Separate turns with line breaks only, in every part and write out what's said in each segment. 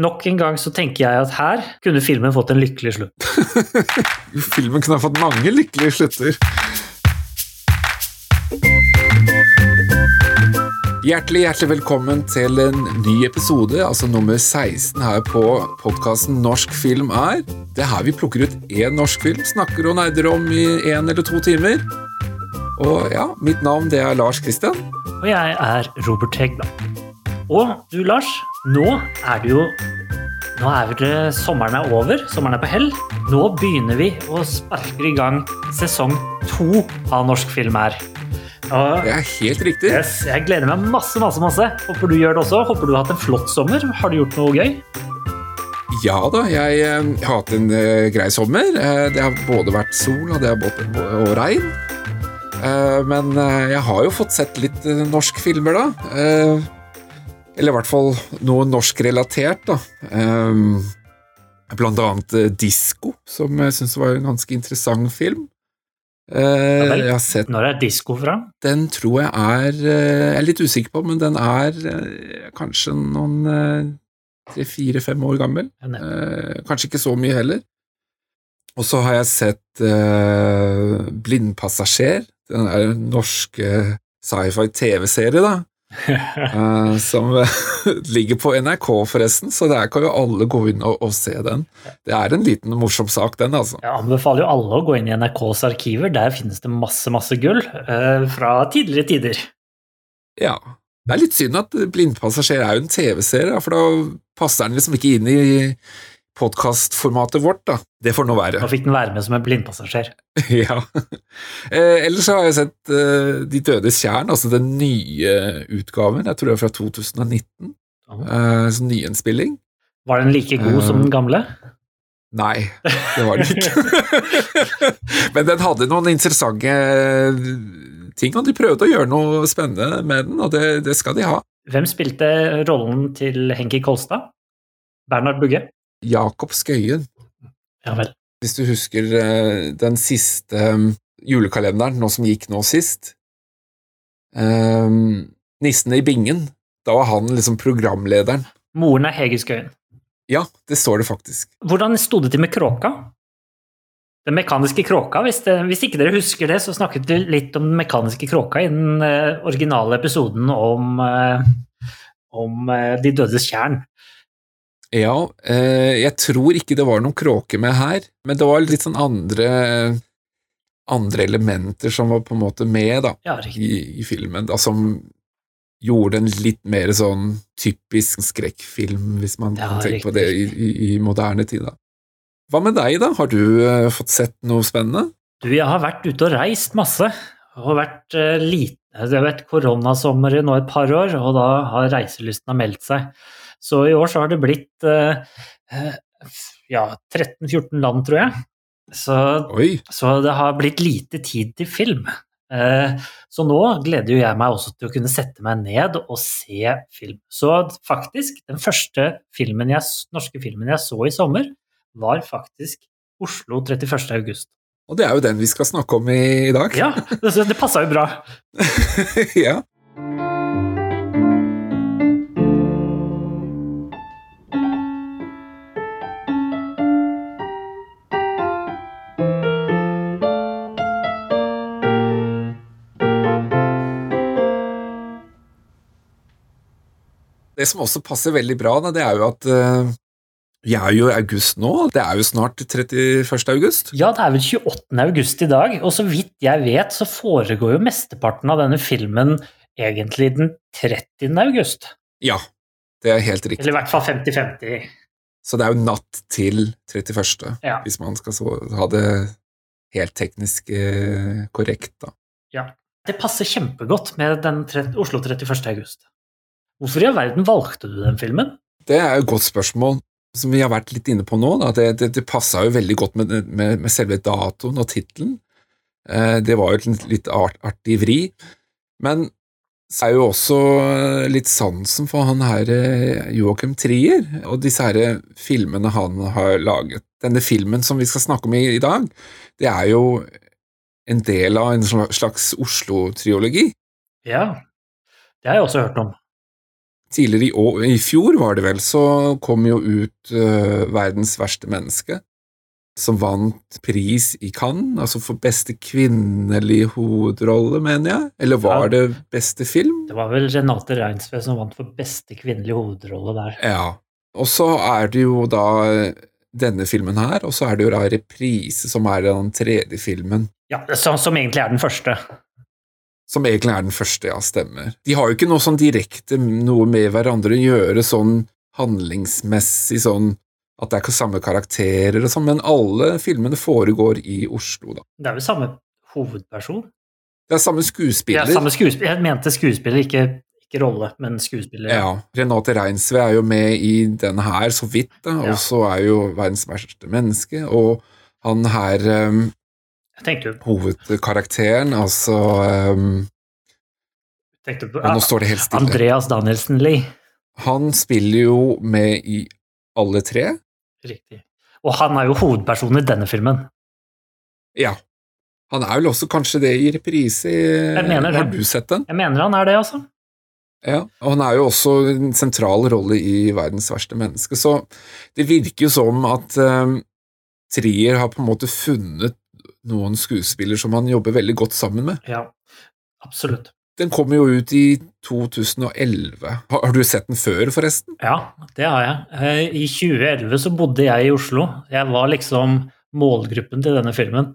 nok en gang så tenker jeg at her kunne filmen fått en lykkelig slutt.
Filmen kunne ha fått mange lykkelige slutter. Hjertelig, hjertelig velkommen til en ny episode, altså nummer 16 her på podkasten Norsk film er. Det er her vi plukker ut én norsk film, snakker og nerder om i én eller to timer. Og ja, mitt navn det er Lars Kristian.
Og jeg er Robert Hegblad. Og du, Lars, nå er det jo Nå er det sommeren er over, sommeren er på hell. Nå begynner vi å sparke i gang sesong to av Norsk film her. Og
Det er helt riktig.
yes, jeg gleder meg masse, masse, masse. Håper du gjør det også. Håper du har hatt en flott sommer. Har du gjort noe gøy?
Ja da, jeg eh, har hatt en eh, grei sommer. Eh, det har både vært sol og det har både, og regn. Men jeg har jo fått sett litt norsk filmer, da. Eller i hvert fall noe norskrelatert, da. Um, blant annet eh, Disko, som jeg syns var en ganske interessant film. Eh,
vel.
jeg har sett
Når er disko fra?
Den tror jeg er eh, Jeg er litt usikker på, men den er kanskje noen tre-fire-fem år gammel. Uh. Kanskje ikke så mye heller. Og så har jeg sett uh, Blindpassasjer, den er norske sci-fi TV-serie, da. eh, som ligger på NRK, forresten, så der kan jo alle gå inn og, og se den. Det er en liten morsom sak, den, altså.
Jeg anbefaler jo alle å gå inn i NRKs arkiver. Der finnes det masse, masse gull eh, fra tidligere tider.
Ja. Det er litt synd at Blindpassasjer er jo en TV-serie, for da passer den liksom ikke inn i podkastformatet vårt, da. Det får nå være.
Nå fikk den være med som en blindpassasjer.
ja. Eh, ellers så har jeg sett eh, De dødes tjern, altså den nye utgaven. Jeg tror det er fra 2019. Eh, sånn nyinnspilling.
Var den like god som den gamle?
Nei, det var den ikke. Men den hadde noen interessante ting, og de prøvde å gjøre noe spennende med den, og det, det skal de ha.
Hvem spilte rollen til Henki Kolstad? Bernhard Bugge?
Jakob Skøyen.
Ja vel.
Hvis du husker eh, den siste um, julekalenderen, nå som gikk nå sist um, Nissene i bingen. Da var han liksom programlederen.
Moren er Hege Skøyen.
Ja, det står det faktisk.
Hvordan sto det til med kråka? Den mekaniske kråka, hvis, det, hvis ikke dere husker det, så snakket vi litt om den mekaniske kråka i den eh, originale episoden om, eh, om eh, De dødes tjern.
Ja, eh, jeg tror ikke det var noen kråke med her, men det var litt sånn andre andre elementer som var på en måte med da,
Ja,
i, i filmen, da, som gjorde en litt mer sånn typisk skrekkfilm, hvis man
Ja,
kan tenke på det i, i, i moderne tid. da. Hva med deg, da? Har du uh, fått sett noe spennende?
Du, jeg har vært ute og reist masse. Og vært uh, lite Det har vært koronasommer i nå et par år, og da har reiselysten meldt seg. Så i år så har det blitt eh, eh, ja, 13-14 land, tror jeg. Så, så det har blitt lite tid til film. Eh, så nå gleder jo jeg meg også til å kunne sette meg ned og se film. Så faktisk, den første filmen jeg, norske filmen jeg så i sommer, var faktisk Oslo 31. august.
og det er jo den vi skal snakke om i, i dag.
Ja, det, det passa jo bra.
ja. Det som også passer veldig bra, da, det er jo at eh, vi er jo i august nå. Det er jo snart 31. august.
Ja, det er vel 28. august i dag, og så vidt jeg vet, så foregår jo mesteparten av denne filmen egentlig den 30. august.
Ja, det er helt riktig.
Eller i hvert fall 50-50.
Så det er jo natt til 31.,
Ja.
hvis man skal så, ha det helt teknisk eh, korrekt, da.
ja. Det passer kjempegodt med den Oslo 31. august. Hvorfor i all verden valgte du den filmen?
Det er jo et godt spørsmål, som vi har vært litt inne på nå. Da. Det, det, det passa jo veldig godt med, med, med selve datoen og tittelen. Eh, det var jo et litt art, artig vri. Men så er jo også litt sansen for han her eh, Joachim Trier, og disse her filmene han har laget. Denne filmen som vi skal snakke om i, i dag, det er jo en del av en slags Oslo-triologi.
Ja, det har jeg også hørt om.
Tidligere i, år, i fjor, var det vel, så kom jo ut uh, Verdens verste menneske, som vant pris i Cannes, altså for beste kvinnelige hovedrolle, mener jeg? Eller var
Ja.
det beste film?
Det var vel Renate Reinsve som vant for beste kvinnelige hovedrolle der.
Ja. Og så er det jo da denne filmen her, og så er det jo da reprise, som er den tredje filmen.
Ja, som, som egentlig er den første.
Som egentlig er den første, jeg stemmer. De har jo ikke noe sånn direkte noe med hverandre å gjøre, sånn handlingsmessig, sånn at det er ikke samme karakterer og sånn, men alle filmene foregår i Oslo, da.
Det er vel samme hovedperson?
Det er samme skuespiller.
Ja,
er
samme skuespiller. Jeg mente skuespiller, ikke, ikke rolle, men skuespiller.
Ja, Renate Reinsve er jo med i denne her, så vidt, da,
Ja.
og så er jo verdens verste menneske, og han her um, hovedkarakteren, altså um,
tenkte på,
Nå står det helt stille.
Andreas Danielsen Lie.
Han spiller jo med i alle tre.
Riktig. Og han er jo hovedpersonen i denne filmen.
Ja. Han er vel også kanskje det i reprise. Har du sett den?
Jeg mener han er det, altså.
Ja. Og han er jo også en sentral rolle i Verdens verste menneske, så det virker jo som at um, Trier har på en måte funnet noen skuespiller som han jobber veldig godt sammen med.
Ja, absolutt.
Den kom jo ut i 2011. Har, har du sett den før, forresten?
Ja, det har jeg. Eh, I 2011 så bodde jeg i Oslo. Jeg var liksom målgruppen til denne filmen.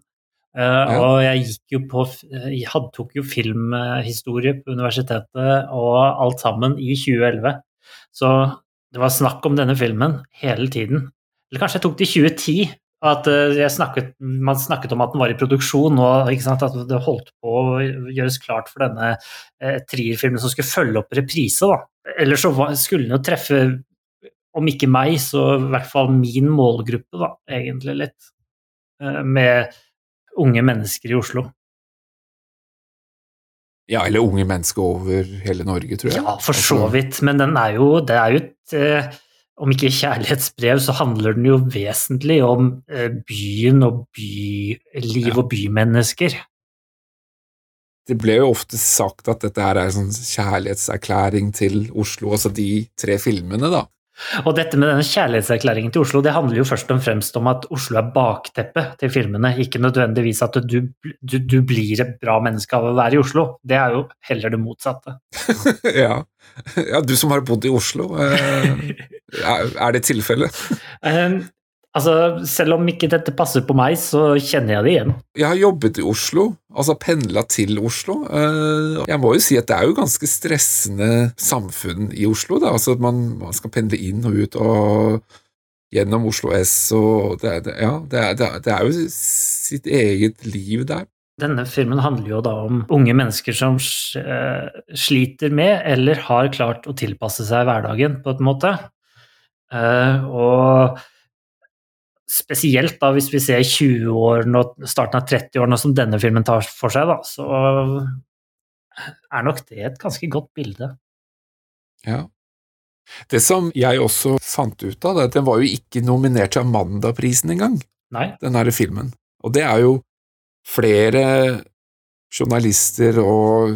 Ja. Og jeg gikk jo på Jeg hadde, tok jo filmhistorie på universitetet og alt sammen i 2011. Så det var snakk om denne filmen hele tiden. Eller kanskje jeg tok det i 2010. At eh, jeg snakket, man snakket om at den var i produksjon, og at det holdt på å gjøres klart for denne eh, trierfilmen som skulle følge opp reprise. da. Ellers så var, skulle den jo treffe, om ikke meg, så i hvert fall min målgruppe, da, egentlig litt. Eh, Med unge mennesker i Oslo.
Ja, eller unge mennesker over hele Norge, tror jeg.
Ja, for så
Altså,
vidt, men den er jo, det er jo et eh, Om ikke kjærlighetsbrev, så handler den jo vesentlig om eh, byen og byliv
Ja.
og bymennesker.
Det ble jo ofte sagt at dette her er en sånn kjærlighetserklæring til Oslo, altså de tre filmene, da.
Og dette med denne kjærlighetserklæringen til Oslo, det handler jo først og fremst om at Oslo er bakteppet til filmene, ikke nødvendigvis at du, du, du blir et bra menneske av å være i Oslo. Det er jo heller det motsatte.
ja. ja, du som har bodd i Oslo, eh, er er det tilfellet?
Altså, selv om ikke dette passer på meg, så kjenner jeg det igjen.
Jeg har jobbet i Oslo, altså pendla til Oslo. Eh, Jeg må jo si at det er jo ganske stressende samfunn i Oslo, da. Altså man, man skal pendle inn og ut og gjennom Oslo S og det, det, Ja, det det er- det er jo sitt eget liv der.
Denne filmen handler jo da om unge mennesker som eh, sliter med eller har klart å tilpasse seg hverdagen på en måte. Eh, og spesielt da hvis vi ser 20-årene og starten av 30-årene som denne filmen tar for seg, da, så er nok det et ganske godt bilde.
Ja. Det som jeg også fant ut av, det er at den var jo ikke nominert til Amandaprisen engang,
Nei,
den her filmen. Og det er jo flere journalister og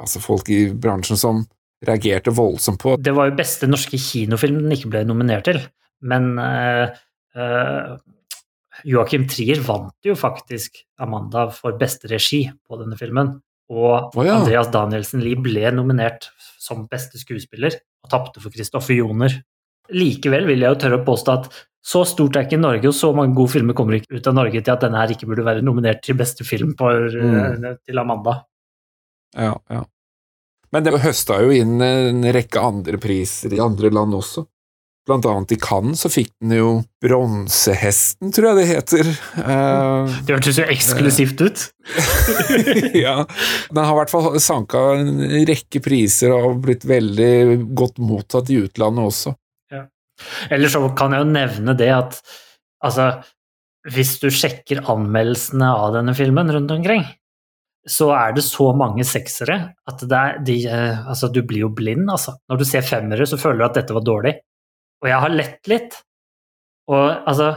altså folk i bransjen som reagerte voldsomt på
det var jo beste norske kinofilm den ikke ble nominert til, men eh, eh, Joachim Trier vant jo faktisk Amanda for beste regi på denne filmen. Og
oh, ja.
Andreas Danielsen Lie ble nominert som beste skuespiller og tapte for Kristoffer Joner. Likevel vil jeg jo tørre å påstå at så stort er ikke Norge, og så mange gode filmer kommer ikke ut av Norge til at denne her ikke burde være nominert til beste film
Mm.
eh, til Amanda.
Ja, ja. Men det høsta jo inn en rekke andre priser i andre land også. Blant annet i Cannes så fikk den jo Bronsehesten, tror jeg det heter. Eh,
Det hørtes jo eksklusivt ut.
ja. Den har i hvert fall sanka en rekke priser og blitt veldig godt mottatt i utlandet også.
Eller så kan jeg jo nevne det at altså, hvis du sjekker anmeldelsene av denne filmen rundt omkring, så er det så mange seksere at det er, de, eh, altså, du blir jo blind. Altså. Når du ser femmere, så føler du at dette var dårlig. Og jeg har lett litt. Og altså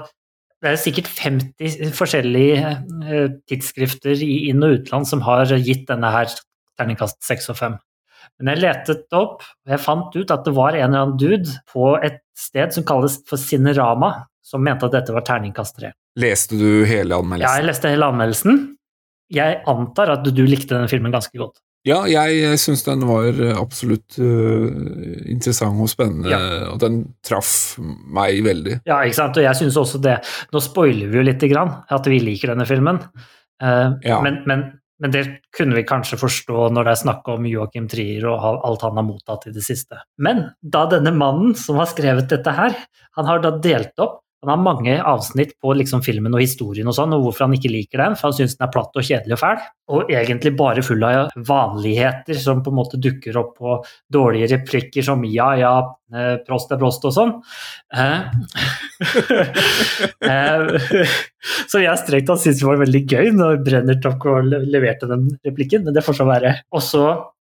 Det er sikkert 50 forskjellige eh, tidsskrifter i inn- og utland som har gitt denne her terningkast 6 og 5. Men jeg letet opp, og jeg fant ut at det var en eller annen dude på et sted som kalles for Cinerama, som mente at dette var terningkast 3.
Leste du hele anmeldelsen?
Ja, jeg leste hele anmeldelsen. Jeg antar at du likte denne filmen ganske godt.
Ja, jeg syns den var eh, absolutt eh, interessant og spennende,
Ja.
og den traff meg veldig.
Ja, ikke sant? Og jeg syns også det. Nå spoiler vi jo lite grann at vi liker denne filmen, Eh,
Ja.
men, men, men det kunne vi kanskje forstå når det er snakk om Joachim Trier og alt han har mottatt i det siste. Men da denne mannen som har skrevet dette her, han har da delt opp han har mange avsnitt på liksom filmen og historien og sånn, og hvorfor han ikke liker den, for han syns den er platt og kjedelig og fæl. Og egentlig bare full av vanligheter som på en måte dukker opp på dårlige replikker som ja, ja, eh, prost er prost og sånn. Eh, eh, så jeg strengt tatt syns det var veldig gøy når Brenner tok leverte den replikken, men det får så være. Og så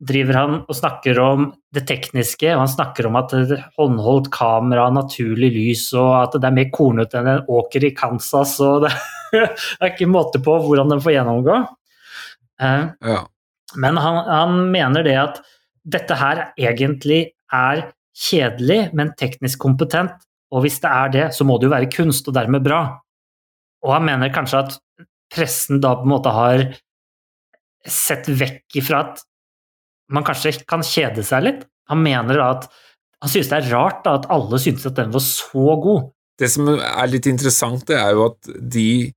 driver han og snakker om det tekniske, og han snakker om at håndholdt kamera, naturlig lys, og at det er mer kornete enn en åker i Kansas, og det, det er ikke måte på hvordan den får gjennomgå. Eh,
Ja.
men han, han mener det at dette her egentlig er kjedelig, men teknisk kompetent, og hvis det er det, så må det jo være kunst, og dermed bra. Og han mener kanskje at pressen da på en måte har sett vekk ifra at man kanskje kan kjede seg litt. Han mener da at han synes det er rart da, at alle synes at den var så god.
Det som er litt interessant, det er jo at de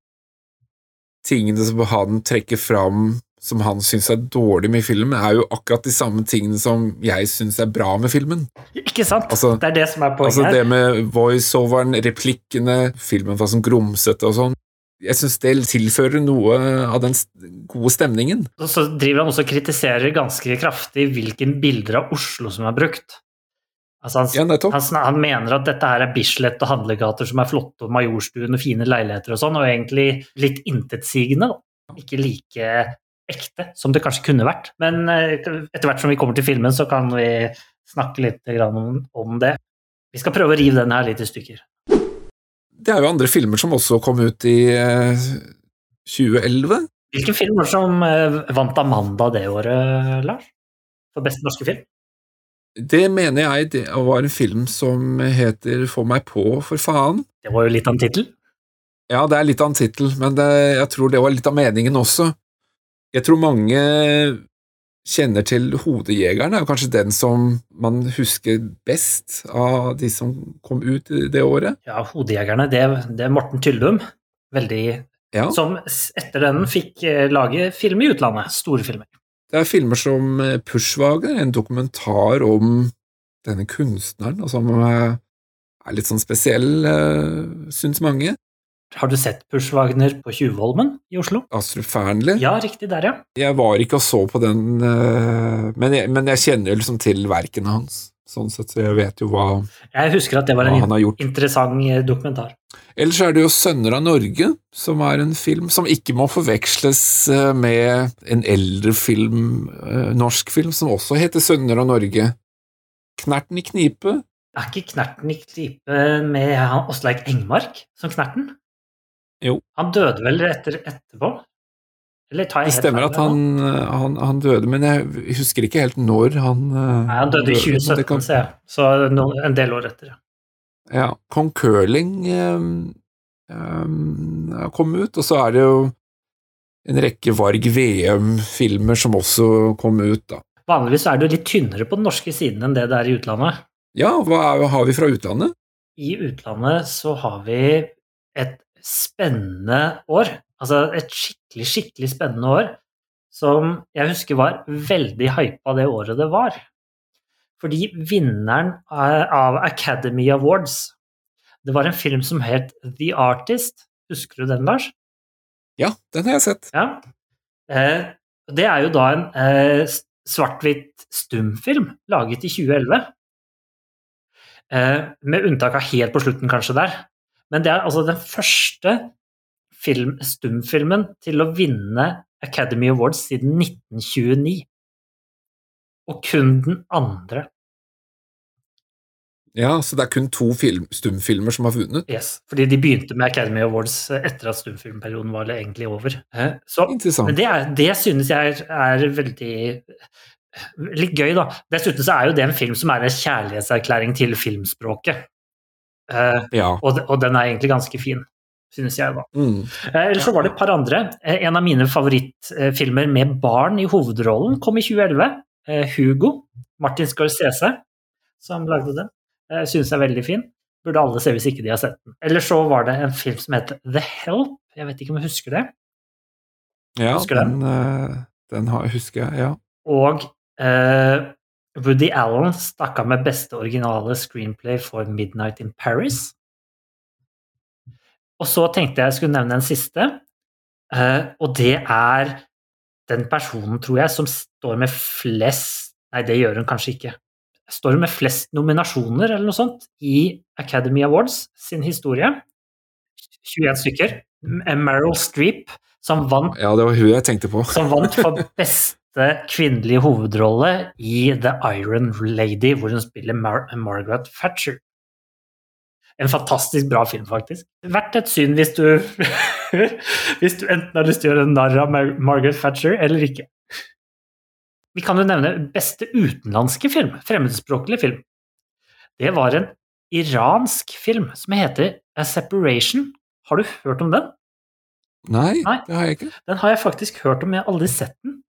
tingene som han trekker fram som han syns er dårlig med filmen, er jo akkurat de samme tingene som jeg syns er bra med filmen.
Ikke sant?
Altså-
det er det som er poenget
Altså
her.
det med voiceoveren, replikkene, filmen var sånn grumsete og sånn. Jeg syns det tilfører noe av den gode stemningen.
Og så driver han også og kritiserer ganske kraftig hvilken bilder av Oslo som er brukt. Altså han,
Ja,
han, han mener at dette her er Bislett og handlegater som er flotte, og Majorstuen og fine leiligheter og sånn, og egentlig litt intetsigende. Ikke like ekte som det kanskje kunne vært. Men eh, etter hvert som vi kommer til filmen, så kan vi snakke litt grann om, om det. Vi skal prøve å rive den her litt i stykker.
Det er jo andre filmer som også kom ut i eh, 2011.
Hvilken film var det som eh, vant Amanda det året, Lars? For beste norske film?
Det mener jeg det var en film som heter Få meg på, for faen.
Det var jo litt av en tittel.
Ja, det er litt av en tittel, men det, jeg tror det var litt av meningen også. Jeg tror mange kjenner til Hodejegeren, er jo kanskje den som man husker best av de som kom ut det året.
Ja, Hodejegerne, det, det er Morten Tyldum. Veldig
Ja,
Som etter den fikk eh, lage film i utlandet. Store filmer.
det er filmer som eh, Pushwagen, en dokumentar om denne kunstneren, og som eh, er litt sånn spesiell, syns mange.
Har du sett Pushwagner på Tjuvholmen i Oslo?
Astrup Fearnley.
Ja, riktig der, ja.
Jeg var ikke og så på den, eh, men jeg, men jeg kjenner liksom til verkene hans, sånn sett, så jeg vet jo hva,
Jeg husker at det var en
han har gjort.
interessant eh, dokumentar.
Ellers er det jo Sønner av Norge, som er en film som ikke må forveksles eh, med en eldre film, norsk film, som også heter Sønner av Norge. Knerten i knipe.
Er ikke Knerten i knipe med han Åsleik Engmark som Knerten?
Jo.
Han døde vel etter, etterpå? Eller tar
Det
jeg helt
stemmer at han, han, han døde, men jeg husker ikke helt når han eh,
Nei, han døde i 2017,
kan-
ser jeg. Så no, en del år etter. ja.
Ja, Kong Curling eh, eh, kom ut, og så er det jo en rekke Varg VM-filmer som også kom ut, da.
Vanligvis er det jo litt tynnere på den norske siden enn det det er i utlandet.
Ja, hva er, har vi fra utlandet?
I utlandet så har vi et spennende år. Altså et skikkelig, skikkelig spennende år som jeg husker var veldig hypa det året det var. Fordi vinneren av Academy Awards Det var en film som het The Artist. Husker du den, Lars?
Ja, den har jeg sett.
Ja. Eh, det er jo da en eh, svart-hvitt stumfilm laget i 2011. Eh, med unntak av helt på slutten, kanskje, der. Men det er altså den første film, stumfilmen til å vinne Academy Awards siden 1929. Og kun den andre.
Ja, så det er kun to film, stumfilmer som har vunnet.
Yes, fordi de begynte med Academy Awards etter at stumfilmperioden var egentlig over. Eh, Så. Men det, er, det synes jeg er, er veldig litt gøy, da. Dessuten så er jo det en film som er en kjærlighetserklæring til filmspråket. Eh,
Ja.
og, og den er egentlig ganske fin, synes jeg, da.
Mm.
Eh, Ellers så var det et par andre. Eh, En av mine favorittfilmer med barn i hovedrollen kom i 2011. Eh, Hugo. Martin Scorsese som lagde den. Jeg synes er veldig fin. Burde alle se hvis ikke de har sett den. Eller så var det en film som heter The Help. Jeg vet ikke om du husker det.
Ja,
Husker
den, eh, den har, husker jeg, ja.
Og eh, Woody Allen stakk av med beste originale screenplay for Midnight in Paris. Og så tenkte jeg jeg skulle nevne en siste, eh, og det er den personen, tror jeg, som står med flest Nei, det gjør hun kanskje ikke. Står med flest nominasjoner eller noe sånt i Academy Awards sin historie. 21 stykker. Meryl Streep, som vant
Ja, det var hun jeg tenkte på.
som vant for beste kvinnelige hovedrolle i The Iron Lady, hvor hun spiller Mar Margaret Thatcher. En fantastisk bra film, faktisk. Verdt et syn hvis du Hvis du enten har lyst til å gjøre narr av Mar Margaret Thatcher eller ikke. Vi kan jo nevne beste utenlandske film, fremmedspråklig film. Det var en iransk film som heter A Separation. Har du hørt om den?
Nei,
Nei.
det har jeg ikke.
Den har jeg faktisk hørt om, jeg har aldri sett den.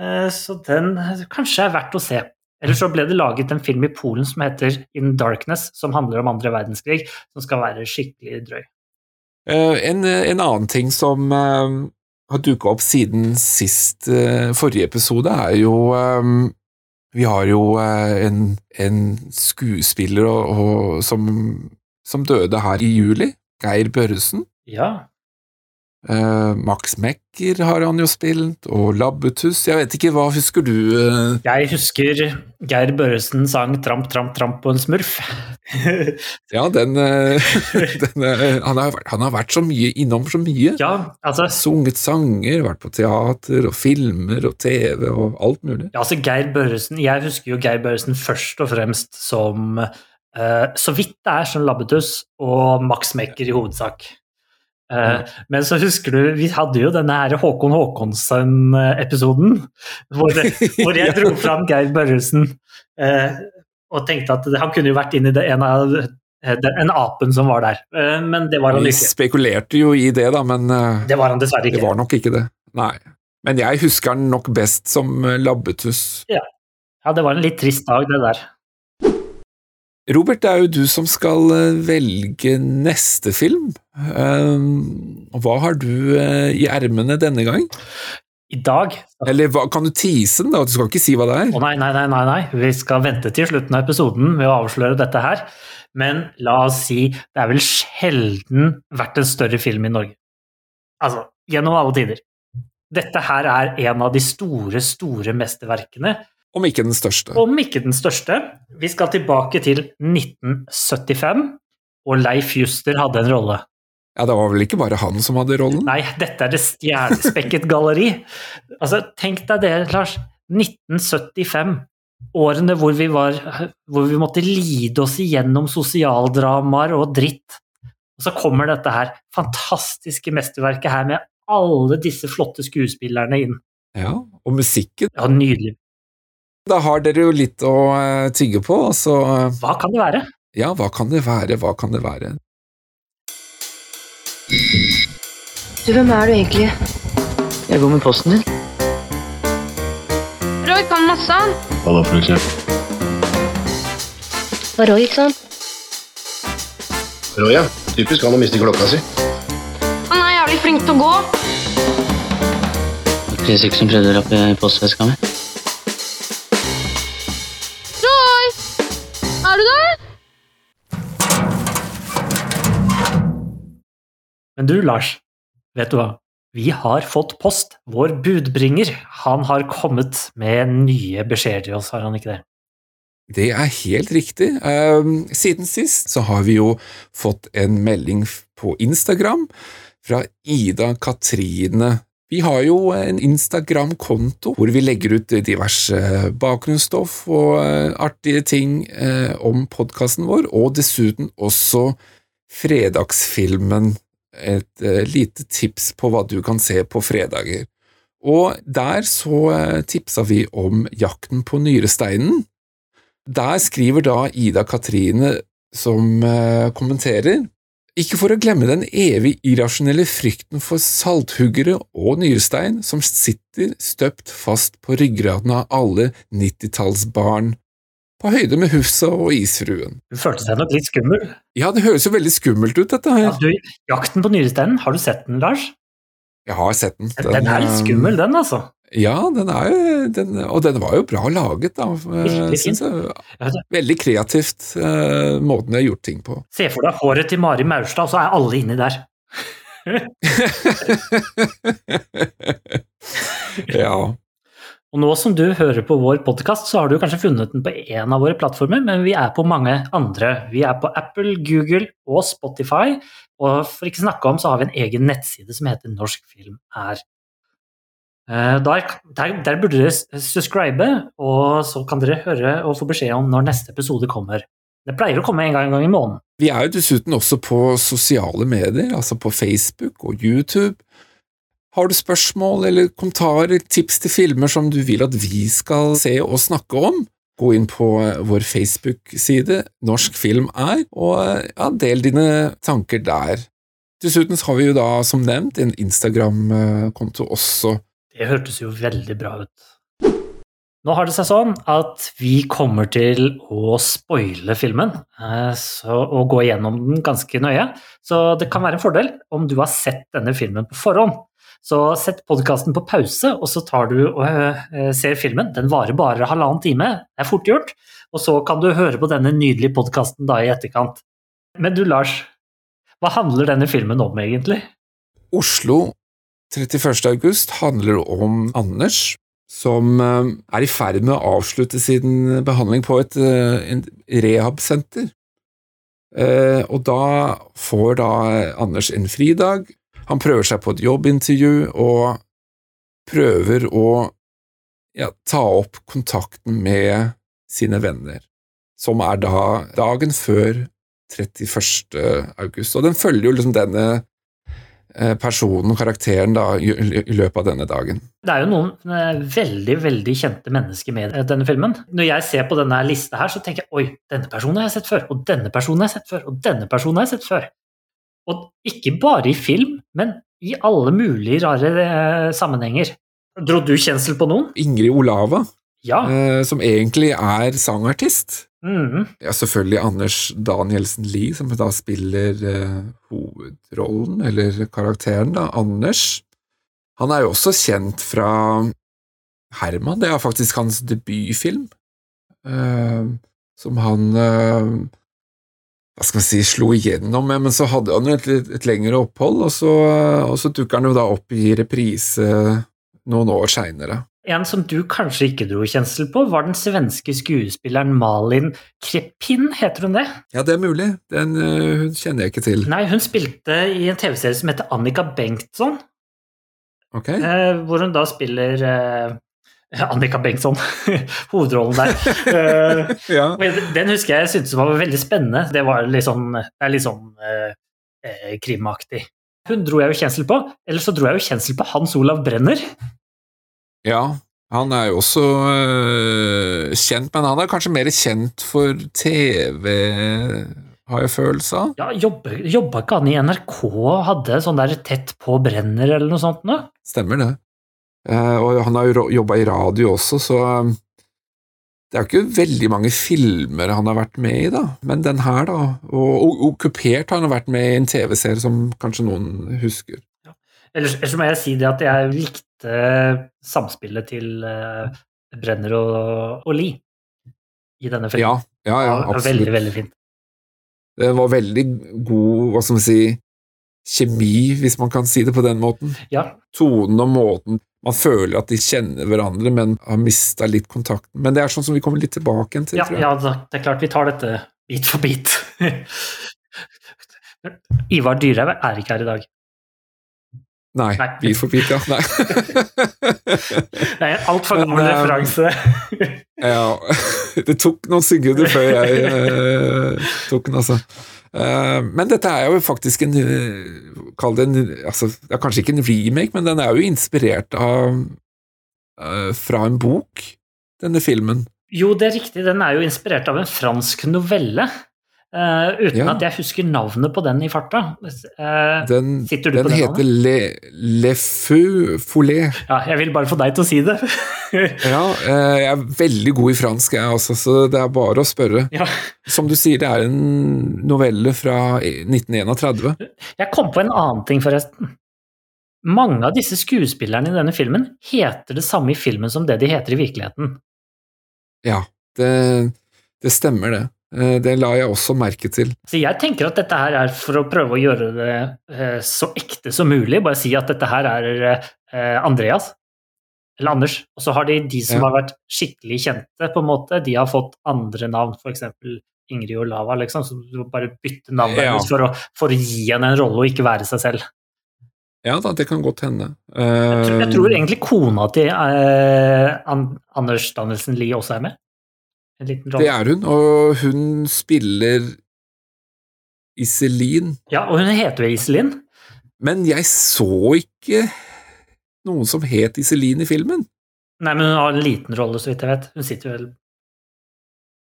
Eh, Så den kanskje er verdt å se. Eller så ble det laget en film i Polen som heter In Darkness, som handler om andre verdenskrig, som skal være skikkelig drøy.
Eh, En, en annen ting som eh, har dukka opp siden sist forrige episode, er jo Vi har jo en, en skuespiller og, og, som, som døde her i juli. Geir Børresen.
Ja,
Eh, Max Mekker har han jo spilt, og Labbetuss. Jeg vet ikke, hva husker du? Uh...
jeg husker Geir Børresen sang 'Tramp, tramp, tramp' på en smurf.
Ja, den, uh, den han, har, han har vært så mye innom så mye.
ja, altså
Sunget sanger, vært på teater og filmer og TV og alt mulig.
Ja, altså Geir Børresen, Jeg husker jo Geir Børresen først og fremst som Så vidt det er som Labbetuss og Max Mekker i hovedsak. Eh, Men så husker du, vi hadde jo denne her Håkon Håkonsen-episoden, hvor, hvor jeg dro fram Geir Børresen eh, og tenkte at han kunne jo vært inn i det, en av eh, den, apen som var der. Eh, Men det var han ikke.
Vi spekulerte jo i det, da, men
Det var han dessverre ikke.
det var nok ikke det. Nei. Men jeg husker han nok best som labbetuss.
Ja. Ja, det var en litt trist dag, det der.
Robert, det er jo du som skal eh, velge neste film. Um, hva har du eh, i ermene denne gang?
I dag
Eller hva, kan du tease den, da? Du skal ikke si hva det er?
Å nei, nei, nei, nei, nei, vi skal vente til slutten av episoden med å avsløre dette her. Men la oss si det er vel sjelden vært en større film i Norge. Altså, gjennom alle tider. Dette her er en av de store, store mesterverkene,
Om ikke den største.
om ikke den største. Vi skal tilbake til 1975, og Leif Juster hadde en rolle.
Ja, det var vel ikke bare han som hadde rollen?
Nei, dette er det stjernespekket galleri. Altså, tenk deg det, Lars. 1975. Årene hvor vi, var, hvor vi måtte lide oss igjennom sosialdramaer og dritt. Og så kommer dette her fantastiske mesterverket her med alle disse flotte skuespillerne inn.
Ja, og musikken.
Ja, nydelig.
Da har dere jo litt å eh, tygge på, så eh,
Hva kan det være?
ja, hva kan det være, hva kan det være?
Du, hvem er du egentlig?
Jeg går med posten din.
Roy kan masse, han.
Hva da, for eksempel?
Var Roy, ikke sant?
Roy, ja. Typisk han å miste klokka si.
Han er jævlig flink til å gå.
Det er ikke som prøvde å rappe postveska mi.
Men du, Lars, vet du hva? Vi har fått post. Vår budbringer, han har kommet med nye beskjeder til oss, har han ikke det?
Det er helt riktig. Ehm, siden sist så har vi jo fått en melding på Instagram fra Ida Katrine. Vi har jo en Instagram-konto hvor vi legger ut diverse bakgrunnsstoff og eh, artige ting eh, om podkasten vår, og dessuten også fredagsfilmen. Et eh, lite tips på hva du kan se på fredager. Og der så eh, tipsa vi om Jakten på nyresteinen. Der skriver da Ida Katrine som eh, kommenterer ikke for å glemme den evig irrasjonelle frykten for salthuggere og nyrestein som sitter støpt fast på ryggraden av alle nittitallsbarn, på høyde med Hufsa og Isfruen.
Du følte seg nok litt skummel.
Ja, det høres jo veldig skummelt ut, dette
Ja,
her.
du, jakten på nyresteinen, har du sett den, Lars?
Jeg har sett den.
Den, er litt
eh,
skummel, den, altså.
Ja, den er den, Og den var jo bra laget, da. eh,
Virkelig
synes jeg. Veldig kreativt, eh, måten de har gjort ting på.
Se for deg håret til Mari Maurstad, og så er alle inni der.
ja.
Og nå som du hører på vår podkast, så har du kanskje funnet den på én av våre plattformer, men vi er på mange andre. Vi er på Apple, Google og Spotify, og for ikke snakke om så har vi en egen nettside som heter Norsk film er. Eh, Der, der, der burde dere subscribe, og så kan dere høre og få beskjed om når neste episode kommer. Det pleier å komme en gang, en gang i måneden.
Vi er jo dessuten også på sosiale medier, altså på Facebook og YouTube. Har du spørsmål eller kommentarer, tips til filmer som du vil at vi skal se og snakke om, gå inn på vår Facebook-side, Norsk film er, og ja, del dine tanker der. Dessuten har vi jo da, som nevnt, en Instagram-konto også.
Det hørtes jo veldig bra ut. Nå har det seg sånn at vi kommer til å spoile filmen eh, så, og gå gjennom den ganske nøye, så det kan være en fordel om du har sett denne filmen på forhånd. Så sett podkasten på pause, og så tar du og eh, ser filmen. Den varer bare halvannen time, det er fort gjort. Og så kan du høre på denne nydelige podkasten da i etterkant. Men du, Lars, hva handler denne filmen om, egentlig?
Oslo 31. august handler om Anders, som eh, er i ferd med å avslutte sin behandling på et rehab-senter. Eh, Og da får da Anders en fridag. Han prøver seg på et jobbintervju og prøver å ja, ta opp kontakten med sine venner, som er da dagen før 31. august. Og den følger jo liksom denne eh, personen, karakteren, da, i, løpet av denne dagen.
Det er jo noen eh, veldig veldig kjente mennesker med i denne filmen. Når jeg ser på denne lista her, så tenker jeg oi, denne personen har jeg sett før, og denne personen har jeg sett før, og denne personen har jeg sett før. Og ikke bare i film, men i alle mulige rare eh, sammenhenger. Dro du kjensel på noen?
Ingrid Olava,
Ja.
eh, som egentlig er sangartist.
Mm.
Ja, selvfølgelig Anders Danielsen Lie, som da spiller uh, hovedrollen, eller karakteren, da, Anders. Han er jo også kjent fra Herman, det er faktisk hans debutfilm, uh, som han eh, hva skal man si, slo igjennom med, men så hadde han jo et, et lengre opphold, og så, og så dukker han jo da opp i reprise noen år seinere.
En som du kanskje ikke dro kjensel på, var den svenske skuespilleren Malin Krepin, heter hun det?
Ja, det er mulig, den uh, kjenner jeg ikke til.
Nei, hun spilte i en TV-serie som heter Annika Bengtsson.
Okay.
Uh, hvor hun da spiller eh, Annika Bengtsson, hovedrollen der. Eh,
Ja.
den husker jeg syntes var veldig spennende. Det var litt sånn, det er litt sånn eh, eh, krimaktig. Hun dro jeg jo kjensel på, eller så dro jeg jo kjensel på Hans Olav Brenner.
Ja, han er jo også øh, kjent, men han er kanskje mer kjent for TV, har jeg følelse av.
Ja, jobba, jobba ikke han i NRK og hadde sånn der Tett på Brenner eller noe sånt nå?
Stemmer det. Eh, og han har jo jobba i radio også, så øh, det er jo ikke veldig mange filmer han har vært med i, da. Men den her, da. Og, og har han vært med i en TV-serie som kanskje noen husker.
Ellers, ellers må jeg si det at jeg likte samspillet til uh, Brenner og, og Lie i denne filmen.
Ja, ja, ja absolutt.
Veldig, veldig fint.
Det var veldig god, hva skal vi si, kjemi, hvis man kan si det på den måten.
Ja,
tonen og måten Man føler at de kjenner hverandre, men har mista litt kontakten. Men det er sånn som vi kommer litt tilbake til,
ja, ja, det er klart vi tar dette bit for bit. Ivar Dyrhaug er ikke her i dag.
Nei,
Nei.
Bit for bit, ja. Nei.
Det er en altfor gammel
eh,
referanse.
ja. Det tok noen sekunder før jeg eh, tok den, altså. Eh, men dette er jo faktisk en eh, Kall det en altså, Det er kanskje ikke en remake, men den er jo inspirert av eh, Fra en bok, denne filmen.
Jo, det er riktig. Den er jo inspirert av en fransk novelle. Eh, uten
Ja.
at jeg husker navnet på den i farta. Uh,
Den,
Sitter du på
den heter Le, Le Fou Follet.
ja, jeg vil bare få deg til å si det.
Ja, uh, jeg er veldig god i fransk, jeg også, så det er bare å spørre.
ja.
Som du sier, det er en novelle fra 1931.
Jeg kom på en annen ting, forresten. Mange av disse skuespillerne i denne filmen heter det samme i filmen som det de heter i virkeligheten.
Ja, det, det stemmer det. Eh, Det la jeg også merke til.
Så jeg tenker at dette her er for å prøve å gjøre det eh, så ekte som mulig. Bare si at dette her er eh, Andreas. Eller Anders. Og så har de de som
Ja.
har vært skikkelig kjente, på en måte, de har fått andre navn. Eksempel Ingrid Olava, liksom. Så du må bare bytte navnet
Ja.
for, å- for å gi henne en rolle og ikke være seg selv.
Ja da, det kan godt hende.
Jeg tror, jeg tror egentlig kona til uh, Anders Danielsen Lie også er med. En liten
Det er hun, og hun spiller Iselin.
Ja, og hun heter jo Iselin.
Men jeg så ikke noen som het Iselin i filmen.
Nei, men hun har en liten rolle, så vidt jeg vet. Hun sitter vel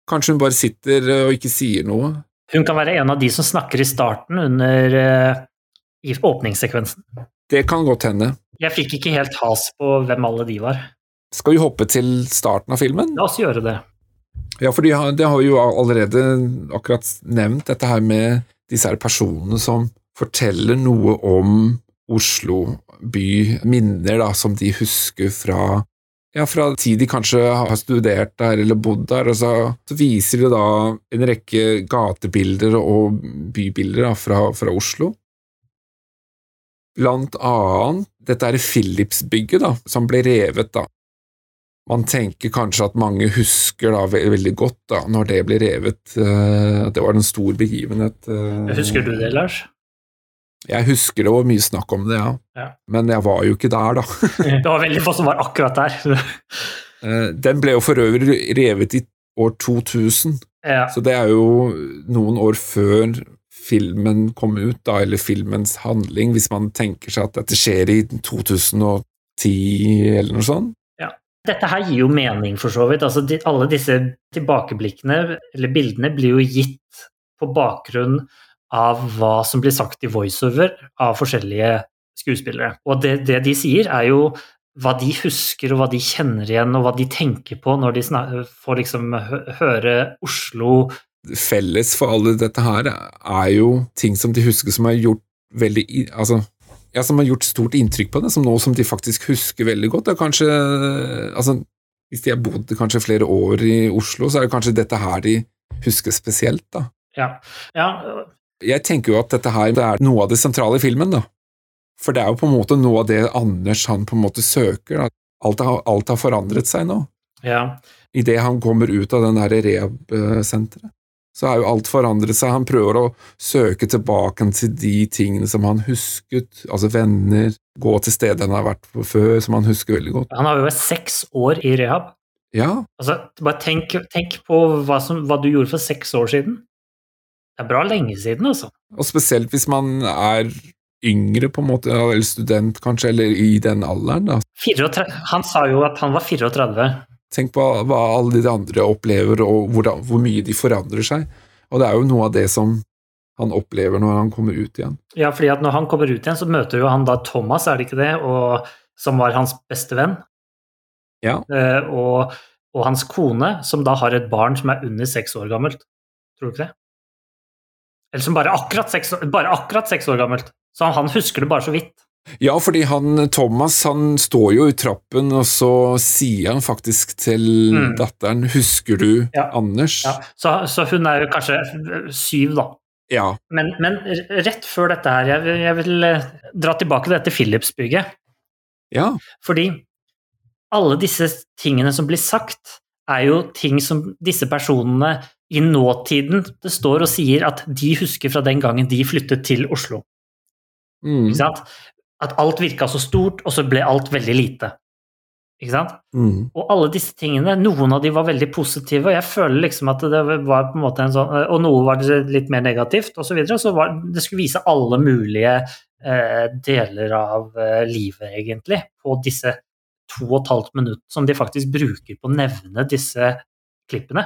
Kanskje hun bare sitter eh, og ikke sier noe.
Hun kan være en av de som snakker i starten under eh, i åpningssekvensen.
Det kan godt hende.
Jeg fikk ikke helt has på hvem alle de var.
Skal vi hoppe til starten av filmen?
La oss gjøre det.
Ja, for de har, de har jo allerede akkurat nevnt dette her med disse her personene som forteller noe om Oslo by, minner da, som de husker fra ja, fra tid de kanskje har studert der eller bodd der, og så, så viser de da en rekke gatebilder og bybilder da, fra, fra Oslo. Blant annet dette er Philips-bygget da, som ble revet da. Man tenker kanskje at mange husker da veldig godt da, når det ble revet, eh, at det var en stor begivenhet. eh.
Husker du det, Lars?
Jeg husker det var mye snakk om det, ja.
Ja.
Men jeg var jo ikke der, da.
Det var veldig få som var akkurat der.
Eh, Den ble jo for øvrig revet i år 2000,
Ja.
så det er jo noen år før filmen kom ut, da, eller filmens handling, hvis man tenker seg at dette skjer i 2010 eller noe sånt.
Dette her gir jo mening, for så vidt. Altså, de, alle disse tilbakeblikkene, eller bildene, blir jo gitt på bakgrunn av hva som blir sagt i voiceover av forskjellige skuespillere. Og det, det de sier, er jo hva de husker, og hva de kjenner igjen, og hva de tenker på når de får liksom høre Oslo
Felles for alle dette her er jo ting som de husker som er gjort veldig altså, ja, som har gjort stort inntrykk på det, som nå som de faktisk husker veldig godt. Det er kanskje, altså, hvis de har bodd kanskje flere år i Oslo, så er det kanskje dette her de husker spesielt, da.
Ja. ja
Jeg tenker jo at dette her det er noe av det sentrale i filmen, da. For det er jo på en måte noe av det Anders han på en måte søker. Da. Alt, har, alt har forandret seg nå.
ja.
Idet han kommer ut av den der rehab-senteret, så er jo alt forandret seg. Han prøver å søke tilbake til de tingene som han husket, altså venner, gå til steder han har vært på før, som han husker veldig godt.
Han har jo vært seks år i rehab.
Ja,
Altså, bare tenk, tenk på hva, som, hva du gjorde for seks år siden. Det er bra lenge siden, altså.
og spesielt hvis man er yngre, på en måte, eller student kanskje, eller i den alderen, da.
34, han sa jo at han var 34.
Tenk på hva alle de andre opplever, og hvordan, hvor mye de forandrer seg. Og det er jo noe av det som han opplever når han kommer ut igjen.
Ja, fordi at når han kommer ut igjen, så møter jo han da Thomas, er det ikke det, og, som var hans beste venn.
Ja.
Eh, og, og hans kone, som da har et barn som er under seks år gammelt. Tror du ikke det? Eller som bare akkurat seks, bare akkurat seks år gammelt. Så han, han husker det bare så vidt.
Ja, fordi han, Thomas han står jo i trappen, og så sier han faktisk til
Mm.
datteren 'Husker du
Ja.
Anders?'
Ja, så, så hun er jo kanskje syv, da.
Ja.
Men, men rett før dette her, jeg, jeg vil eh, dra tilbake til dette Philips-bygget.
ja.
Fordi alle disse tingene som blir sagt, er jo ting som disse personene i nåtiden det står og sier at de husker fra den gangen de flyttet til Oslo.
Mm.
At alt virka så stort, og så ble alt veldig lite. Ikke sant?
Mm.
Og alle disse tingene, noen av de var veldig positive, og jeg føler liksom at det var på en måte en sånn Og noe var litt mer negativt, og så videre. Så var, det skulle vise alle mulige eh, deler av eh, livet, egentlig, på disse to og et halvt minutt som de faktisk bruker på å nevne disse klippene.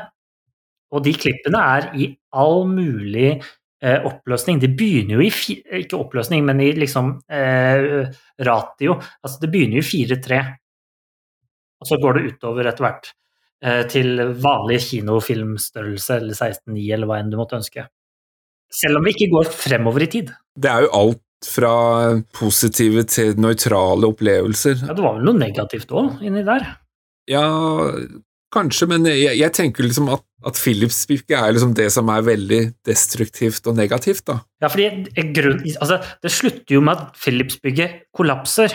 Og de klippene er i all mulig eh, oppløsning. Det begynner jo i Ikke oppløsning, men i liksom eh, ratio. Altså det begynner jo i 4-3, og så går det utover etter hvert eh, til vanlig kinofilmstørrelse eller 16-9 eller hva enn du måtte ønske. Selv om vi ikke går fremover i tid.
Det er jo alt fra positive til nøytrale opplevelser.
Ja, det var vel noe negativt òg inni der?
Ja, kanskje, men jeg, jeg tenker liksom at, at Philips-bygget er liksom det som er veldig destruktivt og negativt, da.
Ja, fordi grunn, altså, det slutter jo med at Philips-bygget kollapser.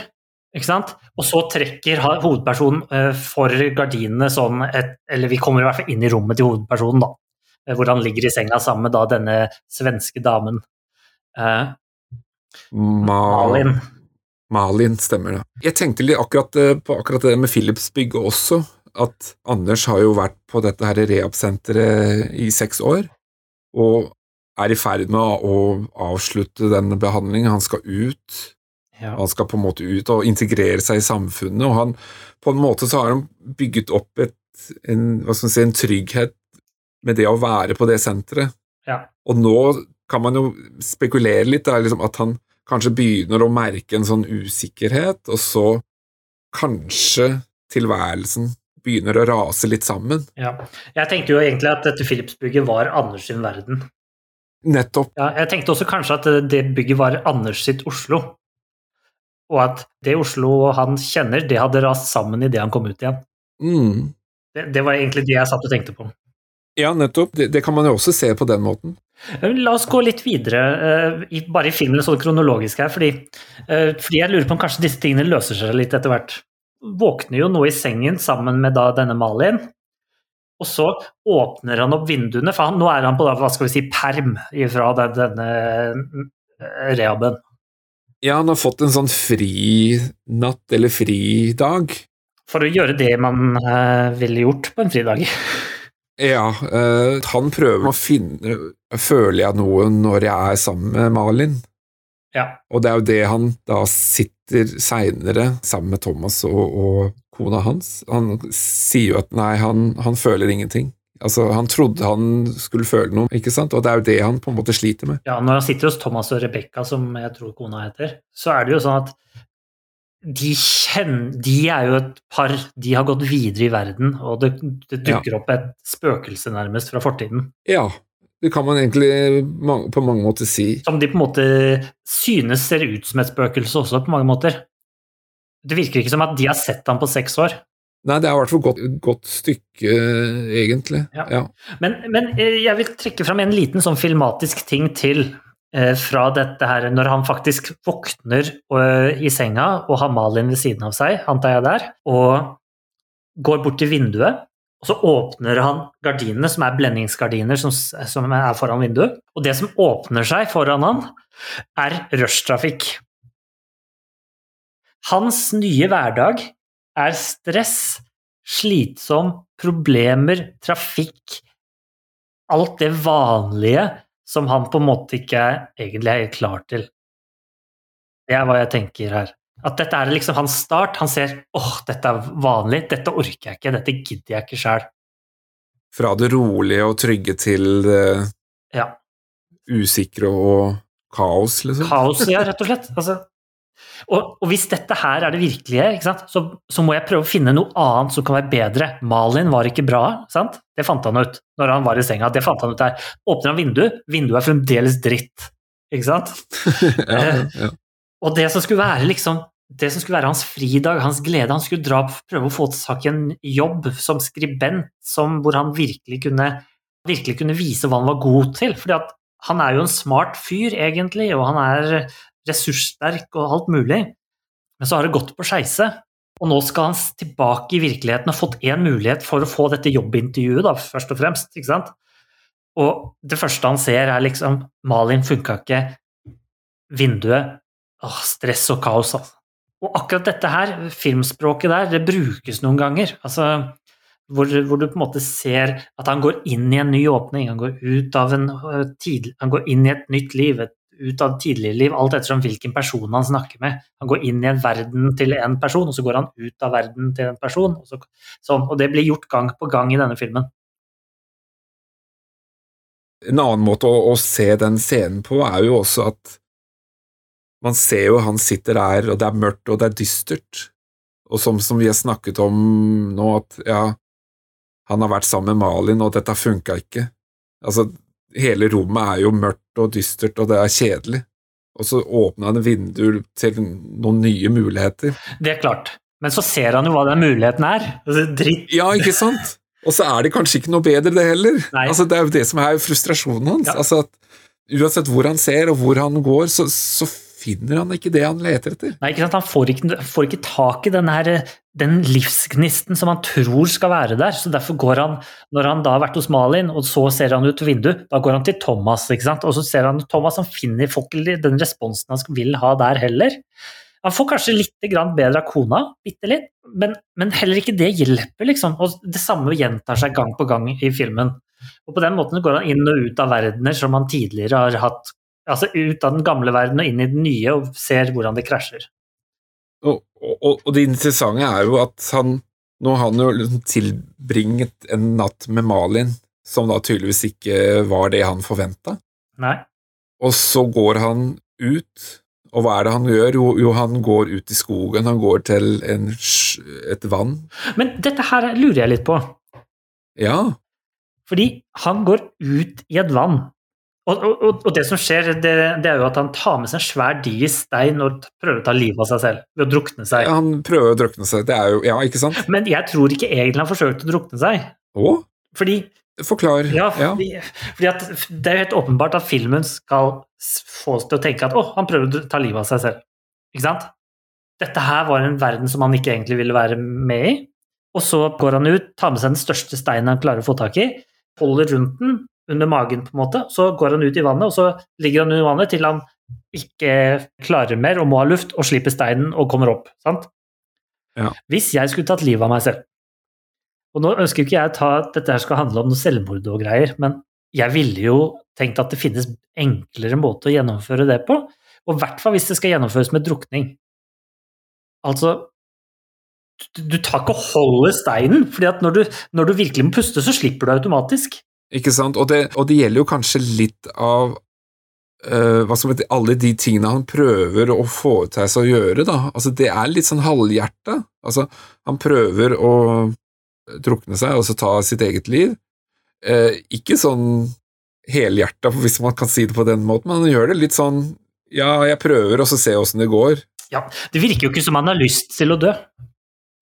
Ikke sant? Og så trekker hovedpersonen eh, for gardinene sånn et, Eller vi kommer i hvert fall inn i rommet til hovedpersonen, da. eh, Hvor han ligger i senga sammen med da denne svenske damen. Eh,
Ma
Malin.
Malin, stemmer det. Jeg tenkte litt akkurat på akkurat det med Philips-bygget også, at Anders har jo vært på dette her rehab-senteret i seks år, og er i ferd med å avslutte den behandlingen. Han skal ut,
Ja.
han skal på en måte ut og integrere seg i samfunnet, og han, på en måte så har han bygget opp et, en, si, en trygghet med det å være på det senteret.
Ja.
Og nå kan man jo spekulere litt, da, liksom at han kanskje begynner å merke en sånn usikkerhet, og så kanskje tilværelsen begynner å rase litt sammen.
ja. Jeg tenkte jo egentlig at dette Philips-bygget var Anders sin verden.
Nettopp.
Ja, jeg tenkte også kanskje at det bygget var Anders sitt Oslo. Og at det Oslo han kjenner, det hadde rast sammen idet han kom ut igjen.
Mm.
Det, det var egentlig det jeg satt og tenkte på.
Ja, nettopp. Det, det kan man jo også se på den måten.
La oss gå litt videre, eh, bare i filmen sånn kronologisk her, fordi, eh, fordi jeg lurer på om kanskje disse tingene løser seg litt etter hvert. Våkner jo nå i sengen sammen med da denne Malin, og så åpner han opp vinduene, for han, nå er han på da, hva skal vi si, perm fra den, denne eh, rehaben.
Ja, han har fått en sånn frinatt, eller fridag.
For å gjøre det man eh, ville gjort på en fridag.
Ja, eh, han prøver å finne Føler jeg noe når jeg er sammen med Malin?
Ja.
Og det er jo det han da sitter seinere sammen med Thomas og, og kona hans. Han sier jo at nei, han, han føler ingenting. Altså, Han trodde han skulle føle noe, ikke sant? og det er jo det han på en måte sliter med.
ja, når han sitter hos Thomas og Rebekka, som jeg tror kona heter, så er det jo sånn at de, kjenner, de er jo et par, de har gått videre i verden, og det, det dukker opp et spøkelse nærmest fra fortiden.
Ja, det kan man egentlig på mange måter si.
Som de på en måte synes ser ut som et spøkelse også, på mange måter. Det virker ikke som at de har sett ham på seks år.
Nei, det er i hvert fall et godt, stykke, egentlig.
Ja.
Ja.
Men, men eh, jeg vil trekke fram en liten sånn filmatisk ting til eh, fra dette her, når han faktisk våkner og, i senga og har Malin ved siden av seg, antar jeg der, og går bort til vinduet, og så åpner han gardinene, som er blendingsgardiner som, som er foran vinduet, og det som åpner seg foran han, er rushtrafikk. Hans nye hverdag er stress, slitsom, problemer, trafikk, alt det vanlige som han på en måte ikke egentlig er klar til. Det er hva jeg tenker her. At dette er liksom hans start. Han ser åh, dette er vanlig, dette orker jeg ikke, dette gidder jeg ikke sjøl.
Fra det rolige og trygge til det
Ja.
usikre og kaos, liksom.
Kaos, ja, rett og slett. Altså, og, og hvis dette her er det virkelige, ikke? Så, så må jeg prøve å finne noe annet som kan være bedre. Malin var ikke bra, sant? det fant han ut når han var i senga. det fant han ut der. Åpner han vinduet, vinduet er fremdeles dritt. Ikke sant?
ja, ja.
Og det som skulle være liksom det som skulle være hans fridag, hans glede, han skulle dra, prøve å få til i en jobb som skribent som, hvor han virkelig kunne, virkelig kunne vise hva han var god til. Fordi han er jo en smart fyr, egentlig, og han er ressurssterk og alt mulig. Men så har det gått på skeise, og nå skal han tilbake i virkeligheten og fått én mulighet for å få dette jobbintervjuet, da, først og fremst. ikke sant? Og det første han ser, er liksom Malin funka ikke, vinduet åh, stress og kaos. Altså. Og akkurat dette her, filmspråket der, det brukes noen ganger. Altså, hvor, hvor, du på en måte ser at han går inn i en ny åpning, han går ut av en øh, tid, han går inn i et nytt liv, et, ut av et tidligere liv, alt ettersom hvilken person han snakker med. Han går inn i en verden til en person, og så går han ut av verden til en person. Og, så, sånn, og det blir gjort gang på gang i denne filmen.
En annen måte å, å se den scenen på er jo også at man ser jo han sitter der, og det er mørkt og det er dystert. Og som, som vi har snakket om nå, at ja, han har vært sammen med Malin, og dette funka ikke. Altså, hele rommet er jo mørkt og dystert, og det er kjedelig. Og så åpner han vinduer til noen nye muligheter.
Det er klart. Men så ser han jo hva den muligheten er. Altså, dritt.
Ja, ikke sant? Og så er det kanskje ikke noe bedre, det heller. Altså, det er jo det som er frustrasjonen hans.
Ja.
Altså, at uansett hvor han ser og hvor han går, så, så finner han ikke det han leter etter.
Nei, ikke sant? Han får ikke, får ikke tak i den, her, den livsgnisten som han tror skal være der. så Derfor går han, når han da har vært hos Malin, og så ser han ut vinduet, da går han til Thomas. ikke sant? Og så ser han Thomas, han finner får ikke den responsen han vil ha der heller. Han får kanskje litt bedre av kona, bitte litt, men, men heller ikke det hjelper, liksom. Og det samme gjentar seg gang på gang i filmen. Og på den måten går han inn og ut av verdener som han tidligere har hatt Altså ut av den gamle verden og inn i den nye, og ser hvordan det krasjer.
Og, og, og det interessante er jo at han Nå har han jo liksom tilbringet en natt med Malin, som da tydeligvis ikke var det han forventa. Og så går han ut, og hva er det han gjør? Jo, jo han går ut i skogen, han går til en, et vann.
Men dette her lurer jeg litt på.
Ja,
Fordi han går ut i et vann. Og, og, og det som skjer, det, det er jo at han tar med seg en svær diger stein og prøver å ta livet av seg selv ved å drukne seg.
han prøver å drukne seg, det er jo Ja, ikke sant?
Men jeg tror ikke egentlig han forsøkte å drukne seg.
Å,
Fordi,
forklar.
ja, fordi, fordi at det er jo helt åpenbart at filmen skal få oss til å tenke at å, han prøver å ta livet av seg selv. Ikke sant? Dette her var en verden som han ikke egentlig ville være med i. Og så går han ut, tar med seg den største steinen han klarer å få tak i, holder rundt den under magen, på en måte. Så går han ut i vannet, og så ligger han under vannet til han ikke klarer mer og må ha luft, og slipper steinen og kommer opp. sant?
Ja.
Hvis jeg skulle tatt livet av meg selv Og nå ønsker ikke jeg ta at dette her skal handle om noe selvmord og greier, men jeg ville jo tenkt at det finnes enklere måte å gjennomføre det på. Og i hvert fall hvis det skal gjennomføres med drukning. Altså du, du tar ikke og holder steinen, fordi at når du, når du virkelig må puste, så slipper du automatisk.
Ikke sant? Og det, og det gjelder jo kanskje litt av Uh, hva skal man alle de tingene han prøver å til seg å gjøre, da. Altså, det er litt sånn halvhjerta. Altså, han prøver å drukne seg og så ta sitt eget liv. Uh, ikke sånn helhjerta, hvis man kan si det på den måten, men han gjør det litt sånn ja, jeg prøver, og så ser jeg åssen det går.
Ja, Det virker jo ikke som han har lyst til å dø.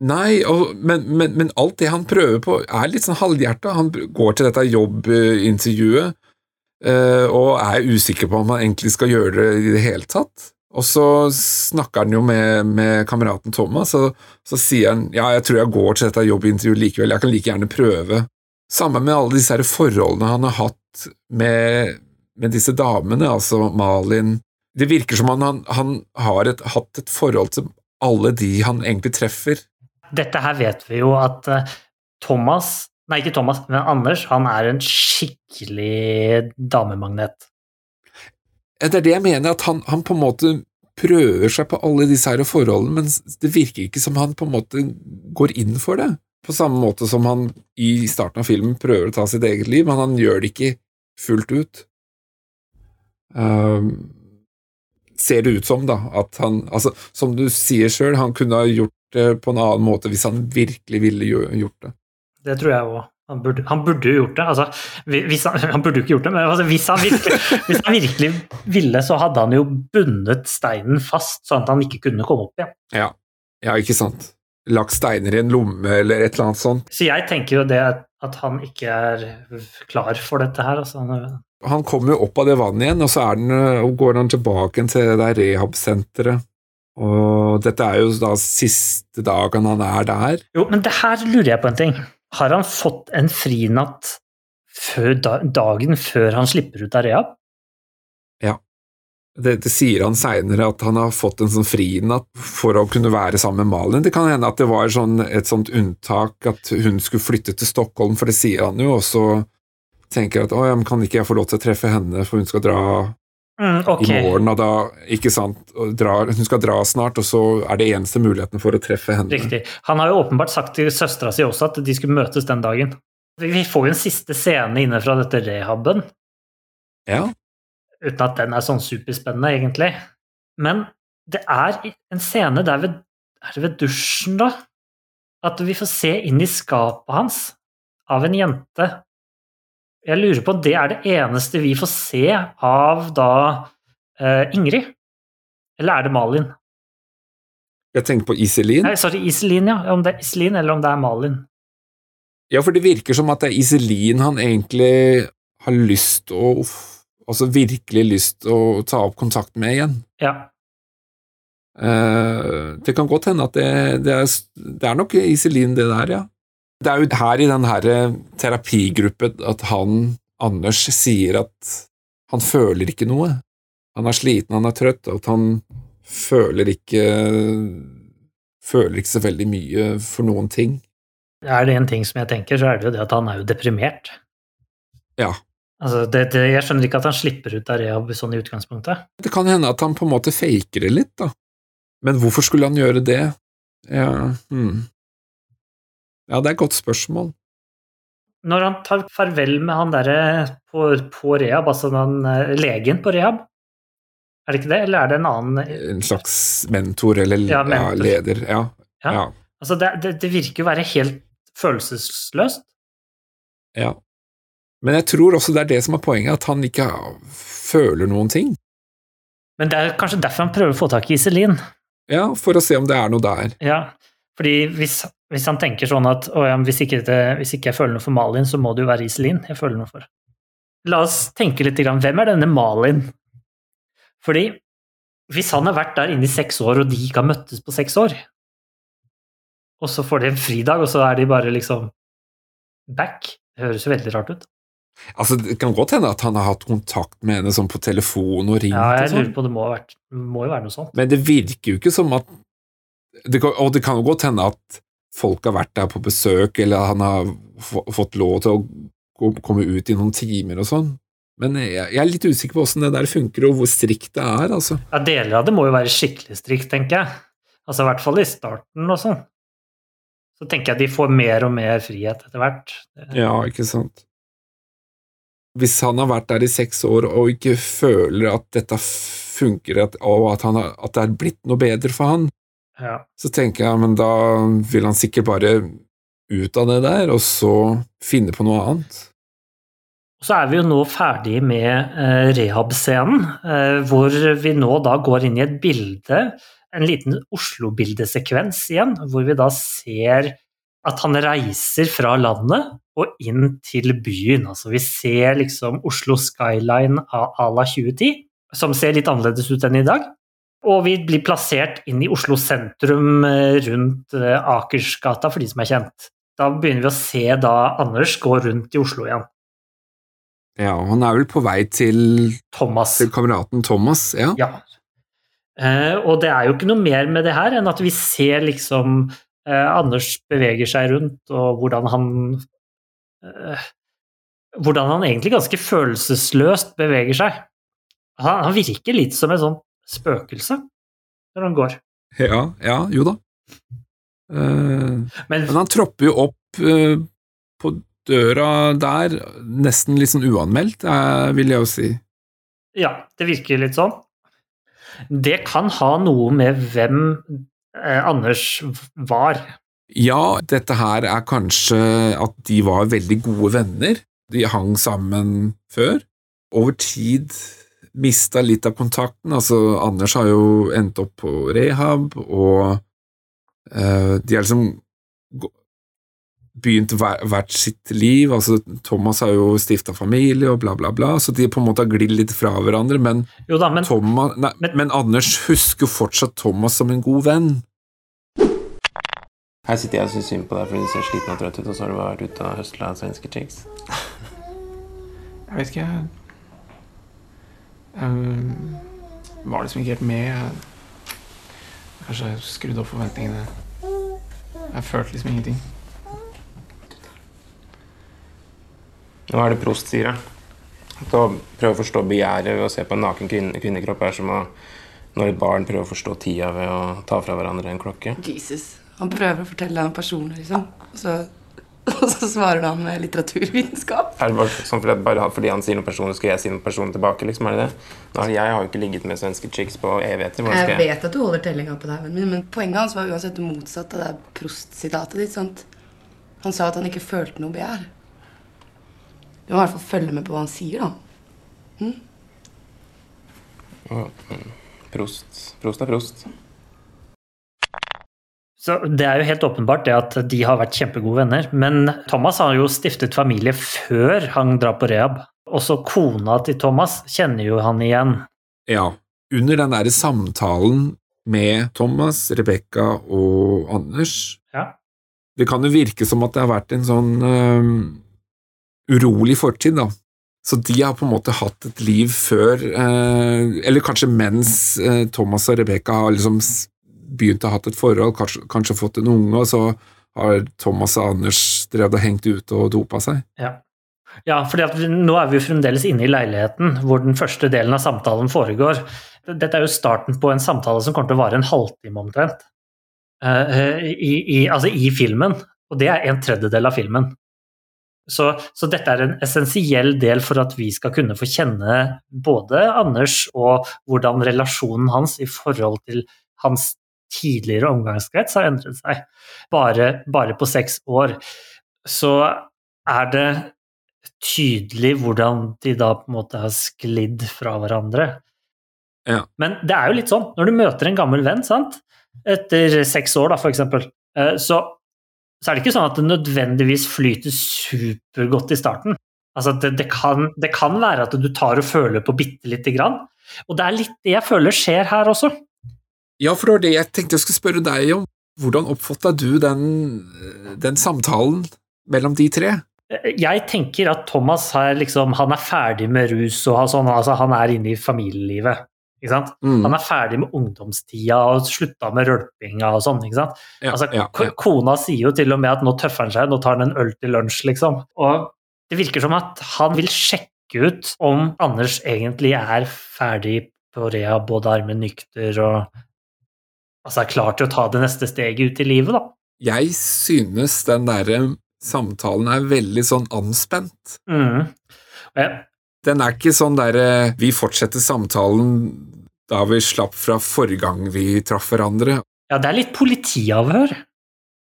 Nei, og, men, men, men alt det han prøver på, er litt sånn halvhjerta. Han går til dette jobbintervjuet eh, og er usikker på om han egentlig skal gjøre det i det hele tatt. Og så snakker han jo med, med kameraten Thomas, og så sier han ja, jeg tror jeg går til dette jobbintervjuet likevel, jeg kan like gjerne prøve. Sammen med alle disse forholdene han har hatt med, med disse damene, altså Malin Det virker som han, han, han har et, hatt et forhold til alle de han egentlig treffer.
Dette her vet vi jo at eh, Thomas Nei, ikke Thomas, men Anders, han er en skikkelig damemagnet.
Det er det jeg mener, at han, han på en måte prøver seg på alle disse her forholdene, men det virker ikke som han på en måte går inn for det. På samme måte som han i starten av filmen prøver å ta sitt eget liv, men han gjør det ikke fullt ut. Um, ser det ut som, da, at han Altså, som du sier sjøl, han kunne ha gjort det på en annen måte hvis han virkelig ville gjort det.
Det tror jeg òg. Han burde, han burde jo gjort det. Altså, hvis han, han burde jo ikke gjort det, men altså, hvis, han virkelig, hvis han virkelig ville, så hadde han jo bundet steinen fast, sånn at han ikke kunne komme opp igjen.
Ja, ja ikke sant. Lagt steiner i en lomme eller et eller annet sånt.
Så jeg tenker jo det at han ikke er klar for dette her. Altså, han-
kommer jo opp av det vannet igjen, og så den, og går han tilbake til det der rehab-senteret. Og dette er jo da siste dagen han er der.
Jo, men det her lurer jeg på en ting. Har han fått en frinatt før dagen før han slipper ut av rehab?
det, det sier han seinere, at han har fått en sånn frinatt for å kunne være sammen med Malin. Det kan hende at det var sånn, et sånt unntak at hun skulle flytte til Stockholm, for det sier han jo, og så tenker jeg at å, ja, men kan ikke jeg få lov til å treffe henne, for hun skal dra
Mm, okay.
i morgen, og da, ikke sant, drar, hun skal dra snart, og så er det eneste muligheten for å treffe henne.
Riktig. Han har jo åpenbart sagt til søstera si også at de skulle møtes den dagen. Vi vi får jo en siste scene inne fra dette rehaben,
Ja,
uten at den er sånn superspennende, egentlig. Men det er en scene der ved Er det ved dusjen, da? At vi får se inn i skapet hans av en jente. Jeg lurer på om det er det eneste vi får se av da eh, Ingrid? Eller er det Malin?
jeg tenker på Iselin.
Nei, sorry, Iselin, ja. Om det er Iselin, eller om det er Malin.
Ja, for det virker som at det er Iselin han egentlig har lyst å Altså virkelig lyst å ta opp kontakt med igjen.
Ja.
Eh, det kan godt hende at det, det, er, det er nok Iselin, det der, ja. Det er jo her i den her terapigruppen at han, Anders, sier at han føler ikke noe. Han er sliten, han er trøtt, og at han føler ikke Føler ikke så veldig mye for noen ting.
Er det en ting som jeg tenker, så er det jo det at han er jo deprimert.
Ja.
Altså, det, det, jeg skjønner ikke at han slipper ut av rehab sånn i utgangspunktet.
Det kan hende at han på en måte faker det litt, da. Men hvorfor skulle han gjøre det? Ja, hmm. Ja det er et godt spørsmål.
Når han tar farvel med han derre på, på rehab, altså den eh, legen på rehab, er det ikke det, eller er det en annen
En slags mentor eller
Ja,
ja, leder. Ja.
Ja. Altså, det, det, det virker jo å være helt følelsesløst.
ja. Men jeg tror også det er det som er poenget, at han ikke føler noen ting.
Men det er kanskje derfor han prøver å få tak i Iselin.
Ja, for å se om det er noe der.
Ja, fordi hvis, hvis han tenker sånn at ja, hvis, ikke det, hvis ikke jeg føler noe for Malin, så må det jo være Iselin jeg føler noe for. La oss tenke litt, grann, hvem er denne Malin? Fordi hvis han har vært der inne i seks år, og de ikke har møttes på seks år, og så får de en fridag, og så er de bare liksom back, det høres jo veldig rart ut.
Altså, Det kan godt hende at han har hatt kontakt med henne sånn på telefon og ringt.
Ja, jeg
sånn.
lurer på, det må, ha vært, må jo være noe sånt.
Men det virker jo ikke som at det kan, Og det kan jo godt hende at folk har vært der på besøk, eller han har fått lov til å komme ut i noen timer og sånn. Men jeg, er litt usikker på åssen det der funker, og hvor strikt det er, altså.
Ja, deler av det må jo være skikkelig strikt, tenker jeg. Altså i hvert fall i starten og sånn. Så tenker jeg de får mer og mer frihet etter hvert.
Ja, ikke sant. Hvis han har vært der i seks år og ikke føler at dette funker, og at, han at det er blitt noe bedre for han,
Ja.
så tenker jeg men da vil han sikkert bare ut av det der, og så finne på noe annet.
Så er vi jo nå ferdig med eh, rehab-scenen, eh, hvor vi nå da går inn i et bilde, en liten Oslo-bildesekvens igjen, hvor vi da ser at han reiser fra landet og inn til byen. Altså vi ser liksom Oslo Skyline à à la 2010, som ser litt annerledes ut enn i dag. Og vi blir plassert inn i Oslo sentrum eh, rundt eh, Akersgata, for de som er kjent. Da begynner vi å se da Anders gå rundt i Oslo igjen.
Ja, han er vel på vei til,
Thomas.
til kameraten Thomas, ja.
Ja. Eh, og det er jo ikke noe mer med det her enn at vi ser liksom eh, Anders beveger seg rundt, og hvordan han eh, Hvordan han egentlig ganske følelsesløst beveger seg. Han, han virker litt som et sånt spøkelse når han går.
Ja, ja, jo da. Uh,
Men
men han tropper jo opp uh, på døra der, nesten litt sånn uanmeldt, uh, vil jeg jo si.
ja, det virker litt sånn. Det kan ha noe med hvem Anders var.
Ja, dette her er kanskje at de var veldig gode venner. De hang sammen før. Over tid mista litt av kontakten. Altså, Anders har jo endt opp på rehab, og eh, de har liksom begynt hvert sitt liv. Altså, Thomas har jo stifta familie og bla, bla, bla, så de på en måte har glidd litt fra hverandre. Men,
Jo da, men
Thomas, nei,
Men-
men Anders husker fortsatt Thomas som en god venn.
Her sitter jeg og syns synd på deg fordi du ser sliten og trøtt ut, og så har du vært ute og høsla svenske chicks.
Jeg vet ikke Ehm,
var liksom ikke helt med. Jeg, kanskje jeg skrudde opp forventningene. Jeg følte liksom ingenting. Hva er det Prost sier, da? Å prøve å forstå begjæret ved å se på en naken kvinne, kvinnekropp er som å når et barn prøver å forstå tida ved å ta fra hverandre en klokke.
Jesus. Han prøver å fortelle deg om personer, liksom. Så, og så svarer han med litteraturvitenskap.
Er det bare sånn fordi, at bare fordi han sier noe personlig, skal jeg si noe personlig tilbake? liksom, er det det? Nå, jeg har jo ikke ligget med svenske chicks på evigheter.
Jeg
jeg...
vet at du holder tellinga på deg, men, men poenget hans var uansett motsatt av det Prost-sitatet ditt. sant? Han sa at han ikke følte noe begjær. Du må i hvert fall følge med på hva han sier, da.
Prost. Prost er prost.
Så Det er jo helt åpenbart det at de har vært kjempegode venner. Men Thomas har jo stiftet familie før han drar på rehab. Også kona til Thomas kjenner jo han igjen.
Ja, under den derre samtalen med Thomas, Rebekka og Anders
Ja.
Det kan jo virke som at det har vært en sånn øhm, urolig fortid, da. Så de har på en måte hatt et liv før, øh, eller kanskje mens øh, Thomas og Rebekka har liksom begynt å ha hatt et forhold, kanskje, kanskje fått en unge, og så har Thomas og Anders drevet og hengt ute og dopa seg.
Ja, ja for nå er vi jo fremdeles inne i leiligheten hvor den første delen av samtalen foregår. Dette er jo starten på en samtale som kommer til å vare en halvtime omtrent. Uh, i, i, altså i filmen. Og det er en tredjedel av filmen. Så, så dette er en essensiell del for at vi skal kunne få kjenne både Anders og hvordan relasjonen hans i forhold til hans tidligere omgangskrets har endret seg. Bare, bare på seks år. Så er det tydelig hvordan de da på en måte har sklidd fra hverandre.
Ja.
Men det er jo litt sånn, når du møter en gammel venn, sant? etter seks år, da, for eksempel, eh, så, så er det ikke sånn at det nødvendigvis flyter supergodt i starten. Altså, det, det, kan, det kan være at du tar og føler på bitte lite grann. Og det er litt det jeg føler skjer her også.
Ja, for det var det jeg tenkte jeg skulle spørre deg om. Hvordan oppfatta du den, den samtalen mellom de tre?
Jeg tenker at Thomas er, liksom, han er ferdig med rus og sånn, altså, han er inne i familielivet. Ikke sant?
Mm.
Han er ferdig med ungdomstida og slutta med rølpinga og sånn. ikke sant?
Ja,
Altså,
ja, ja.
Kona sier jo til og med at nå tøffer han seg, nå tar han en øl til lunsj, liksom. Og det virker som at han vil sjekke ut om Anders egentlig er ferdig på rehab, både armen nykter og altså er klar til å ta det neste steget ut i livet, da.
Jeg synes den derre samtalen er veldig sånn anspent.
Mm. Ja.
Den er ikke sånn derre vi fortsetter samtalen da vi slapp fra forrige gang vi traff hverandre.
ja, det er litt politiavhør.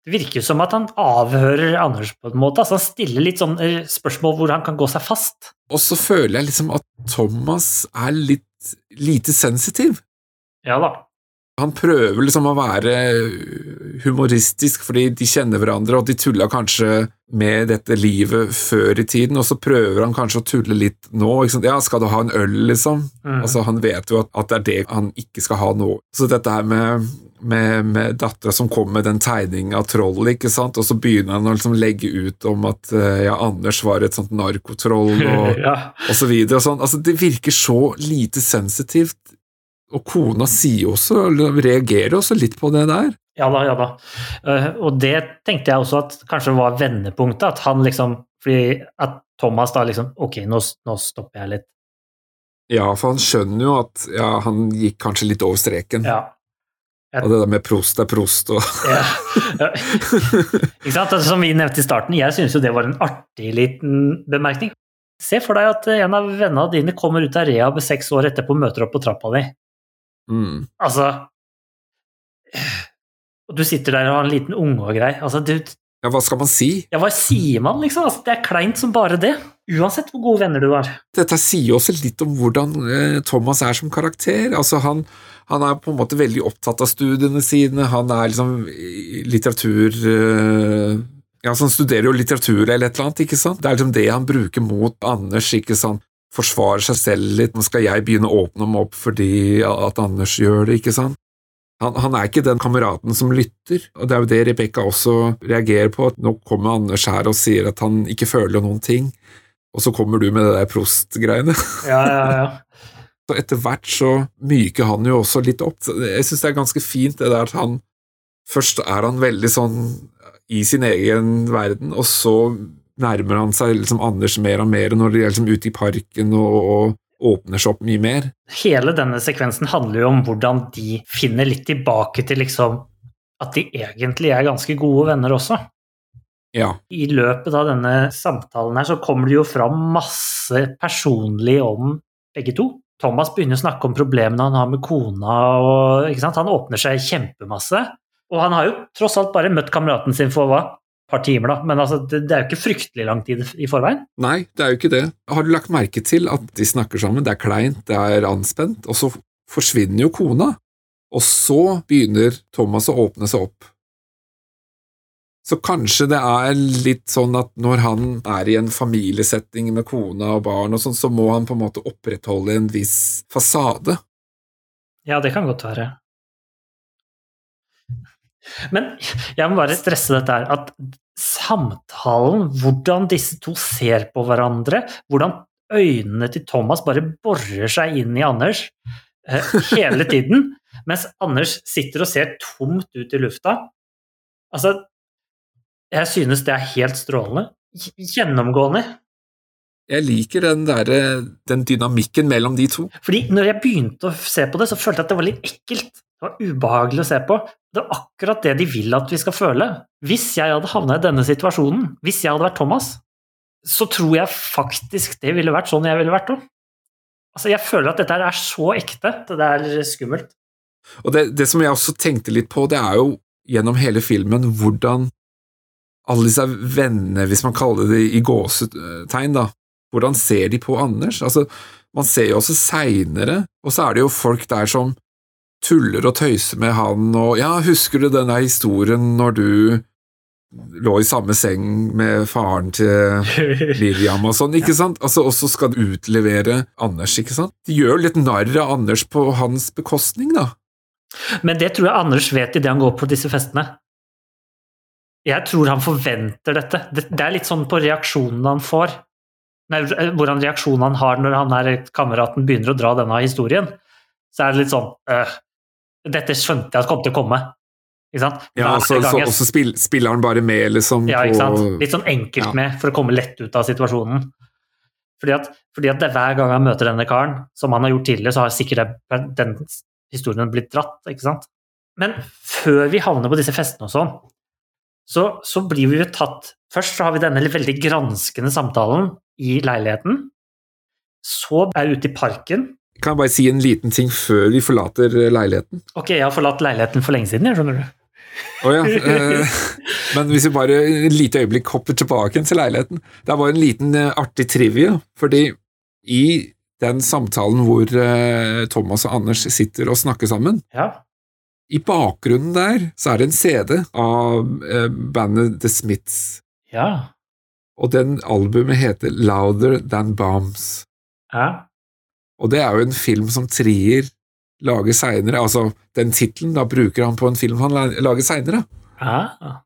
Det virker jo som at han avhører Anders på en måte. altså Han stiller litt sånn eh, spørsmål hvor han kan gå seg fast.
Og så føler jeg liksom at Thomas er litt lite sensitiv.
Ja da.
Han prøver liksom å være humoristisk fordi de kjenner hverandre, og de tulla kanskje med dette livet før i tiden, og så prøver han kanskje å tulle litt nå. Ja, skal du ha en øl, liksom?
Mm.
Altså, Han vet jo at, at det er det han ikke skal ha nå. Så dette her med, med, med dattera som kom med den tegningen av trollet, ikke sant, og så begynner han å liksom legge ut om at eh, ja, Anders var et sånt narkotroll, og,
ja.
og så videre og sånn. Altså, det virker så lite sensitivt. Og kona sier også, reagerer også litt på det der.
Ja da, ja da. Eh, og det tenkte jeg også at kanskje var vendepunktet. At han liksom Fordi at Thomas da liksom Ok, nå, nå stopper jeg litt.
Ja, for han skjønner jo at ja, han gikk kanskje litt over streken.
Ja.
Og det der med prost er prost og
ja. Ja. Ikke sant? Altså, Som vi nevnte i starten, jeg syns jo det var en artig liten bemerkning. Se for deg at en av vennene dine kommer ut av rehab seks år etterpå og møter opp på trappa di.
Mm.
Altså Og du sitter der og har en liten unge og grei. Altså, du,
Ja, hva skal man si?
ja, hva sier man, liksom? Altså, det er kleint som bare det. Uansett hvor gode venner du har.
Dette sier også litt om hvordan eh, Thomas er som karakter. Altså, han, han er på en måte veldig opptatt av studiene sine, han er liksom litteratur eh, Ja, så han studerer jo litteratur eller et eller annet, ikke sant? Det er liksom det han bruker mot Anders, ikke sant? Forsvarer seg selv litt. Nå skal jeg begynne å åpne meg opp fordi at Anders gjør det, ikke sant? Han, han er ikke den kameraten som lytter, og det er jo det Rebekka også reagerer på. at Nå kommer Anders her og sier at han ikke føler noen ting, og så kommer du med det der prost-greiene.
Ja, ja, ja.
Så etter hvert så myker han jo også litt opp. Jeg syns det er ganske fint det der at han Først er han veldig sånn i sin egen verden, og så nærmer han seg liksom Anders mer og mer når de er liksom ute i parken og, og åpner seg opp mye mer.
Hele denne sekvensen handler jo om hvordan de finner litt tilbake til liksom at de egentlig er ganske gode venner også.
Ja.
I løpet av denne samtalen her så kommer det jo fram masse personlig om begge to. Thomas begynner å snakke om problemene han har med kona, og han åpner seg kjempemasse. Og han har jo tross alt bare møtt kameraten sin for hva? Par timer, da. Men altså, det, det er jo ikke fryktelig lang tid i forveien.
Nei, det er jo ikke det. Har du lagt merke til at de snakker sammen? Det er kleint, det er anspent, og så forsvinner jo kona. Og så begynner Thomas å åpne seg opp. Så kanskje det er litt sånn at når han er i en familiesetting med kona og barn og sånn, så må han på en måte opprettholde en viss fasade.
Ja, det kan godt være. Men jeg må bare stresse dette her, at samtalen, hvordan disse to ser på hverandre, hvordan øynene til Thomas bare borer seg inn i Anders eh, hele tiden, mens Anders sitter og ser tomt ut i lufta. Altså, jeg synes det er helt strålende. Gjennomgående.
Jeg liker den, der, den dynamikken mellom de to.
Fordi når jeg begynte å se på det, så følte jeg at det var litt ekkelt. Det var ubehagelig å se på. Det er akkurat det de vil at vi skal føle. Hvis jeg hadde havna i denne situasjonen, hvis jeg hadde vært Thomas, så tror jeg faktisk det ville vært sånn jeg ville vært òg. Altså, jeg føler at dette er så ekte at det er skummelt.
Og det, det som jeg også tenkte litt på, det er jo gjennom hele filmen hvordan alle disse vennene, hvis man kaller det i gåsetegn, da, hvordan ser de på Anders? Altså, man ser jo også seinere, og så er det jo folk der som tuller og tøyser med han, og ja, husker du den der historien når du lå i samme seng med faren til Miriam og sånn, ikke sant? Altså, og så skal du utlevere Anders, ikke sant? De gjør litt narr av Anders på hans bekostning, da.
Men det tror jeg Anders vet idet han går på disse festene. Jeg tror han forventer dette. Det, er litt sånn på reaksjonen han får. Nei, hvordan reaksjonen han har når han her kameraten begynner å dra denne historien. Så er det litt sånn øh, Dette skjønte jeg at kom til å komme. Ikke sant?
Ja, og så, så, så spill, spiller han bare med, liksom,
ja, ikke sant?
på
Litt sånn enkelt
Ja.
med for å komme lett ut av situasjonen. Fordi at, fordi at er hver gang han møter denne karen, som han har gjort tidligere, så har sikkert det- den historien blitt dratt, ikke sant. Men før vi havner på disse festene og sånn, så, så blir vi jo tatt Først så har vi denne veldig granskende samtalen i leiligheten. Så er jeg ute i parken.
Kan jeg bare si en liten ting før vi forlater eh, leiligheten?
Ok, jeg har forlatt leiligheten for lenge siden, jeg, skjønner du.
Å ja. Eh, men hvis vi bare et lite øyeblikk hopper tilbake til leiligheten Det var en liten eh, artig trivia, fordi i den samtalen hvor eh, Thomas og Anders sitter og snakker sammen,
Ja.
i bakgrunnen der så er det en CD av eh, bandet The Smiths,
Ja.
Og den albumet heter Louder Than Bombs.
ja.
Og det er jo en film som Trier lager seinere, altså den tittelen bruker han på en film han lager seinere.
ja.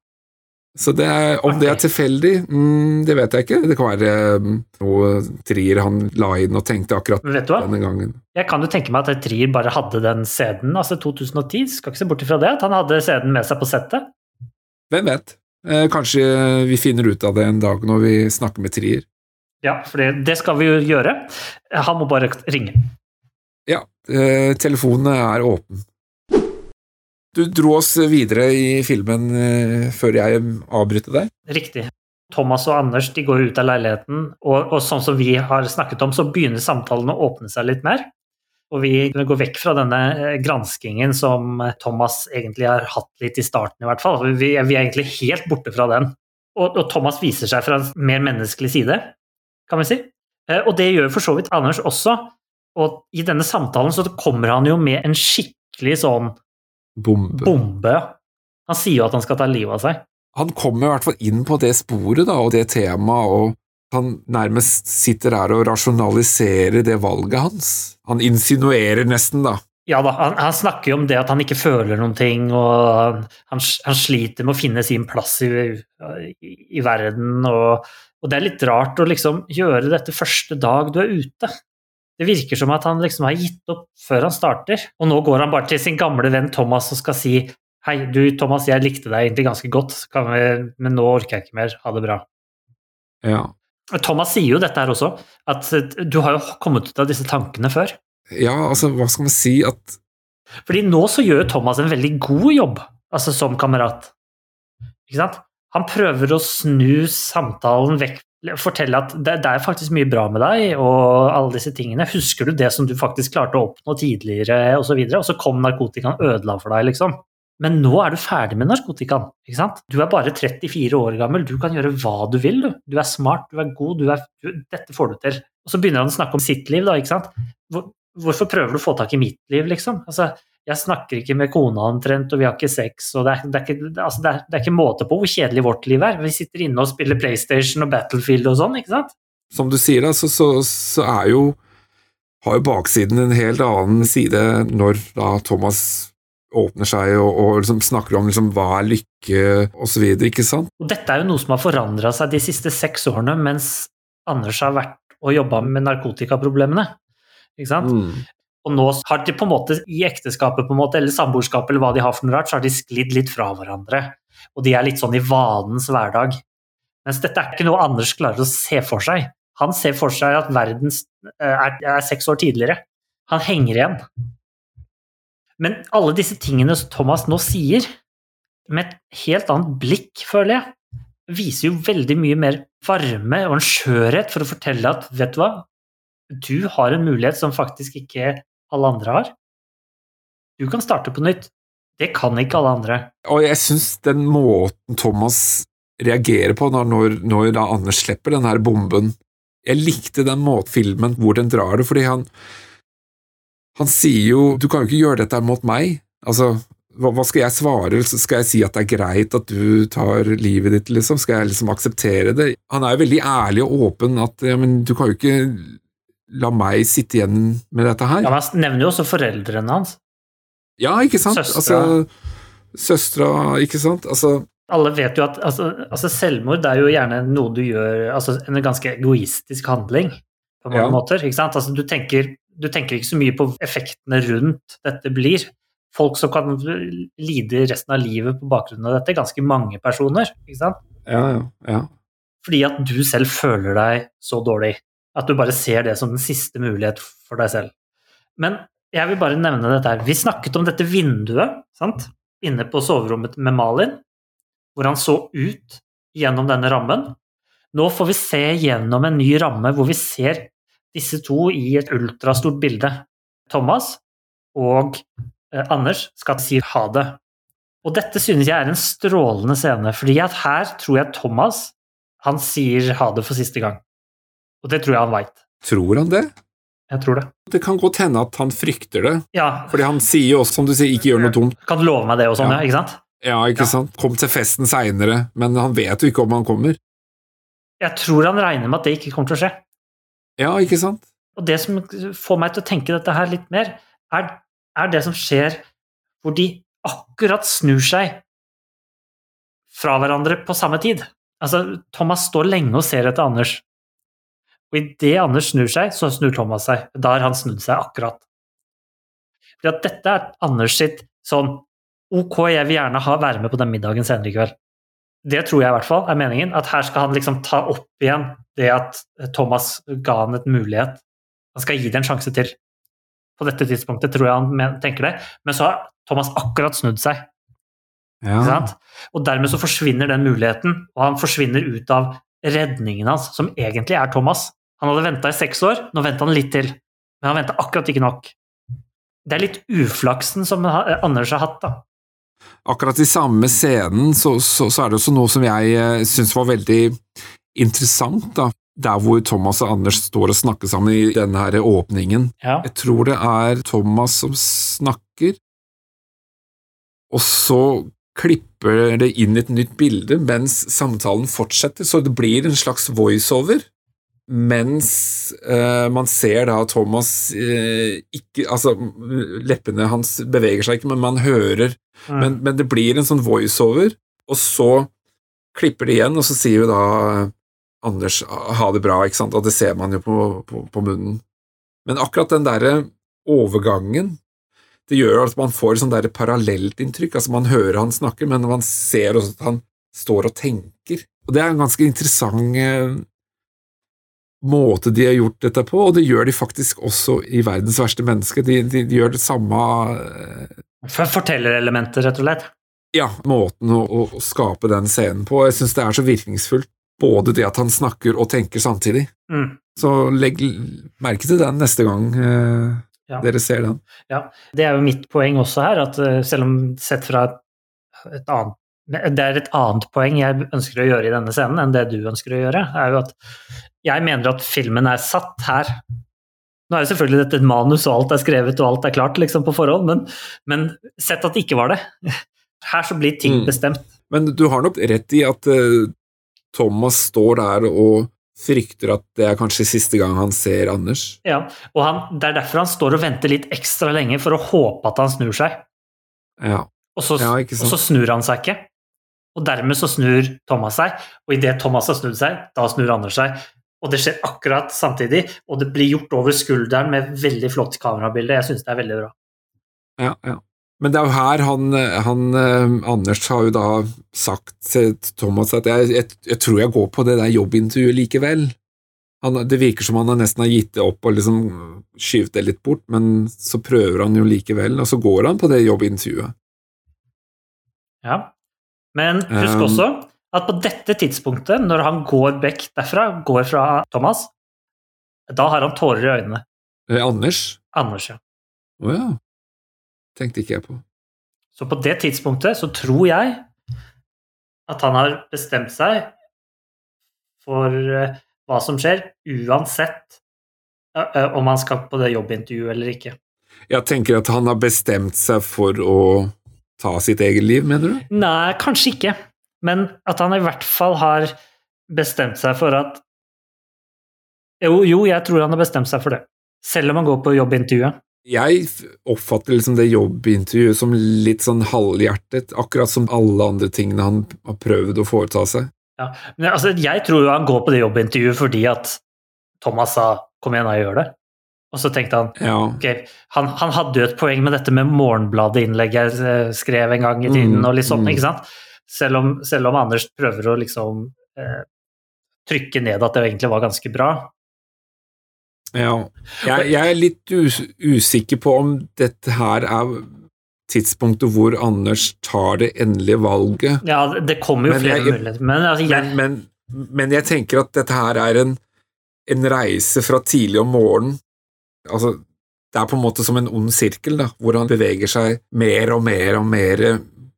Så det er, om det er tilfeldig, mm, det vet jeg ikke. Det kan være um, noe Trier han la inn og tenkte akkurat
vet du hva?
denne gangen.
Jeg kan jo tenke meg at Trier bare hadde den CD-en, altså 2010. Skal ikke se bort ifra det, at han hadde CD-en med seg på settet.
Hvem vet? Eh, kanskje vi finner ut av det en dag når vi snakker med Trier.
Ja, for det, det skal vi jo gjøre. Han må bare ringe.
Ja, eh, telefonen er åpen. Du dro oss videre i filmen eh, før jeg avbryter deg.
Riktig. Thomas og Anders de går ut av leiligheten, og, og sånn som vi har snakket om, så begynner samtalen å åpne seg litt mer. Og vi går vekk fra denne eh, granskingen som Thomas egentlig har hatt litt i starten, i hvert fall. Vi, er- vi er egentlig helt borte fra den. Og, og Thomas viser seg fra en mer menneskelig side, kan vi si. Eh, Og det gjør for så vidt Anders også. Og i denne samtalen så kommer han jo med en skikkelig sånn
Bombe.
bombe. Han sier jo at han skal ta livet av seg.
Han kommer i hvert fall inn på det sporet da, og det temaet, og han nærmest sitter her og rasjonaliserer det valget hans. Han insinuerer nesten, da.
Ja da, han, han snakker jo om det at han ikke føler noen ting, og han, han sliter med å finne sin plass i, i, i verden, og, og det er litt rart å liksom gjøre dette første dag du er ute. Det virker som at han liksom har gitt opp før han starter, og nå går han bare til sin gamle venn Thomas og skal si Hei, du Thomas, jeg likte deg egentlig ganske godt, kan vi, men nå orker jeg ikke mer, ha det bra.
Ja.
Thomas sier jo dette her også, at eh, du har jo kommet ut av disse tankene før.
ja, altså, hva skal man si at
Fordi nå så gjør Thomas en veldig god jobb, altså som kamerat. Ikke sant? Han prøver å snu samtalen vekk, fortelle at det, det er faktisk mye bra med deg, og alle disse tingene. Husker du det som du faktisk klarte å oppnå tidligere, osv.? Og, så videre? og så kom narkotikaen og ødela for deg, liksom. Men nå er du ferdig med narkotikaen. ikke sant? Du er bare 34 år gammel, du kan gjøre hva du vil. Du, du er smart, du er god, du er, du, dette får du til. Og så begynner han å snakke om sitt liv, da. ikke sant? Hvor, hvorfor prøver du å få tak i mitt liv, liksom? Altså, jeg snakker ikke med kona omtrent, og vi har ikke sex, og det er, det, er ikke, altså det, er, det er ikke måte på hvor kjedelig vårt liv er. Vi sitter inne og spiller PlayStation og Battlefield og sånn, ikke sant?
Som du sier, altså, så, så, er jo har jo baksiden en helt annen side når da Thomas åpner seg og, og liksom snakker om liksom hva er lykke og så videre, ikke sant?
Dette er jo noe som har forandra seg de siste seks årene, mens Anders har vært og jobba med narkotikaproblemene. Ikke sant?
Mm.
Og nå har de på en måte i ekteskapet på en måte, eller samboerskapet eller hva de har for noe rart, så har de sklidd litt fra hverandre. Og de er litt sånn i vanens hverdag. Mens dette er ikke noe Anders klarer å se for seg. Han ser for seg at verden er, er seks år tidligere. Han henger igjen. Men alle disse tingene som Thomas nå sier, med et helt annet blikk, føler jeg, viser jo veldig mye mer varme og en skjørhet for å fortelle at vet du hva, du har en mulighet som faktisk ikke alle andre har. Du kan starte på nytt. Det kan ikke alle andre.
Og jeg syns den måten Thomas reagerer på når, når, da Anders slipper den her bomben Jeg likte den måten filmen hvor den drar det, fordi han Han sier jo Du kan jo ikke gjøre dette mot meg. Altså, hva, hva skal jeg svare? Skal jeg si at det er greit at du tar livet ditt, liksom? Skal jeg liksom akseptere det? Han er jo veldig ærlig og åpen at ja, men du kan jo ikke la meg sitte igjen med dette her.
Ja, men Han nevner jo også foreldrene hans.
Ja, ikke sant?
Søstra.
Altså, søstra, ikke sant? Altså,
Alle vet jo at altså, altså selvmord er jo gjerne noe du gjør Altså en ganske egoistisk handling på mange
Ja.
måter. ikke sant? Altså, du, tenker, du tenker ikke så mye på effektene rundt dette blir. Folk som kan lide resten av livet på bakgrunn av dette, ganske mange personer. ikke sant?
ja, ja, ja.
Fordi at du selv føler deg så dårlig. At du bare ser det som den siste mulighet for deg selv. Men jeg vil bare nevne dette her. Vi snakket om dette vinduet sant? inne på soverommet med Malin, hvor han så ut gjennom denne rammen. Nå får vi se gjennom en ny ramme hvor vi ser disse to i et ultrastort bilde. Thomas og eh, Anders skal si ha det. Og dette synes jeg er en strålende scene, fordi at her tror jeg Thomas han sier ha det for siste gang. Og det tror jeg han veit.
Tror han det?
Jeg tror det.
Det kan godt hende at han frykter det,
Ja,
fordi han sier jo også, som du sier, ikke gjør noe dumt.
kan du love meg det og sånn,
Ja.
ja, ikke sant?
Ja, ikke
Ja.
sant? Kom til festen seinere, men han vet jo ikke om han kommer.
Jeg tror han regner med at det ikke kommer til å skje.
Ja, ikke sant?
Og det som får meg til å tenke dette her litt mer, er, er det som skjer hvor de akkurat snur seg fra hverandre på samme tid. Altså, Thomas står lenge og ser etter Anders. Og idet Anders snur seg, så snur Thomas seg. Da har han snudd seg akkurat. Fordi at dette er Anders sitt sånn Ok, jeg vil gjerne ha, være med på den middagen senere i kveld. Det tror jeg i hvert fall er meningen. At her skal han liksom ta opp igjen det at Thomas ga han et mulighet. Han skal gi det en sjanse til. På dette tidspunktet tror jeg han tenker det. Men så har Thomas akkurat snudd seg.
Ja.
Og dermed så forsvinner den muligheten, og han forsvinner ut av redningen hans, som egentlig er Thomas. Han hadde venta i seks år, nå venta han litt til. Men han venta akkurat ikke nok. Det er litt uflaksen som Anders har hatt, da.
Akkurat i samme scenen så, så, så er det også noe som jeg eh, syns var veldig interessant, da. Der hvor Thomas og Anders står og snakker sammen i denne her åpningen.
Ja.
Jeg tror det er Thomas som snakker, og så klipper det inn et nytt bilde mens samtalen fortsetter, så det blir en slags voiceover. Mens eh, man ser da Thomas eh, ikke Altså, leppene hans beveger seg ikke, men man hører.
Mm.
Men, men det blir en sånn voiceover, og så klipper det igjen, og så sier jo da Anders ha det bra, ikke sant, og det ser man jo på, på, på munnen. Men akkurat den derre overgangen det gjør at man får et sånn der parallelt inntrykk. Altså Man hører han snakker, men man ser også at han står og tenker. Og Det er en ganske interessant eh, måte de har gjort dette på, og det gjør de faktisk også i Verdens verste menneske. De, de, de gjør det samme eh,
For Fortellerelementet, rett og slett.
Ja, måten å, å skape den scenen på. Jeg syns det er så virkningsfullt, både det at han snakker og tenker samtidig.
Mm.
Så legg merke til den neste gang eh,
Ja.
dere ser den.
Ja, det er jo mitt poeng også her, at eh, selv om sett fra et, et annet det er et annet poeng jeg ønsker å gjøre i denne scenen enn det du ønsker å gjøre, er jo at jeg mener at filmen er satt her. Nå er jo selvfølgelig dette et manus, og alt er skrevet og alt er klart liksom på forhånd, men, men sett at det ikke var det. Her så blir ting
Mm.
bestemt.
Men du har nok rett i at eh, Thomas står der og frykter at det er kanskje siste gang han ser Anders.
Ja, og han, Det er derfor han står og venter litt ekstra lenge, for å håpe at han snur seg.
Ja,
Og så,
Ja,
og så snur han seg ikke. Og dermed så snur Thomas seg, og idet Thomas har snudd seg, da snur Anders seg. Og det skjer akkurat samtidig, og det blir gjort over skulderen med veldig flott kamerabilde. Jeg syns det er veldig bra.
ja, ja. Men det er jo her han, han eh, Anders har jo da sagt til Thomas at jeg, jeg, jeg tror jeg går på det der jobbintervjuet likevel. Han, det virker som han nesten har gitt det opp og liksom skyvd det litt bort, men så prøver han jo likevel, og så går han på det jobbintervjuet.
Ja. Men husk
Um,
også at på dette tidspunktet, når han går vekk derfra, går fra Thomas, da har han tårer i øynene.
Eh, Anders?
Anders, ja.
Å ja. Tenkte ikke jeg på.
Så på det tidspunktet så tror jeg at han har bestemt seg for eh, hva som skjer, uansett om han skal på det jobbintervjuet eller ikke.
Jeg tenker at han har bestemt seg for å ta sitt eget liv, mener du?
Nei, kanskje ikke, men at han i hvert fall har bestemt seg for at Jo, jo, jeg tror han har bestemt seg for det. Selv om han går på jobbintervjuet.
Jeg oppfatter liksom det jobbintervjuet som litt sånn halvhjertet, akkurat som alle andre tingene han har prøvd å foreta seg.
Ja. Men altså, jeg tror han går på det jobbintervjuet fordi at Thomas sa 'kom igjen, jeg gjør det'. Og så tenkte han
Ja,
ok, han, han hadde jo et poeng med dette med Morgenbladet-innlegget jeg skrev en gang i tiden,
Mm,
og litt sånn,
mm.
ikke sant? Selv om, selv om Anders prøver å liksom eh, trykke ned at det egentlig var ganske bra.
Ja. Jeg, jeg er litt us usikker på om dette her er tidspunktet hvor Anders tar det endelige valget.
Ja, det kommer jo
Men
flere
jeg-
muligheter, men altså, jeg,
Men, men, men jeg tenker at dette her er en, en reise fra tidlig om morgenen. Altså, det er på en måte som en ond sirkel, da, hvor han beveger seg mer og mer og mer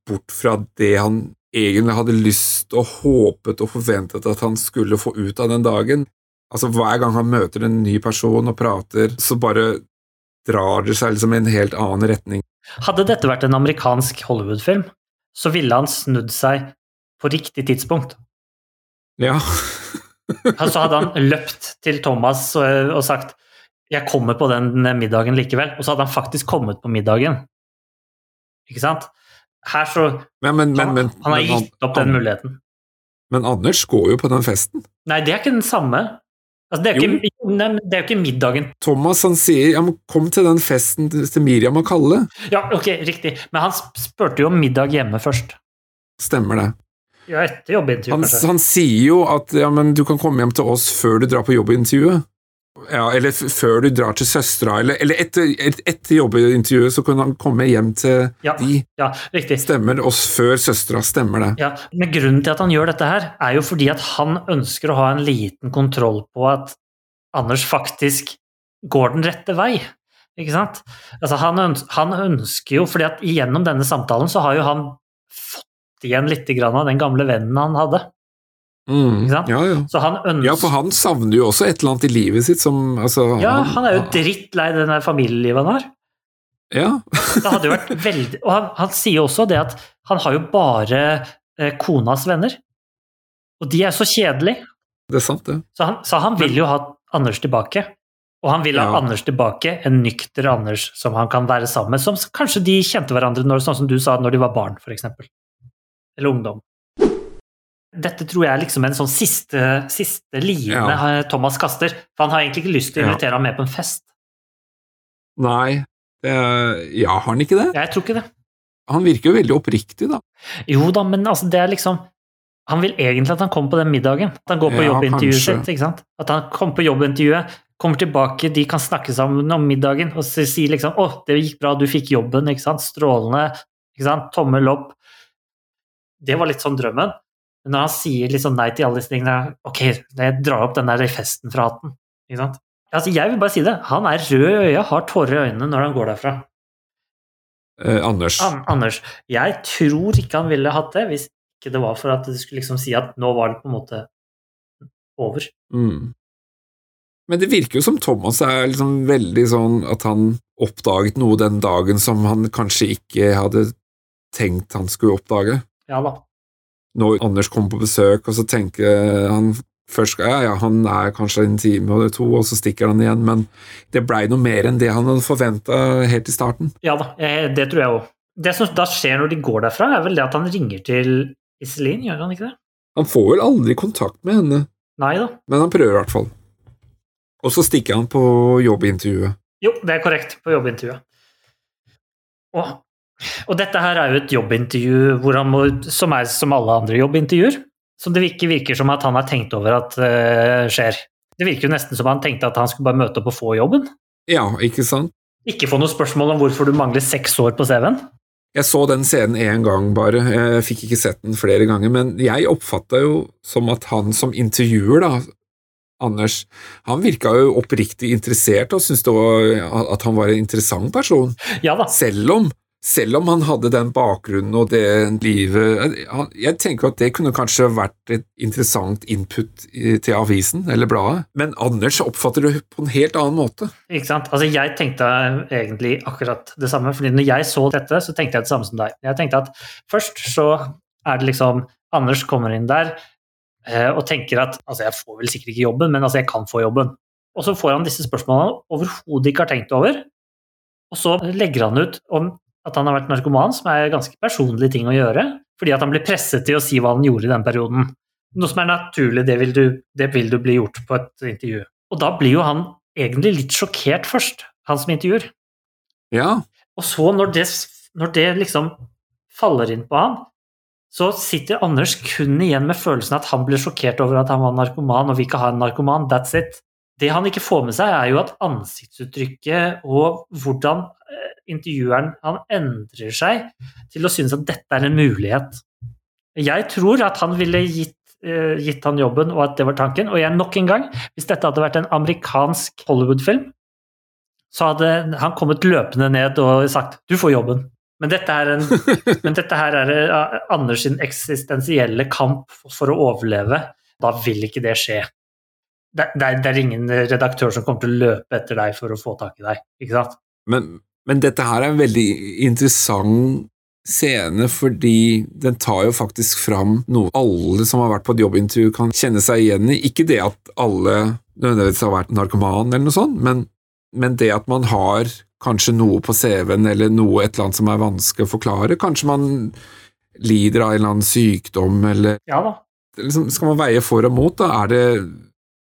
bort fra det han egentlig hadde lyst og håpet og forventet at han skulle få ut av den dagen. Altså, hver gang han møter en ny person og prater, så bare drar det seg liksom i en helt annen retning.
Hadde dette vært en amerikansk Hollywood-film, så ville han snudd seg på riktig tidspunkt.
Ja.
Så hadde han løpt til Thomas og, og sagt 'jeg kommer på den middagen likevel', og så hadde han faktisk kommet på middagen. Ikke sant? Her så
Men, men, men,
Han, han har gitt opp den muligheten.
Men Anders går jo på den festen.
Nei, det er ikke den samme. Altså, det, er
Jo.
ikke, det er jo ikke middagen.
Thomas han sier ja, 'kom til den festen til Miriam og Kalle'.
Ja, ok, riktig. Men han sp- spurte jo om middag hjemme først.
Stemmer det.
Ja, etter jobbintervjuet,
Han,
kanskje.
han sier jo at ja, men du kan komme hjem til oss før du drar på jobbintervjuet. Ja, eller før du drar til søstera, eller, eller etter, et- etter jobbintervjuet så kunne han komme hjem til
Ja.
de.
Ja, riktig.
Stemmer oss før søstera, stemmer det.
Ja, men grunnen til at han gjør dette her, er jo fordi at han ønsker å ha en liten kontroll på at Anders faktisk går den rette vei. Ikke sant? Altså, han, øns han ønsker jo, fordi at gjennom denne samtalen så har jo han fått igjen litt grann av den gamle vennen han hadde.
Mm.
Ikke sant?
Ja, ja.
Så han ønsker
ja, for han savner jo også et eller annet i livet sitt som altså,
Ja, han er jo drittlei det der familielivet han har.
Ja,
Det hadde jo vært veldig Og han, han sier jo også det at han har jo bare eh, konas venner. Og de er så kjedelige.
det er sant, det.
Så han, så han vil jo ha Anders tilbake. Og han vil ha
Ja.
Anders tilbake, en nykter Anders som han kan være sammen med. Som kanskje de kjente hverandre, når, sånn som du sa, når de var barn, f.eks. Eller ungdom. Dette tror jeg er liksom en sånn siste, siste line
Ja.
Thomas kaster. For han har egentlig ikke lyst til å
Ja.
invitere ham med på en fest.
Nei, det, ja, har han ikke det?
Jeg tror ikke det.
Han virker jo veldig oppriktig, da.
Jo da, men altså, det er liksom Han vil egentlig at han kommer på den middagen. At han går på
Ja,
jobbintervjuet
kanskje.
sitt. ikke sant? At han kommer på jobbintervjuet, kommer tilbake, de kan snakke sammen om middagen og sier si liksom 'Å, det gikk bra, du fikk jobben', ikke sant? Strålende. ikke sant? Tommel opp. Det var litt sånn drømmen. Men når han sier liksom nei til alle disse tingene Ok, jeg drar opp den der festen fra hatten. Ikke sant? Altså, jeg vil bare si det. Han er rød i øya, har tårer i øynene når han går derfra.
Eh, Anders.
An Anders, jeg tror ikke han ville hatt det hvis ikke det var for at du skulle liksom si at nå var det på en måte over.
Mm. Men det virker jo som Thomas er liksom veldig sånn at han oppdaget noe den dagen som han kanskje ikke hadde tenkt han skulle oppdage.
Ja da.
Når Anders kommer på besøk, og så tenker han først ja, ja, han er kanskje en time eller to, og så stikker han igjen, men det blei noe mer enn det han hadde forventa helt i starten.
Ja da, eh, det tror jeg òg. Det som da skjer når de går derfra, er vel det at han ringer til Iselin, gjør han ikke det?
Han får vel aldri kontakt med henne,
Nei da.
men han prøver i hvert fall. Og så stikker han på jobbintervjuet.
Jo, det er korrekt, på jobbintervjuet. Og, og dette her er jo et jobbintervju hvor han må, som er som alle andre jobbintervjuer, som det ikke virker som at han har tenkt over at uh, skjer. Det virker jo nesten som han tenkte at han skulle bare møte opp og få jobben.
Ja, ikke sant?
Ikke få noe spørsmål om hvorfor du mangler seks år på CV-en.
Jeg så den scenen én gang bare, jeg fikk ikke sett den flere ganger, men jeg oppfatta jo som at han som intervjuer, da, Anders, han virka jo oppriktig interessert og syntes at han var en interessant person,
Ja da.
selv om, selv om han hadde den bakgrunnen og det livet Jeg tenker at det kunne kanskje vært et interessant input til avisen eller bladet, men Anders oppfatter det på en helt annen måte.
Ikke sant? Altså, jeg tenkte egentlig akkurat det samme, fordi når jeg så dette, så tenkte jeg det samme som deg. Jeg tenkte at først så er det liksom Anders kommer inn der eh, og tenker at altså, jeg får vel sikkert ikke jobben, men altså, jeg kan få jobben. Og så får han disse spørsmålene han overhodet ikke har tenkt over, og så legger han ut om at han har vært narkoman, som er ganske personlig ting å gjøre, fordi at han blir presset til å si hva han gjorde i den perioden. Noe som er naturlig, det vil du, det vil du bli gjort på et intervju. Og da blir jo han egentlig litt sjokkert først, han som intervjuer.
Ja,
Og så, når det, når det liksom faller inn på han, så sitter Anders kun igjen med følelsen at han ble sjokkert over at han var narkoman og vil ikke ha en narkoman. That's it. Det han ikke får med seg, er jo at ansiktsuttrykket og hvordan eh, intervjueren han endrer seg til å synes at dette er en mulighet. Jeg tror at han ville gitt, uh, gitt han jobben, og at det var tanken. Og jeg nok en gang, hvis dette hadde vært en amerikansk Hollywood-film, så hadde han kommet løpende ned og sagt 'du får jobben'. Men dette, en, men dette her er eh, Anders sin eksistensielle kamp for å overleve. Da vil ikke det skje. Det, det, det er ingen redaktør som kommer til å løpe etter deg for å få tak i deg. ikke sant?
Men, men dette her er en veldig interessant scene, fordi den tar jo faktisk fram noe alle som har vært på et jobbintervju kan kjenne seg igjen i. Ikke det at alle nødvendigvis har vært narkoman eller noe sånt, men, men det at man har kanskje noe på CV-en eller noe et eller annet som er vanskelig å forklare. Kanskje man lider av en eller annen sykdom, eller
Ja da.
liksom, skal man veie for og mot, da er det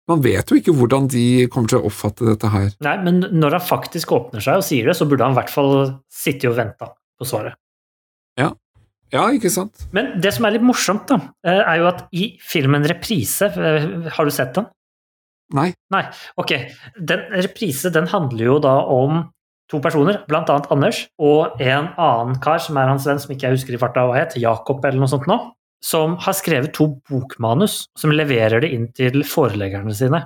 Man vet jo ikke hvordan de kommer til å oppfatte dette her.
Nei, men når han faktisk åpner seg og sier det, så burde han i hvert fall sitte og vente på svaret.
Ja, ikke sant?
Men det som er litt morsomt, da, eh, er jo at i filmen Reprise eh, Har du sett den?
Nei.
Nei. Ok. Den reprise den handler jo da om to personer, blant annet Anders, og en annen kar som er hans venn, som ikke jeg husker i farta hva het, Jakob eller noe sånt nå, som har skrevet to bokmanus, som leverer det inn til foreleggerne sine.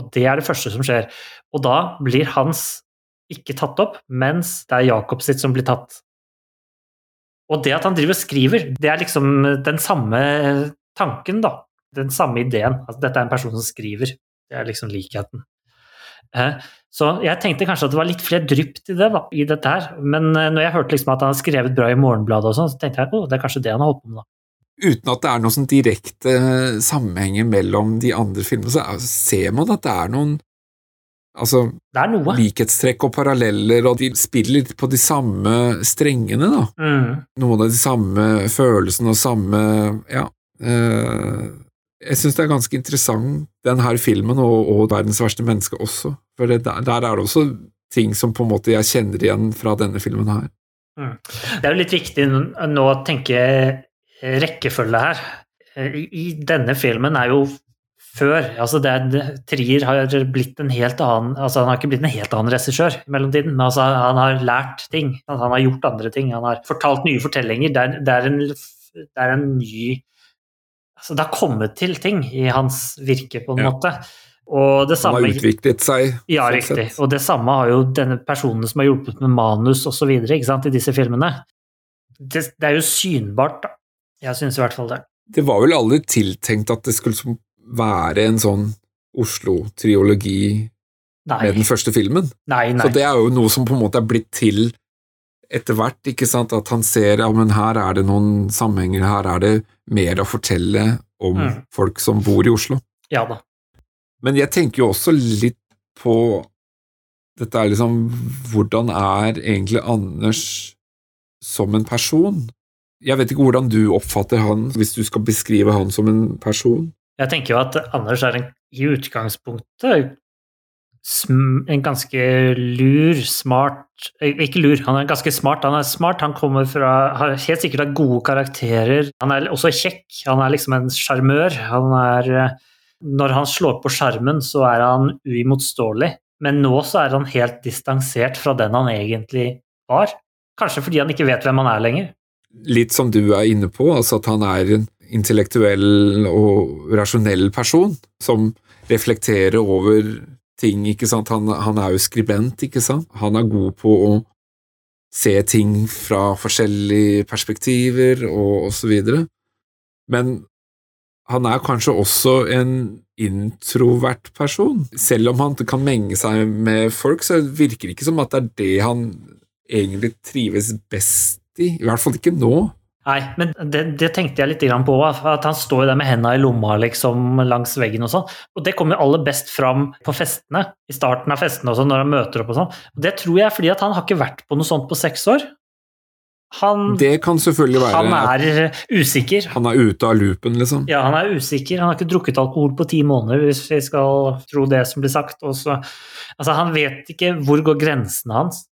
Og det er det første som skjer. Og da blir hans ikke tatt opp, mens det er Jakob sitt som blir tatt. Og det at han driver og skriver, det er liksom den samme tanken, da. Den samme ideen. Altså, dette er en person som skriver. Det er liksom likheten. Eh, Så jeg tenkte kanskje at det var litt flere drypp til det, da, i dette her. Men eh, når jeg hørte liksom at han har skrevet bra i Morgenbladet og sånn, så tenkte jeg at det er kanskje det han har holdt på med, da.
Uten at det er noen sånn direkte sammenhenger mellom de andre filmene, så er- ser man at det er noen altså,
Det er noe.
likhetstrekk og paralleller, og de spiller litt på de samme strengene, da.
Mm.
Noen av de samme følelsene og samme Ja. Øh, jeg syns det er ganske interessant, den her filmen, og, og 'Verdens verste menneske' også, for det, der, der er det også ting som på en måte jeg kjenner igjen fra denne filmen her.
Det er jo litt viktig nå å tenke rekkefølge her. I i denne filmen er jo før altså det er, Trier har blitt en helt annen altså Han har ikke blitt en helt annen regissør i mellomtiden, men altså han har lært ting. Han har gjort andre ting. Han har fortalt nye fortellinger. Det er, det er, en, det er en ny altså Det har kommet til ting i hans virke, på en
Ja.
måte. Og det
Han har utviklet seg.
Ja,
sånn
riktig.
sett.
Og det samme har jo denne personen som har hjulpet med manus osv. i disse filmene. Det, det er jo synbart. Jeg syns i hvert fall det.
Det var vel aldri tiltenkt at det skulle være en sånn Oslo-triologi med den første filmen.
nei. nei.
Så det er jo noe som på en måte er blitt til etter hvert, ikke sant, at han ser ja, men her er det noen sammenhenger, her er det mer å fortelle om
Mm.
folk som bor i Oslo.
Ja da.
Men jeg tenker jo også litt på dette er liksom Hvordan er egentlig Anders som en person? Jeg vet ikke hvordan du oppfatter han, hvis du skal beskrive han som en person.
Jeg tenker jo at Anders er en, i utgangspunktet en ganske lur, smart Ikke lur, han er ganske smart. Han er smart, han kommer fra Har helt sikkert har gode karakterer. Han er også kjekk. Han er liksom en sjarmør. Han er Når han slår på skjermen, så er han uimotståelig. Men nå så er han helt distansert fra den han egentlig var. Kanskje fordi han ikke vet hvem han er lenger.
Litt som du er inne på, altså at han er en intellektuell og rasjonell person som reflekterer over ting, ikke sant. Han, han er jo skribent, ikke sant. Han er god på å se ting fra forskjellige perspektiver og, osv. Men han er kanskje også en introvert person. Selv om han kan menge seg med folk, så virker det ikke som at det er det han egentlig trives best i. I hvert fall ikke nå.
Nei, men det, det tenkte jeg litt på, at han står der med hendene i lomma liksom langs veggen og sånn. Og det kommer aller best fram på festene, i starten av festene og sånn, når han møter opp og sånn. Det tror jeg er fordi at han har ikke vært på noe sånt på seks år. Han,
Det kan selvfølgelig være
han
at
er usikker.
han er ute av loopen, liksom.
Ja, han er usikker. Han har ikke drukket alkohol på ti måneder, hvis vi skal tro det som blir sagt. Og så, altså, han vet ikke hvor går grensene hans,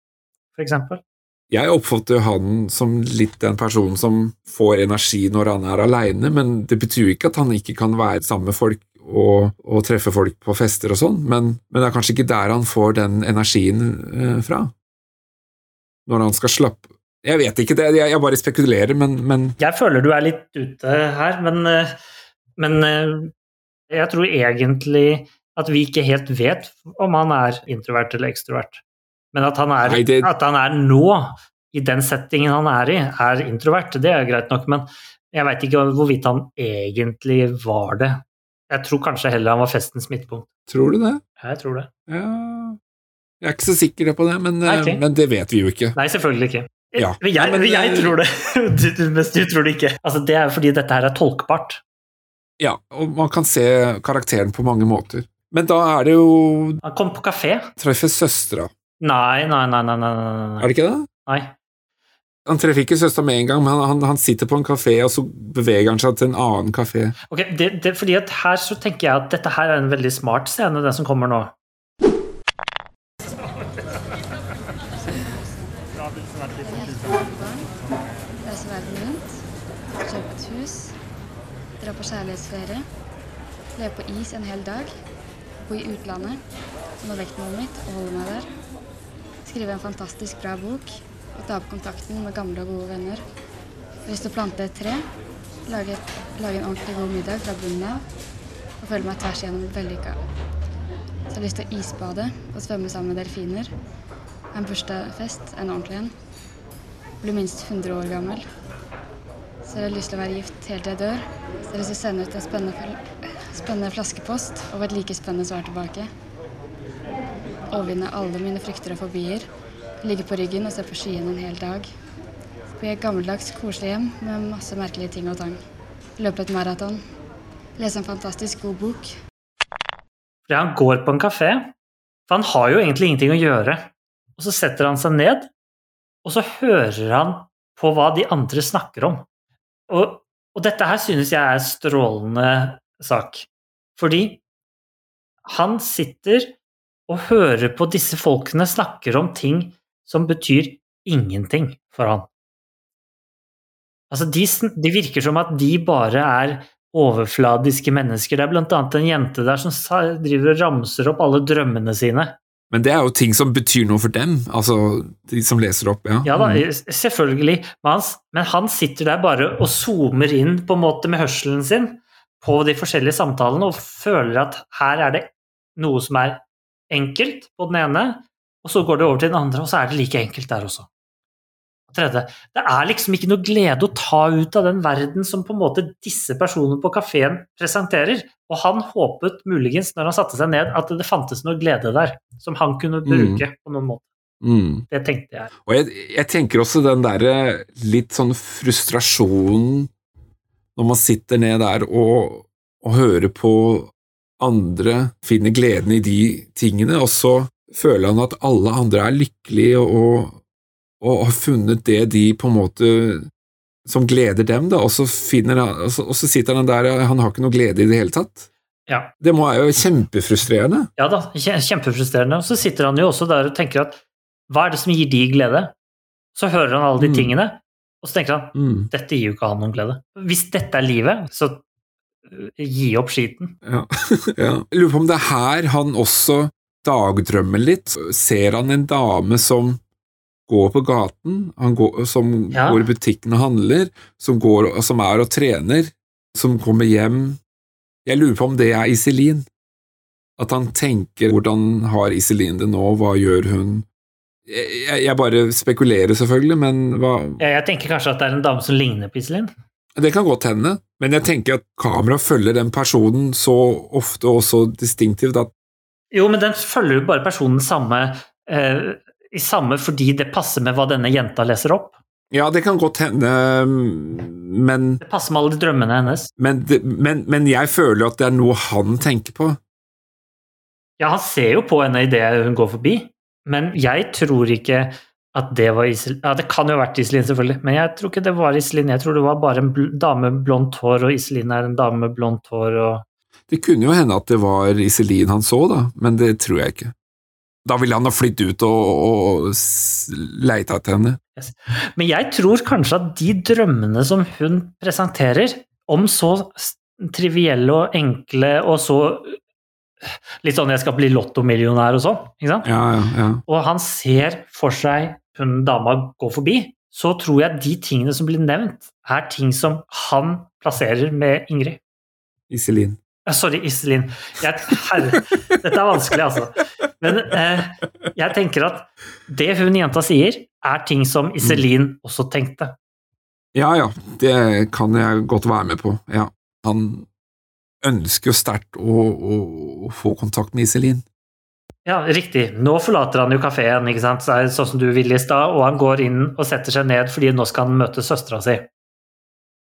for eksempel.
Jeg oppfatter jo han som litt den personen som får energi når han er aleine, men det betyr jo ikke at han ikke kan være sammen med folk og, og treffe folk på fester og sånn, men, men det er kanskje ikke der han får den energien eh, fra. Når han skal slappe Jeg vet ikke, det, jeg, jeg bare spekulerer, men, men
Jeg føler du er litt ute her, men, eh, men eh, jeg tror egentlig at vi ikke helt vet om han er introvert eller ekstrovert. Men at han er,
Nei, det-
at han er nå, i den settingen han er i, er introvert, det er greit nok, men jeg veit ikke hvorvidt han egentlig var det. Jeg tror kanskje heller han var festens midtpunkt.
tror du det?
Jeg tror det.
Ja Jeg er ikke så sikker på det, men,
Nei, okay.
men det vet vi jo ikke.
Nei, selvfølgelig ikke.
Ja.
Men jeg,
Men,
jeg
eh,
tror det, du- mens du tror det ikke. Altså, det er fordi dette her er tolkbart.
Ja, og man kan se karakteren på mange måter. Men da er det jo
Han kom på kafé.
Treffer søstera,
Nei, nei, nei, nei, nei, nei,
er det ikke det?
nei.
Han treffer ikke søstera med en gang, men han, han, han sitter på en kafé, og så beveger han seg til en annen kafé.
Ok, det, det, fordi at her så tenker jeg at dette her er en veldig smart scene, den som kommer nå.
Dra på kjærlighetsferie, leve på is en hel dag, bo i utlandet, nå vektmålet mitt og holde meg der, skrive en fantastisk bra bok og ta opp kontakten med gamle og gode venner. Jeg har lyst til å plante et tre, lage, lage en ordentlig god middag fra bunnen av og føle meg tvers igjennom vellykka. Så jeg har lyst til å isbade og svømme sammen med delfiner. En bursdagsfest, en ordentlig en blir minst 100 år gammel. Så jeg har lyst til å være gift helt til jeg dør. Så jeg har lyst til å sende ut en spennende, spennende flaskepost og et like spennende svar tilbake. Overvinne alle mine frykter og fobier. Ligge på ryggen og se på skyene en hel dag. I et gammeldags, koselig hjem med masse merkelige ting og tang. Løpe et maraton. Lese en fantastisk god bok.
Ja, han går på en kafé, for han har jo egentlig ingenting å gjøre. Og så setter han seg ned, og så hører han på hva de andre snakker om. Og, og dette her synes jeg er en strålende sak. Fordi han sitter å høre på disse folkene snakker om ting som betyr ingenting for han. Altså, de, de virker som at de bare er overfladiske mennesker. Det er blant annet en jente der som driver og ramser opp alle drømmene sine.
Men det er jo ting som betyr noe for dem, altså de som leser opp, ja.
Ja da,
Mm.
selvfølgelig, men han sitter der bare og zoomer inn på en måte med hørselen sin på de forskjellige samtalene og føler at her er det noe som er enkelt på den ene, og så går det over til den andre, og så er det like enkelt der også. Og tredje, det er liksom ikke noe glede å ta ut av den verden som på en måte disse personene på kafeen presenterer, og han håpet muligens når han satte seg ned at det fantes noe glede der, som han kunne bruke på noen måte.
Mm.
Det tenkte jeg.
Og jeg, jeg tenker også den derre litt sånn frustrasjonen når man sitter ned der og, og hører på andre finner gleden i de tingene, og så føler han at alle andre er lykkelige og, og har funnet det de på en måte som gleder dem, da, og så, han, og så, sitter han der og han har ikke noe glede i det hele tatt.
Ja.
Det må være jo kjempefrustrerende.
Ja da, kjempefrustrerende. Og så sitter han jo også der og tenker at hva er det som gir de glede? Så hører han alle de
Mm.
tingene, og så tenker han
Mm.
dette gir jo ikke han noen glede. Hvis dette er livet, så gi opp skiten.
Ja. ja. Lurer på om det er her han også dagdrømmer litt. Ser han en dame som går på gaten, han går, som
Ja.
går i butikken og handler, som, går, som er og trener, som kommer hjem Jeg lurer på om det er Iselin. At han tenker hvordan har Iselin det nå, hva gjør hun Jeg, jeg- bare spekulerer, selvfølgelig, men hva
jeg tenker kanskje at det er en dame som ligner på Iselin.
Det kan godt hende, men jeg tenker at kameraet følger den personen så ofte og så distinktivt at
Jo, men den følger jo bare personen samme, eh, i samme fordi det passer med hva denne jenta leser opp.
Ja, det kan godt hende, men,
Det passer med alle de drømmene hennes.
men, det, men, men jeg føler at det er noe han tenker på.
Ja, han ser jo på henne idet hun går forbi, men jeg tror ikke at det var Iselin Ja, det kan jo ha vært Iselin, selvfølgelig, men jeg tror ikke det var Iselin. Jeg tror det var bare en bl dame med blondt hår, og Iselin er en dame med blondt hår og
Det kunne jo hende at det var Iselin han så, da, men det tror jeg ikke. Da ville han ha flytt ut og, og og leita etter henne.
Men jeg tror kanskje at de drømmene som hun presenterer, om så trivielle og enkle og så Litt sånn 'jeg skal bli lottomillionær' og sånn, ikke sant?
Ja, ja, ja.
og han ser for seg hun dama gå forbi, så tror jeg de tingene som blir nevnt, er ting som han plasserer med Ingrid.
Iselin.
Sorry, Iselin. Jeg, herre, dette er vanskelig, altså. Men eh, jeg tenker at det hun jenta sier, er ting som Iselin også tenkte.
Ja, ja, det kan jeg godt være med på. Ja. Han ønsker jo sterkt å, å, å få kontakt med Iselin.
Ja, riktig. Nå forlater han jo kafeen, ikke sant? Sånn som du ville i stad, og han går inn og setter seg ned fordi nå skal han møte søstera si.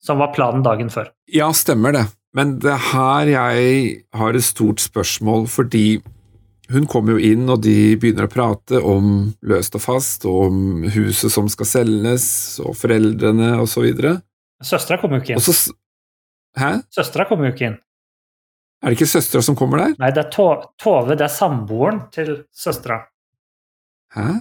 Som var planen dagen før.
Ja, stemmer det, men det er her jeg har et stort spørsmål, fordi hun kommer jo inn, og de begynner å prate om løst og fast, og om huset som skal selges, og foreldrene, og så videre.
Søstera kommer jo ikke inn.
så Hæ?
Søstera kommer jo ikke inn.
Er det ikke søstera som kommer der?
Nei, det er To- Tove, det er samboeren til søstera.
Hæ?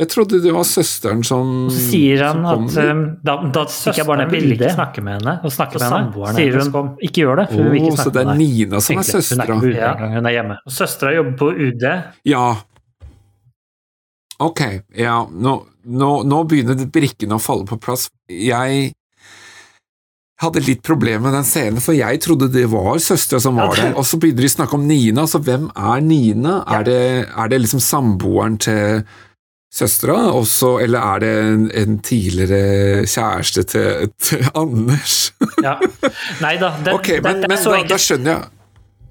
Jeg trodde det var søsteren som
så sier han at um, da, da søsteren
vil
ville ikke snakke med henne, og snakke
Så
med henne,
samboeren
sier hun
kom.
ikke gjør det, for hun vil ikke
så
snakke
det er
med.
Nina som er
hun er
søstera?
ikke på UD
Ja.
hun er hjemme.
Og søstera jobber på UD.
Ja. Ok, ja, nå, nå, nå begynner det brikkene å falle på plass. Jeg hadde litt problemer med den scenen, for jeg trodde det var søstera som var der, og så begynner de å snakke om Nina, så hvem er Nina? Er det, er det liksom samboeren til søstera, eller er det en, en tidligere kjæreste til, til Anders?
Ja. Nei da, det, okay,
men,
det,
men
er så
da, da skjønner jeg.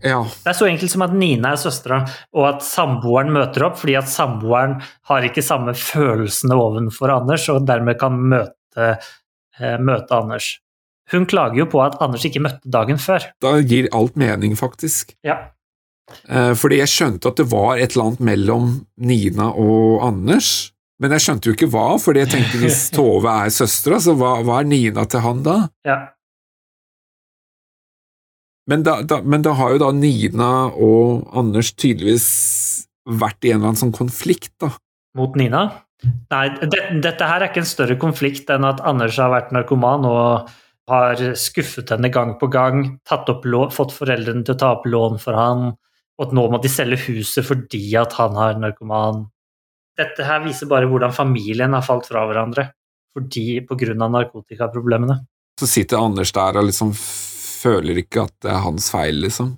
Ja.
det er så enkelt som at Nina er søstera, og at samboeren møter opp fordi at samboeren har ikke samme følelsene overfor Anders, og dermed kan møte, eh, møte Anders. Hun klager jo på at Anders ikke møtte dagen før.
Da gir alt mening, faktisk.
Ja.
Eh, Fordi jeg skjønte at det var et eller annet mellom Nina og Anders, men jeg skjønte jo ikke hva, fordi jeg tenkte hvis Tove er søstera, så hva, hva er Nina til han da?
ja.
Men da, da, men da har jo da Nina og Anders tydeligvis vært i en eller annen sånn konflikt, da.
Mot Nina? Nei, det, dette her er ikke en større konflikt enn at Anders har vært narkoman og har skuffet henne gang på gang, lån, fått foreldrene til å ta opp lån for han, og at nå må de selge huset fordi at han har narkoman. Dette her viser bare hvordan familien har falt fra hverandre fordi av narkotikaproblemene.
Så sitter Anders der og liksom føler ikke at det er hans feil, liksom.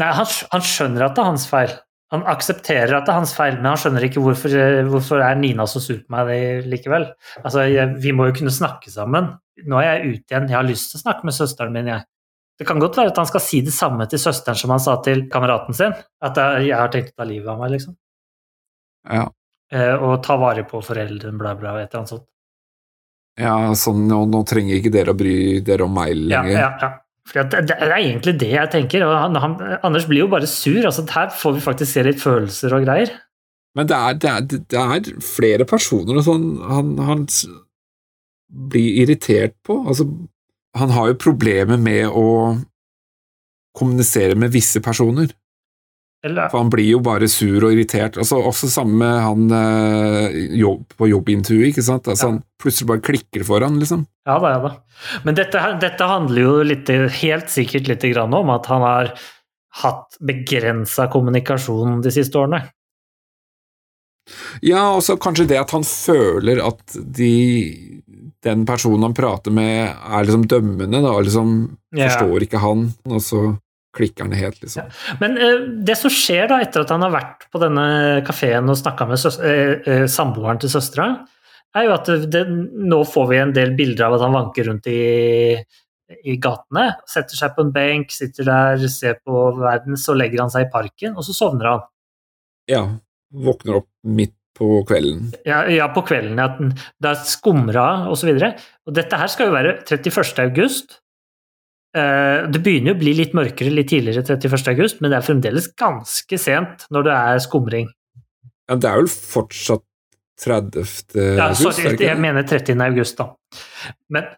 Nei, han, han skjønner at det er hans feil. Han aksepterer at det er hans feil, men han skjønner ikke hvorfor, hvorfor er Nina så sur på meg likevel. Altså, jeg, Vi må jo kunne snakke sammen. Nå er jeg ute igjen, jeg har lyst til å snakke med søsteren min, jeg. Det kan godt være at han skal si det samme til søsteren som han sa til kameraten sin. At jeg, jeg har tenkt å ta livet av meg, liksom.
Ja.
Eh, og ta vare på foreldrene, bla, bla, et eller annet sånt.
Ja, sånn, nå, nå trenger ikke dere å bry dere om meg lenger.
ja, ja. For det, det er egentlig det jeg tenker. og han, han, Anders blir jo bare sur. altså Her får vi faktisk se litt følelser og greier.
Men det er, det er, det er flere personer sånn han, han blir irritert på. Altså, han har jo problemer med å kommunisere med visse personer.
Eller,
For han blir jo bare sur og irritert. Altså, også sammen med han eh, jobb, på jobbintervjuet, ikke sant. Altså,
Ja.
han plutselig bare klikker for han, liksom.
ja da, ja da. Men dette, dette handler jo litt, helt sikkert litt grann om at han har hatt begrensa kommunikasjon de siste årene.
Ja, og så kanskje det at han føler at de den personen han prater med, er liksom dømmende, da, liksom
yeah.
forstår ikke han, og så klikker han helt, liksom.
Men eh, det som skjer da etter at han har vært på denne kafeen og snakka med eh, eh, samboeren til søstera, er jo at det, nå får vi en del bilder av at han vanker rundt i, i gatene. Setter seg på en benk, sitter der, ser på verden, så legger han seg i parken, og så sovner han.
Ja, våkner opp midt på kvelden.
Ja, ja på kvelden. At den- det er skumra osv. Dette her skal jo være 31. august. Eh, Det begynner jo å bli litt mørkere litt tidligere 31. august, men det er fremdeles ganske sent når det er skumring.
Ja, det er vel fortsatt 30.
Ja,
august,
sorry, jeg mener 30. august, da. Men,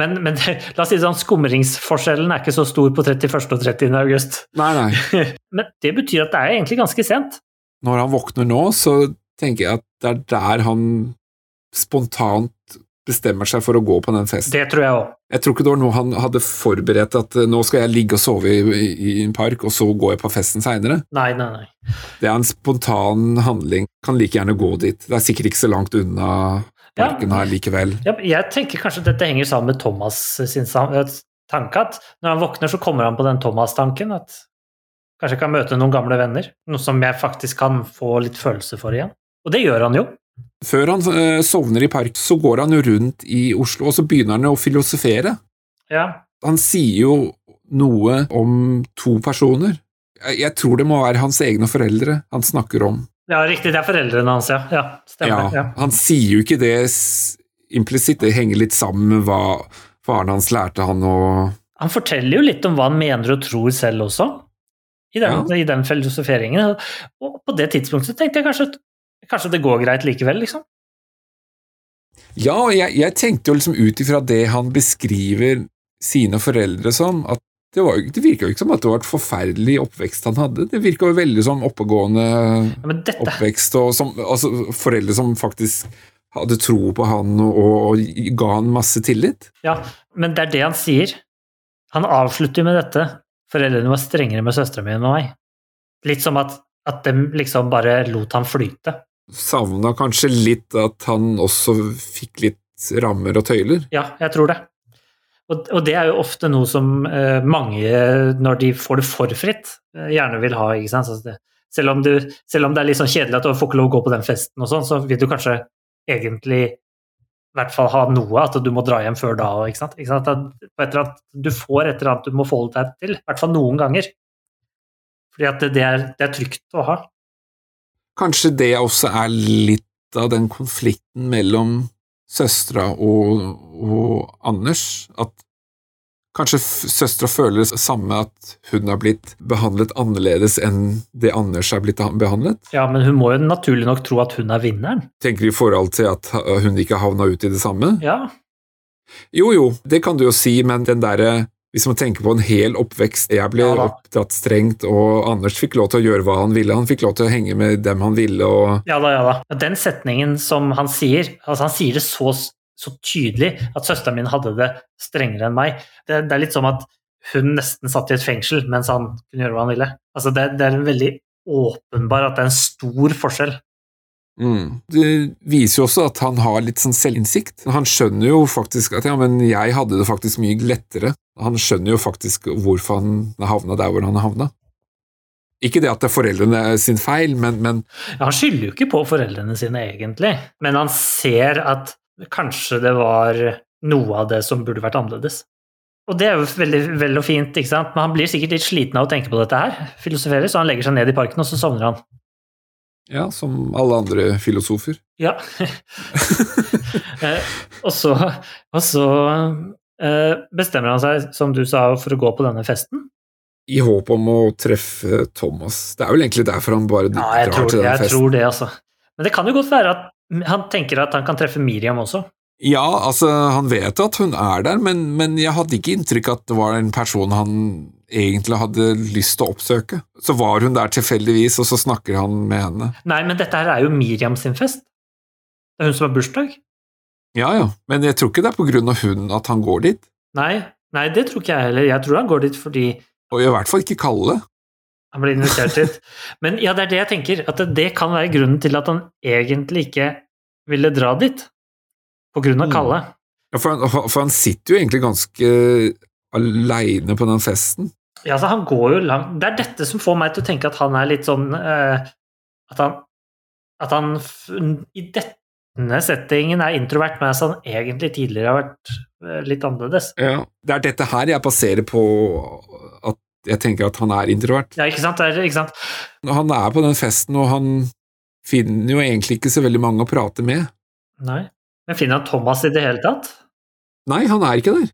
men, men la oss si sånn, skumringsforskjellen er ikke så stor på 31. og 30. august.
Nei, nei.
Men det betyr at det er egentlig ganske sent.
Når han våkner nå, så tenker jeg at det er der han spontant bestemmer seg for å gå på den festen.
Det tror jeg òg.
Jeg tror ikke det var noe han hadde forberedt, at eh, nå skal jeg ligge og sove i, i, i en park, og så går jeg på festen seinere.
Nei, nei, nei.
Det er en spontan handling. Kan like gjerne gå dit. Det er sikkert ikke så langt unna
Ja.
her likevel.
Ja, jeg tenker kanskje dette henger sammen med Thomas sin eh, tanke, at når han våkner, så kommer han på den Thomas-tanken. At kanskje jeg kan møte noen gamle venner. Noe som jeg faktisk kan få litt følelse for igjen. Og det gjør han jo.
Før han eh, sovner i park, så går han jo rundt i Oslo, og så begynner han å filosofere.
Ja.
Han sier jo noe om to personer. Jeg, jeg tror det må være hans egne foreldre han snakker om.
ja, riktig. Det er foreldrene hans, ja. Ja, stemmer.
Ja,
Ja.
Han sier jo ikke det implisitt, det henger litt sammen med hva faren hans lærte han å
Han forteller jo litt om hva han mener og tror selv også, i den, i den filosoferingen. Og på det tidspunktet tenkte jeg kanskje at kanskje det går greit likevel, liksom.
Ja, og jeg, jeg tenkte jo liksom ut ifra det han beskriver sine foreldre som, at det, var, det virka jo ikke som at det var et forferdelig oppvekst han hadde. Det virka jo veldig som oppegående
Ja, dette,
oppvekst, og som, altså, foreldre som faktisk hadde tro på han og, og ga han masse tillit.
ja, men det er det han sier. Han avslutter jo med dette. Foreldrene var strengere med søstera mi enn med meg. Litt som at, at de liksom bare lot han flyte.
Savna kanskje litt at han også fikk litt rammer og tøyler.
Ja, jeg tror det. Og, og det er jo ofte noe som eh, mange, når de får det for fritt, eh, gjerne vil ha. ikke sant? Det, selv, om du, selv om det er litt sånn kjedelig at du får ikke lov å gå på den festen, og sånn, så vil du kanskje egentlig i hvert fall ha noe, at du må dra hjem før da. Ikke sant? Ikke sant? At annet, du får et eller annet du må forholde deg til, i hvert fall noen ganger. Fordi at det, det, er, det er trygt å ha.
Kanskje det også er litt av den konflikten mellom søstera og, og Anders, at kanskje søstera føler det samme at hun har blitt behandlet annerledes enn det Anders er blitt behandlet?
Ja, men hun må jo naturlig nok tro at hun er vinneren.
Tenker i forhold til at hun ikke havna ut i det samme?
Ja,
Jo, jo, det kan du jo si, men den derre Hvis man tenker på en hel oppvekst Jeg ble
Ja
oppdratt strengt, og Anders fikk lov til å gjøre hva han ville. Han fikk lov til å henge med dem han ville, og
Ja da, ja da. Den setningen som han sier, altså han sier det så, så tydelig at søsteren min hadde det strengere enn meg. Det, det er litt som at hun nesten satt i et fengsel mens han kunne gjøre hva han ville. Altså det, det er en veldig åpenbar at det er en stor forskjell.
Mm. Det viser jo også at han har litt sånn selvinnsikt. Han skjønner jo faktisk at ja, men jeg hadde det faktisk mye lettere. Han skjønner jo faktisk hvorfor han havna der hvor han havna. Ikke det at det er foreldrene sin feil, men, men
Ja, han skylder jo ikke på foreldrene sine egentlig, men han ser at kanskje det var noe av det som burde vært annerledes. Og det er jo veldig vel og fint, ikke sant? men han blir sikkert litt sliten av å tenke på dette her, filosoferer, så han legger seg ned i parken, og så sovner han.
Ja, som alle andre filosofer.
Ja. Eh, og så, og så eh, bestemmer han seg, som du sa, for å gå på denne festen.
I håp om å treffe Thomas. Det er vel egentlig derfor han bare
Ja,
drar
tror,
til den
jeg tror det, altså. Men det kan jo godt være at han tenker at han kan treffe Miriam også.
Ja, altså, han vet at hun er der, men, men jeg hadde ikke inntrykk at det var en person han egentlig hadde lyst til å oppsøke. Så var hun der tilfeldigvis, og så snakker han med henne.
Nei, men dette her er jo Miriam sin fest. Det er hun som har bursdag.
Ja, ja, men jeg tror ikke det er på grunn av hun at han går dit.
Nei, nei, det tror ikke jeg heller. Jeg tror han går dit fordi
Og i hvert fall ikke Kalle.
han blir invitert dit. Men ja, det er det jeg tenker, at det, det kan være grunnen til at han egentlig ikke ville dra dit. På grunn av
Mm.
Kalle.
Ja, for, han, for han sitter jo egentlig ganske aleine på den festen.
Ja, altså, han går jo langt Det er dette som får meg til å tenke at han er litt sånn uh, At han, at han i denne settingen er introvert, mens han egentlig tidligere har vært eh, litt annerledes.
Ja. Det er dette her jeg passerer på at jeg tenker at han er introvert.
Ja, ikke sant? Er, ikke sant?
Han er på den festen, og han finner jo egentlig ikke så veldig mange å prate med.
Nei. Men finner han Thomas i det hele tatt?
Nei, han er ikke der.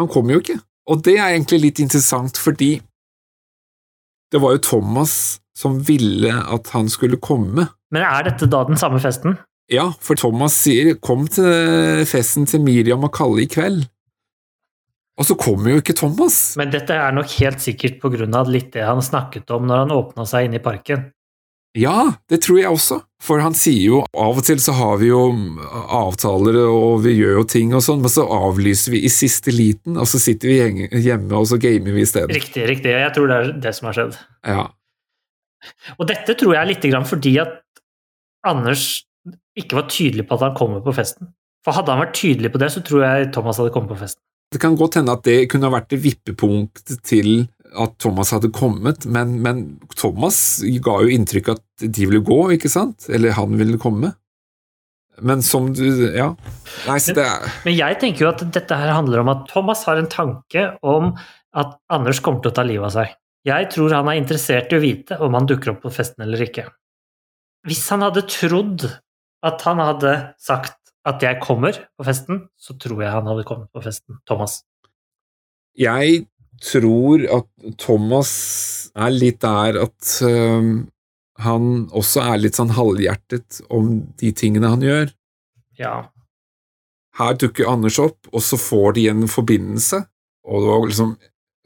Han kommer jo ikke. Og det er egentlig litt interessant, fordi det var jo Thomas som ville at han skulle komme.
Men er dette da den samme festen?
Ja, for Thomas sier 'kom til festen til Miriam og Kalle i kveld'. Og så kommer jo ikke Thomas.
Men dette er nok helt sikkert på grunn av litt det han snakket om når han åpna seg inne i parken.
Ja, det tror jeg også. For han sier jo av og til så har vi jo avtaler og vi gjør jo ting og sånn, men så avlyser vi i siste liten, og så sitter vi hjemme og så gamer vi i stedet.
Riktig, riktig. Jeg tror det er det som har skjedd.
Ja.
Og dette tror jeg er litt grann fordi at Anders ikke var tydelig på at han kommer på festen. For hadde han vært tydelig på det, så tror jeg Thomas hadde kommet på festen.
Det kan godt hende at det kunne ha vært det vippepunktet til at Thomas hadde kommet, men, men Thomas ga jo inntrykk at de ville gå, ikke sant? Eller han ville komme. Men som du Ja. Nei, så det er
Men jeg tenker jo at dette her handler om at Thomas har en tanke om at Anders kommer til å ta livet av seg. Jeg tror han er interessert i å vite om han dukker opp på festen eller ikke. Hvis han hadde trodd at han hadde sagt at jeg kommer på festen, så tror jeg han hadde kommet på festen. Thomas.
Jeg tror at Thomas er litt der at øhm, han også er litt sånn halvhjertet om de tingene han gjør.
Ja.
Her dukker Anders opp, og så får de en forbindelse, og det var liksom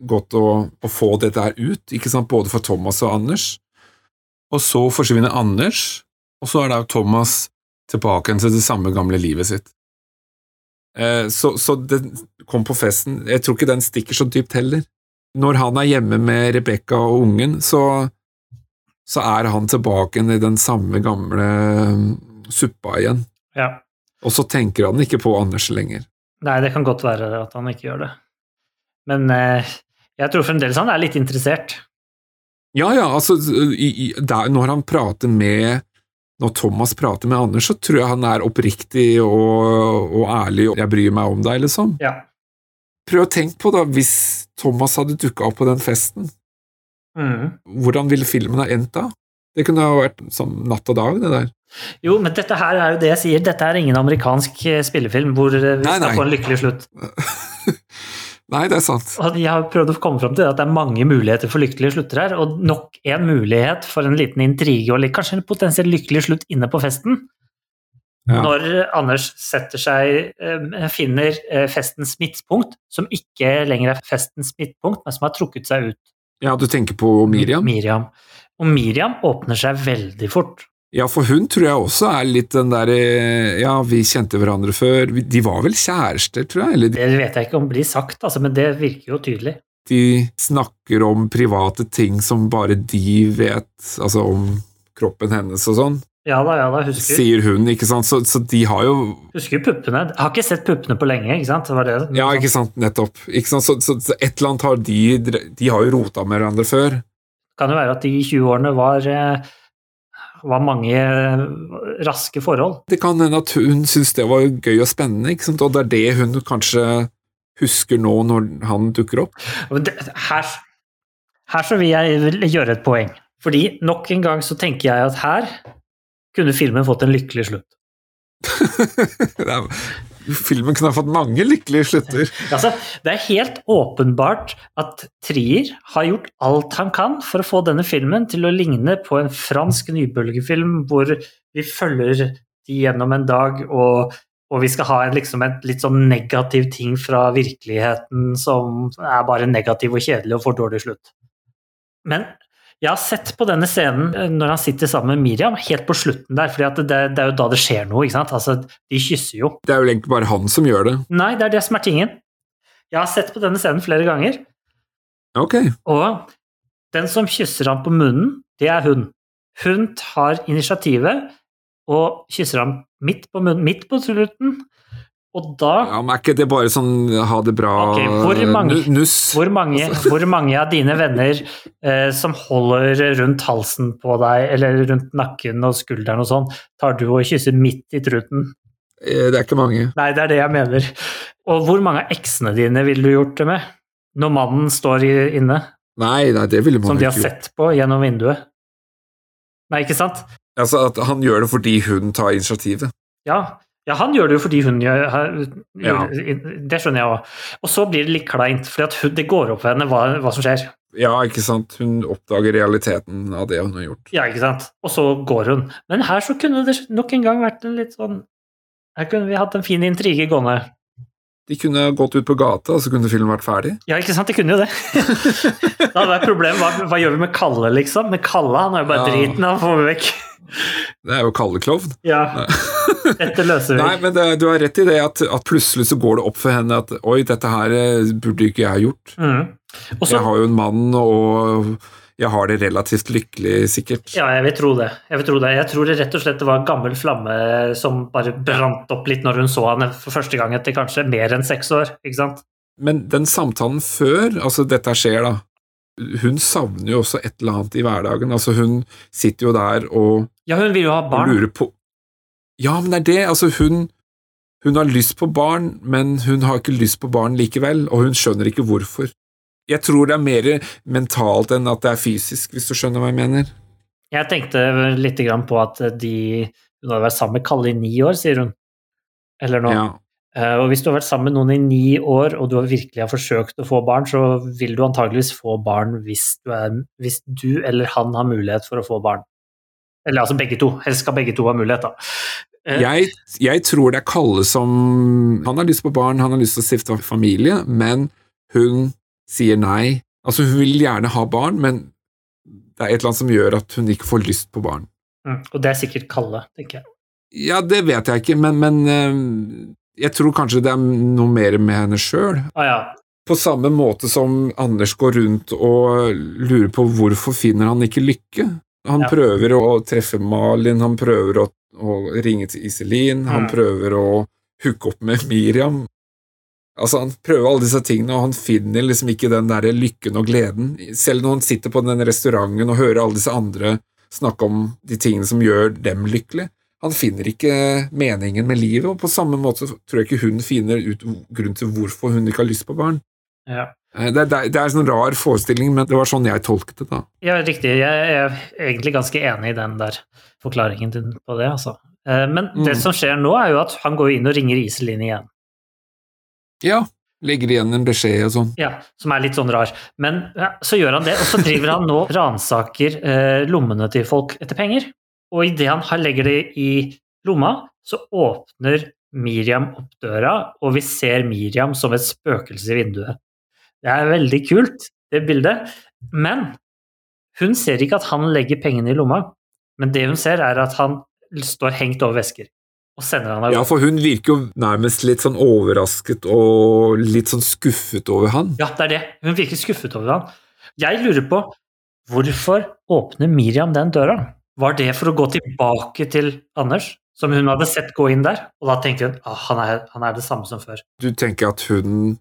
godt å, å få dette her ut, ikke sant, både for Thomas og Anders. Og så forsvinner Anders, og så er da Thomas tilbake til det samme gamle livet sitt. Eh, så, så den kom på festen, jeg tror ikke den stikker så dypt heller. Når han er hjemme med Rebekka og ungen, så, så er han tilbake i den samme gamle mm, suppa igjen.
ja.
Og så tenker han ikke på Anders lenger.
Nei, det kan godt være at han ikke gjør det. Men eh, jeg tror fremdeles han er litt interessert.
Ja, ja, altså, i, i, der, når han prater med Når Thomas prater med Anders, så tror jeg han er oppriktig og, og ærlig og 'jeg bryr meg om deg', liksom.
Ja.
Prøv å tenke på, da, hvis Thomas hadde dukka opp på den festen,
mm.
hvordan ville filmen ha endt da? Det kunne ha vært som natt og dag, det der.
Jo, men dette her er jo det jeg sier. Dette er ingen amerikansk eh, spillefilm hvor eh, vi
Nei,
skal
nei.
få en lykkelig slutt.
Nei, det er sant.
Og Jeg har prøvd å komme fram til at det er mange muligheter for lykkelige slutter her, og nok en mulighet for en liten intrige og kanskje en potensielt lykkelig slutt inne på festen.
Ja.
Når Anders setter seg eh, finner eh, festens midtpunkt, som ikke lenger er festens midtpunkt, men som har trukket seg ut.
Ja, du tenker på Miriam?
Miriam. Og Miriam åpner seg veldig fort.
Ja, for hun tror jeg også er litt den der eh, Ja, vi kjente hverandre før. De var vel kjærester, tror jeg? Eller
Det vet jeg ikke om blir sagt, altså, men det virker jo tydelig.
de snakker om private ting som bare de vet, altså om kroppen hennes og sånn,
Ja da, ja da, husker,
sier hun, ikke sant? Så, så de har jo
husker puppene. Jeg har ikke sett puppene på lenge, ikke sant? Det var det.
Ja, ikke sant, nettopp. Ikke sant? Så, så, så et eller annet har de De har jo rota med hverandre før.
kan jo være at de 20-årene var, eh, var mange eh, raske forhold.
Det kan hende at hun syntes det var gøy og spennende, og det er det hun kanskje husker nå når han dukker opp.
Her, her så vil jeg gjøre et poeng. Fordi nok en gang så tenker jeg at her kunne filmen fått en lykkelig slutt.
Filmen kunne ha fått mange lykkelige slutter.
Altså, det er helt åpenbart at Trier har gjort alt han kan for å få denne filmen til å ligne på en fransk nybølgefilm hvor vi følger de gjennom en dag, og, og vi skal ha en, liksom en litt sånn negativ ting fra virkeligheten som er bare negativ og kjedelig og får dårlig slutt. Men jeg har sett på denne scenen eh, når han sitter sammen med Miriam, helt på slutten der, for det, det er jo da det skjer noe, ikke sant? Altså, de kysser jo.
Det er jo egentlig bare han som gjør det.
Nei, det er det som er tingen. Jeg har sett på denne scenen flere ganger,
Ok.
og den som kysser ham på munnen, det er hun. Hun tar initiativet og kysser ham midt på munnen, midt på slutten, og da
Ja, men Er ikke det bare sånn ha det bra
okay, hvor mange-
nuss?
hvor mange, hvor mange av dine venner eh, som holder rundt halsen på deg, eller rundt nakken og skulderen og sånn, tar du og kysser midt i truten?
Eh, Det er ikke mange.
Nei, det er det jeg mener. Og hvor mange av eksene dine ville du gjort det med? Når mannen står inne?
Nei, nei, det ville man
som de har
ikke
sett på gjennom vinduet. Nei, ikke sant?
Altså, at han gjør det fordi hun tar initiativet.
Ja, ja han gjør det jo fordi hun gjør,
Ja.
Det skjønner jeg òg. Og så blir det litt kleint, for det går opp for henne hva, hva som skjer.
Ja, ikke sant. Hun oppdager realiteten av det hun har gjort.
Ja, ikke sant? Og så går hun. Men her så kunne det nok en gang vært en litt sånn Her kunne vi hatt en fin intrige gående.
De kunne gått ut på gata, og så kunne filmen vært ferdig.
Ja, ikke sant? De kunne jo det. da hadde vært problemet. Hva, hva gjør vi med Kalle, liksom? Med Kalle, han er jo bare
Ja.
driten, han får vi vekk.
Det er jo Kalle Klovn.
Ja. Dette løser vi.
Nei, men det, du har rett i det at, at plutselig så går det opp for henne at oi, dette her eh, burde ikke jeg ha gjort.
Mm. Også,
Jeg har jo en mann, og jeg har det relativt lykkelig, sikkert.
Ja, jeg vil tro det. Jeg vil tro det. Jeg tror det rett og slett det var en gammel flamme som bare brant opp litt når hun så han for første gang etter kanskje mer enn seks år. ikke sant?
Men den samtalen før altså dette skjer, da Hun savner jo også et eller annet i hverdagen. Altså, hun sitter jo der og,
Ja, hun vil jo ha
og
barn.
lurer på Ja, men det er det. Altså, hun Hun har lyst på barn, men hun har ikke lyst på barn likevel, og hun skjønner ikke hvorfor. Jeg tror det er mer mentalt enn at det er fysisk, hvis du skjønner hva jeg mener.
Jeg tenkte litt grann på at de Hun har vært sammen med Kalle i ni år, sier hun. Eller noe.
Ja.
Eh, Og hvis du har vært sammen med noen i ni år, og du har virkelig har forsøkt å få barn, så vil du antageligvis få barn hvis du, er, hvis du eller han har mulighet for å få barn. Eller altså begge to. Helst skal begge to ha mulighet, da. Eh,
Jeg, jeg tror det er Kalle som Han har lyst på barn, han har lyst til å stifte familie, men hun sier nei. Altså, hun vil gjerne ha barn, men det er et eller annet som gjør at hun ikke får lyst på barn.
mm, Og det er sikkert Kalle, tenker jeg.
Ja, det vet jeg ikke, men, men eh, jeg tror kanskje det er noe mer med henne sjøl.
Ja.
På samme måte som Anders går rundt og lurer på hvorfor finner han ikke lykke. Han
Ja.
prøver å treffe Malin, han prøver å, å ringe til Iselin, han
Mm.
prøver å hooke opp med Miriam. Altså, han prøver alle disse tingene, og han finner liksom ikke den der lykken og gleden. Selv når han sitter på den restauranten og hører alle disse andre snakke om de tingene som gjør dem lykkelige. Han finner ikke meningen med livet, og på samme måte tror jeg ikke hun finner ut grunn til hvorfor hun ikke har lyst på barn.
ja.
Eh, Det, det, det er en sånn rar forestilling, men det var sånn jeg tolket det da.
Ja, riktig. Jeg er egentlig ganske enig i den der forklaringen din på det, altså. Eh, Men det
Mm.
som skjer nå, er jo at han går inn og ringer Iselin igjen.
Ja, legger igjen en beskjed og sånn.
Ja, som er litt sånn rar. Men ja, så gjør han det, og så driver han nå ransaker eh, lommene til folk etter penger. Og idet han legger det i lomma, så åpner Miriam opp døra, og vi ser Miriam som et spøkelse i vinduet. Det er veldig kult, det bildet. Men hun ser ikke at han legger pengene i lomma, men det hun ser, er at han står hengt over vesker. Og sender han av
Ja, for hun virker jo nærmest litt sånn overrasket og litt sånn skuffet over han.
Ja, det er det. Hun virker skuffet over han. Jeg lurer på hvorfor åpner Miriam den døra? Var det for å gå tilbake til Anders, som hun hadde sett gå inn der? Og da tenkte hun ah, han, han er det samme som før.
Du tenker at hun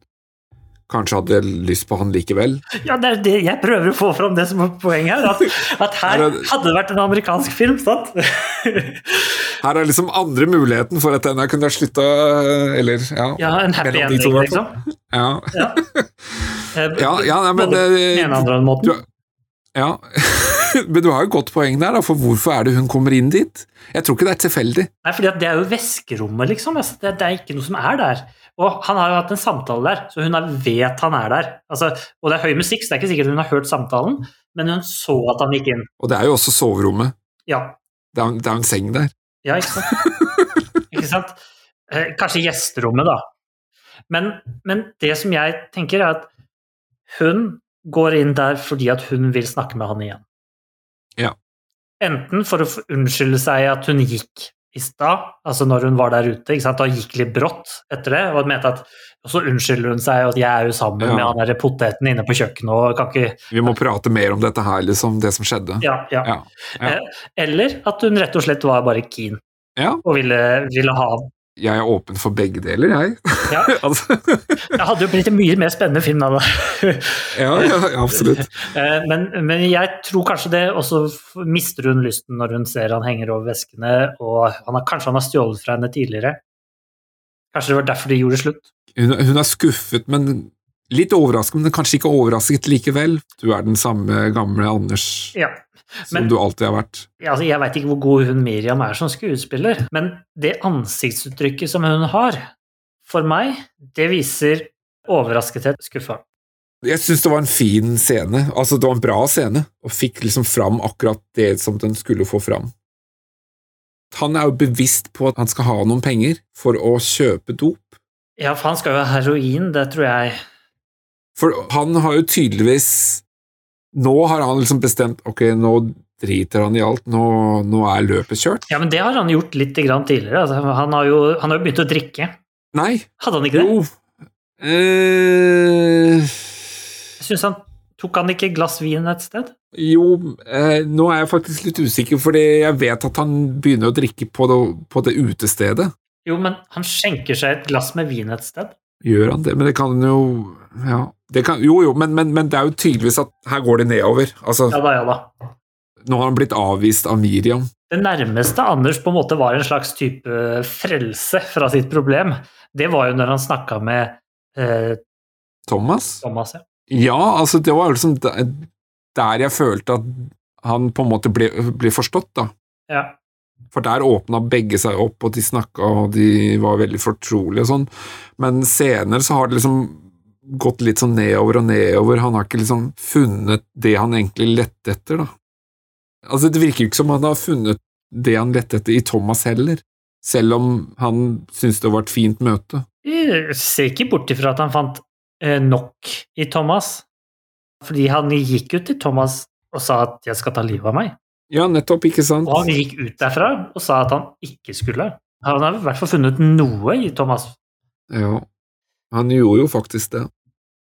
kanskje hadde lyst på han likevel?
Ja, det er det jeg prøver å få fram det som er poenget her. At, at her hadde det vært en amerikansk film, sant?
Her er liksom andre muligheten for at denne kunne ha slutta Eller, ja.
Ja, en happy ending,
to,
liksom.
Ja.
Ja. Eh,
Ja, ja, nei, men
måten.
Du- Ja, men du har jo godt poeng der, da, for hvorfor er det hun kommer inn dit? Jeg tror ikke det er tilfeldig.
Nei, fordi det er jo veskerommet, liksom. Altså, det er ikke noe som er der. Og han har jo hatt en samtale der, så hun vet han er der. Altså, og det er høy musikk, så det er ikke sikkert hun har hørt samtalen, men hun så at han gikk inn.
Og det er jo også soverommet.
Ja,
Det er, det er en seng der.
ja ikke sant? ikke sant? Eh, Kanskje gjesterommet, da. Men, men det som jeg tenker, er at hun går inn der fordi at hun vil snakke med han igjen.
Ja.
Enten for å unnskylde seg at hun gikk i stad, altså når hun var der ute, ikke sant? og gikk litt brått etter det, og at og så unnskylder hun seg at jeg er jo sammen
Ja.
med han poteten inne på kjøkkenet og kan ikke
Vi må prate mer om dette her, liksom, det som skjedde.
Ja, ja.
Ja, ja.
Eh, Eller at hun rett og slett var bare keen
Ja.
og ville, ville ha
Jeg er åpen for begge deler, jeg.
Ja.
altså,
Det hadde jo blitt en mye mer spennende film da.
ja, ja, absolutt.
Eh, men, men jeg tror kanskje det, og så mister hun lysten når hun ser han henger over veskene, og han har, kanskje han har stjålet fra henne tidligere. Kanskje det var derfor de gjorde slutt.
Hun, hun er skuffet, men litt overrasket, men kanskje ikke overrasket likevel. Du er den samme gamle Anders
Ja.
som du alltid har vært.
altså, jeg veit ikke hvor god hun Miriam er som skuespiller, men det ansiktsuttrykket som hun har, for meg, det viser overraskethet, skuffa.
Jeg syns det var en fin scene. Altså, det var en bra scene, og fikk liksom fram akkurat det som den skulle få fram. Han er jo bevisst på at han skal ha noen penger for å kjøpe dop.
Ja, for han skal jo ha heroin, det tror jeg
For han har jo tydeligvis Nå har han liksom bestemt Ok, nå driter han i alt, nå, nå er løpet kjørt.
Ja, men det har han gjort litt grann tidligere. Altså, han, har jo, han har jo begynt å drikke.
Nei,
Hadde han ikke det?
jo eh,
Jeg synes han Tok han ikke glass vin et sted?
Jo, eh, nå er jeg faktisk litt usikker, fordi jeg vet at han begynner å drikke på det, på det utestedet.
Jo, men han skjenker seg et glass med vin et sted.
Gjør han det? Men det kan jo Ja. Det kan, jo, jo, men, men, men det er jo tydeligvis at her går det nedover. Altså,
Ja da, ja da.
nå har han blitt avvist av Miriam.
Det nærmeste Anders på en måte var en slags type frelse fra sitt problem, det var jo når han snakka med eh,
Thomas?
Thomas. Ja.
Ja, altså, det var liksom der jeg følte at han på en måte ble, ble forstått, da.
Ja.
For der åpna begge seg opp, og de snakka, og de var veldig fortrolige og sånn. Men senere så har det liksom gått litt sånn nedover og nedover. Han har ikke liksom funnet det han egentlig lette etter, da. Altså, det virker jo ikke som han har funnet det han lette etter i Thomas heller, selv om han syntes det var et fint møte.
Jeg ser ikke bort ifra at han fant eh, nok i Thomas. Fordi han gikk jo til Thomas og sa at 'jeg skal ta livet av meg'.
Ja, nettopp, ikke sant?
Og han gikk ut derfra og sa at han ikke skulle. Han har i hvert fall funnet noe i Thomas.
Ja, han gjorde jo faktisk det.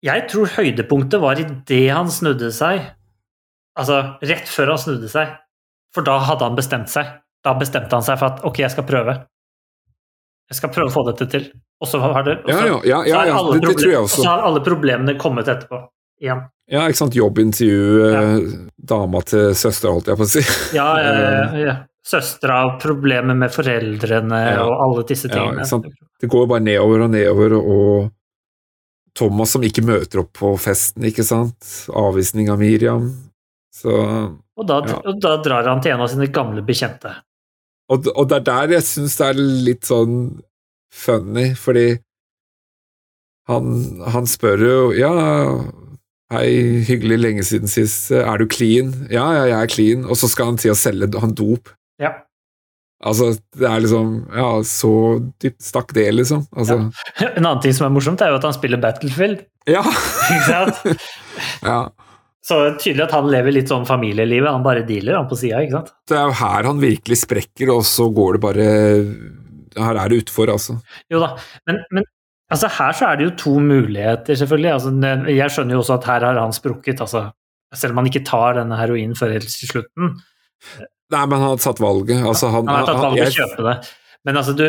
Jeg tror høydepunktet var idet han snudde seg. Altså rett før han snudde seg. For da hadde han bestemt seg. Da bestemte han seg for at ok, jeg skal prøve. Jeg skal prøve å få dette til. Og så har, det, og
Ja, ja, ja, ja, det, det tror jeg også.
Og så har alle problemene kommet etterpå. Igjen.
Ja, ikke sant, jobbintervju, ja. dama til søster, holdt jeg på å si.
Ja, ja, ja. Søstera, problemer med foreldrene og alle disse tingene.
Det går bare nedover og nedover, og Thomas som ikke møter opp på festen, ikke sant. Avvisning av Miriam. Så
og, da,
Ja.
og da drar han til en av sine gamle bekjente.
Og, og det er der jeg syns det er litt sånn funny, fordi han, han spør jo Ja, hei, hyggelig, lenge siden sist. Er du clean? Ja, ja, jeg er clean. Og så skal han til å selge han dop.
Ja.
Altså, det er liksom Ja, så dypt stakk det, liksom. Altså,
En annen ting som er morsomt, er jo at han spiller Battlefield.
ja.
Ikke sant?
ja.
Så tydelig at han lever litt sånn familielivet. Han bare dealer han på sida, ikke sant.
Det er jo her han virkelig sprekker, og så går det bare Her er det utfor, altså.
Jo da, men, men altså, her så er det jo to muligheter, selvfølgelig. Altså, jeg skjønner jo også at her har han sprukket, altså. Selv om han ikke tar denne heroinen før helt til slutten.
Nei, men han hadde tatt valget. Altså, han,
Han har tatt valget å kjøpe det. Men altså, du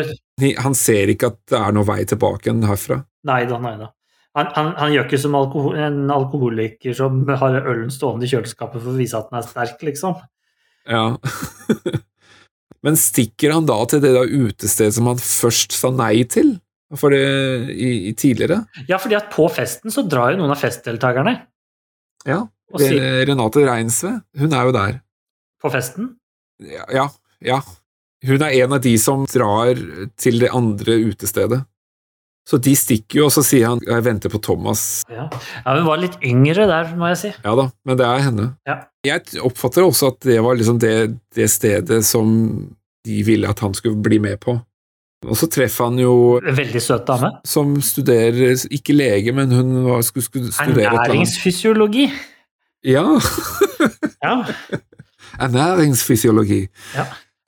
han ser ikke at det er noen vei tilbake igjen herfra.
Nei da, nei da. Han, han, han gjør ikke som alkohol, en alkoholiker som har ølen stående i kjøleskapet for å vise at den er sterk, liksom.
Ja. Men stikker han da til det da utestedet som han først sa nei til for det, i, i tidligere?
Ja, fordi at på festen så drar jo noen av festdeltakerne.
Ja.
Det, sier
Renate Reinsve, hun er jo der.
på festen
Ja, ja. Hun er en av de som drar til det andre utestedet. Så de stikker jo, og så sier han 'jeg venter på Thomas'.
ja. ja, Hun var litt yngre der, må jeg si.
Ja da, men det er henne.
Ja.
Jeg oppfatter også at det var liksom det, det stedet som de ville at han skulle bli med på. Og så treffer han jo
veldig søt dame.
som studerer, ikke lege, men hun skulle, skulle studere.
Ernæringsfysiologi.
Ja,
Ja.
ernæringsfysiologi.
Ja.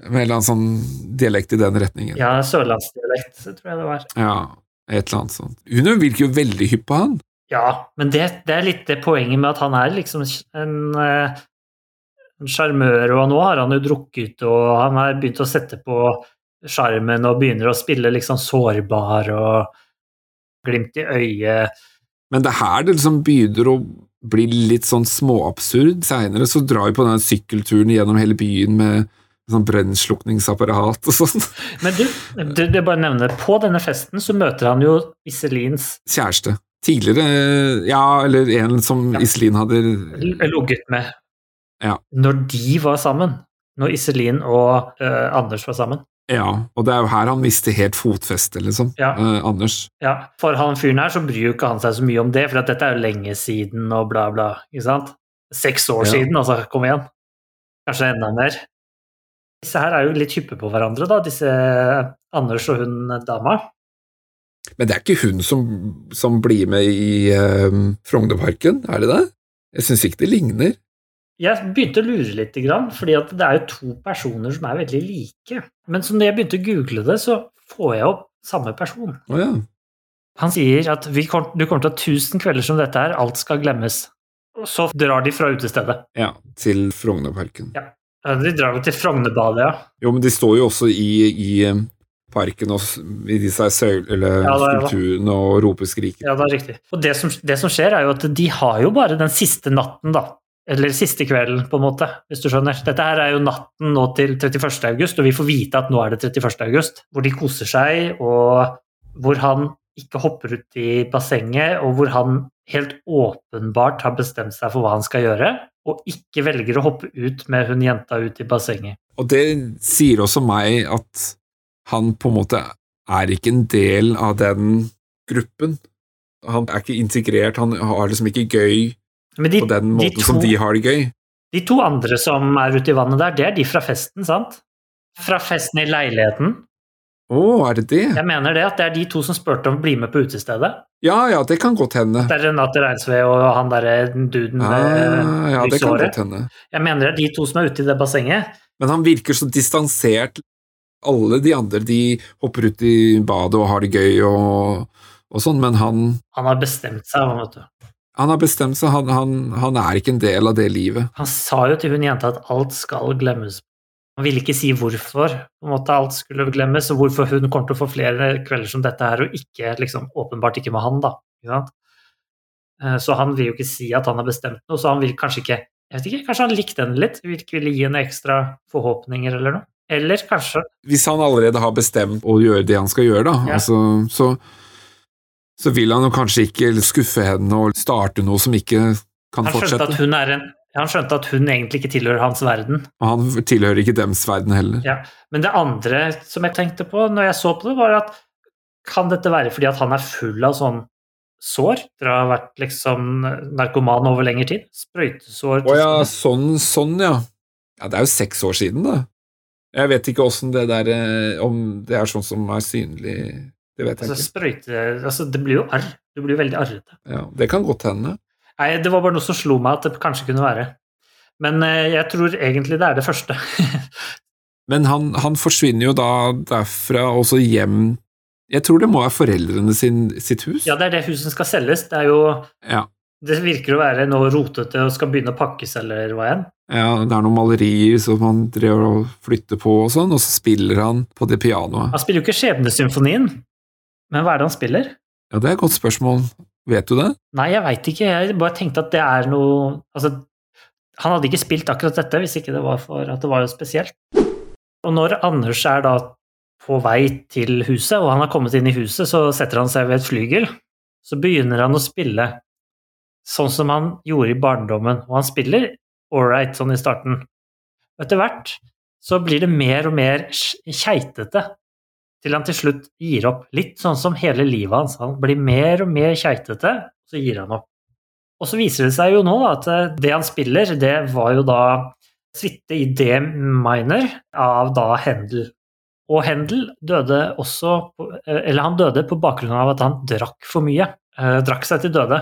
Med en eller annen sånn dialekt i den retningen.
ja, sørlandsdialekt, tror jeg det var.
Ja, et eller annet sånt. Hun virker jo veldig hypp på han.
Ja, men det, det er litt det poenget med at han er liksom en eh, en sjarmør, og nå har han jo drukket, og han har begynt å sette på sjarmen og begynner å spille liksom sårbar og glimt i øyet.
Men det er her det liksom begynner å bli litt sånn småabsurd. Seinere så drar vi på den sykkelturen gjennom hele byen med sånn brennslukningsapparat og sånn.
Men du, du, det bare nevner, på denne festen så møter han jo Iselins
Kjæreste. Tidligere, ja, eller en som
Ja.
Iselin hadde
ligget med
Ja.
når de var sammen. Når Iselin og uh, Anders var sammen.
Ja, og det er jo her han mister helt fotfestet, liksom.
Ja.
Eh, Anders.
Ja, For han fyren her så bryr jo ikke han seg så mye om det, for at dette er jo lenge siden og bla, bla. ikke sant? Seks år
Ja.
siden, altså. Kom igjen. Kanskje enda mer. Disse her er jo litt hyppe på hverandre, da, disse Anders og hun dama.
Men det er ikke hun som, som blir med i uh, Frognerparken, er det det? Jeg syns ikke det ligner.
Jeg begynte å lure litt, fordi at det er jo to personer som er veldig like. Men så når jeg begynte å google det, så får jeg opp samme person.
Oh, ja.
Han sier at vi kom, du kommer til å ha 1000 kvelder som dette her, alt skal glemmes. Og så drar de fra utestedet.
ja. Til Frognerparken.
Ja. De drar jo til Frognerbadet, ja.
Jo, men de står jo også i, i eh, parken og i disse søy- eller
Ja, da,
skulpturene og roper skriker.
Ja, det er riktig. Og det som, det som skjer, er jo at de har jo bare den siste natten, da. Eller siste kvelden, på en måte, hvis du skjønner. Dette her er jo natten nå til 31. august, og vi får vite at nå er det 31. august. Hvor de koser seg, og hvor han ikke hopper ut i bassenget, og hvor han helt åpenbart har bestemt seg for hva han skal gjøre, og ikke velger å hoppe ut med hun jenta ut i bassenget.
Og det sier også meg at han på en måte er ikke en del av den gruppen. Han er ikke integrert, han har liksom ikke gøy
de,
på den
de
måten som de har det gøy.
De to andre som er ute i vannet der, det er de fra festen, sant? Fra festen i leiligheten.
Å, er det det?
Jeg mener det, at det er de to som spurte om å bli med på utestedet.
Ja, ja, det kan godt hende.
Det er Renate Reinsve og han derre duden med
Ah, ja, det kan godt hende.
Jeg mener det er de to som er ute i det bassenget.
Men han virker så distansert. Alle de andre de hopper ut i badet og har det gøy og, og sånn, men han,
Han har bestemt seg, vet du.
Han har bestemt seg, han, han, han er ikke en del av det livet.
Han sa jo til hun jenta at alt skal glemmes. Han ville ikke si hvorfor på en måte alt skulle glemmes, og hvorfor hun kommer til å få flere kvelder som dette her, og ikke liksom, åpenbart ikke med han, da. Ikke sant? Eh, Så han vil jo ikke si at han har bestemt noe, så han vil kanskje ikke jeg vet ikke, Kanskje han likte henne litt? Vil ikke ville gi henne ekstra forhåpninger eller noe? Eller kanskje
Hvis han allerede har bestemt å gjøre det han skal gjøre, da,
Ja.
altså, så, så vil han jo kanskje ikke skuffe henne og starte noe som ikke kan
Han
fortsette.
at hun er en han skjønte at hun egentlig ikke tilhører hans verden.
Og han tilhører ikke dems verden heller.
Ja. Men det andre som jeg tenkte på når jeg så på det, var at kan dette være fordi at han er full av sånn sår? Dere har vært liksom narkoman over lengre tid? Sprøytesår
Å ja, sånn, sånn, ja. Ja, det er jo seks år siden, da. Jeg vet ikke åssen det der eh, Om det er sånn som er synlig, det vet jeg
Altså,
ikke.
sprøyte Altså, det blir jo arr. Du blir veldig arrete.
Ja, det kan godt hende.
Nei, det var bare noe som slo meg at det kanskje kunne være. Men eh, jeg tror egentlig det er det første.
Men han, han forsvinner jo da derfra og så hjem Jeg tror det må være foreldrene sin, sitt hus.
ja, det er det huset skal selges. Det er jo
Ja.
Det virker å være noe rotete og skal begynne å pakkes eller hva enn.
Ja, det er noen malerier som han driver og flytter på og sånn, og så spiller han på det pianoet.
Han spiller jo ikke Skjebnesymfonien, men hva er det han spiller?
Ja, det er et godt spørsmål. Vet du det?
Nei, jeg veit ikke. Jeg bare tenkte at det er noe Altså, han hadde ikke spilt akkurat dette hvis ikke det var for at det var jo spesielt. Og når Anders er da på vei til huset, og han har kommet inn i huset, så setter han seg ved et flygel. Så begynner han å spille sånn som han gjorde i barndommen, og han spiller ålreit sånn i starten. Etter hvert så blir det mer og mer keitete, til han til slutt gir opp. Litt sånn som hele livet hans. Han blir mer og mer keitete, så gir han opp. Og så viser det seg jo nå da, at eh, det han spiller, det var jo da suite i D-minor av da Händel. Og Händel døde også eh, Eller han døde på bakgrunn av at han drakk for mye. Eh, drakk seg til døde.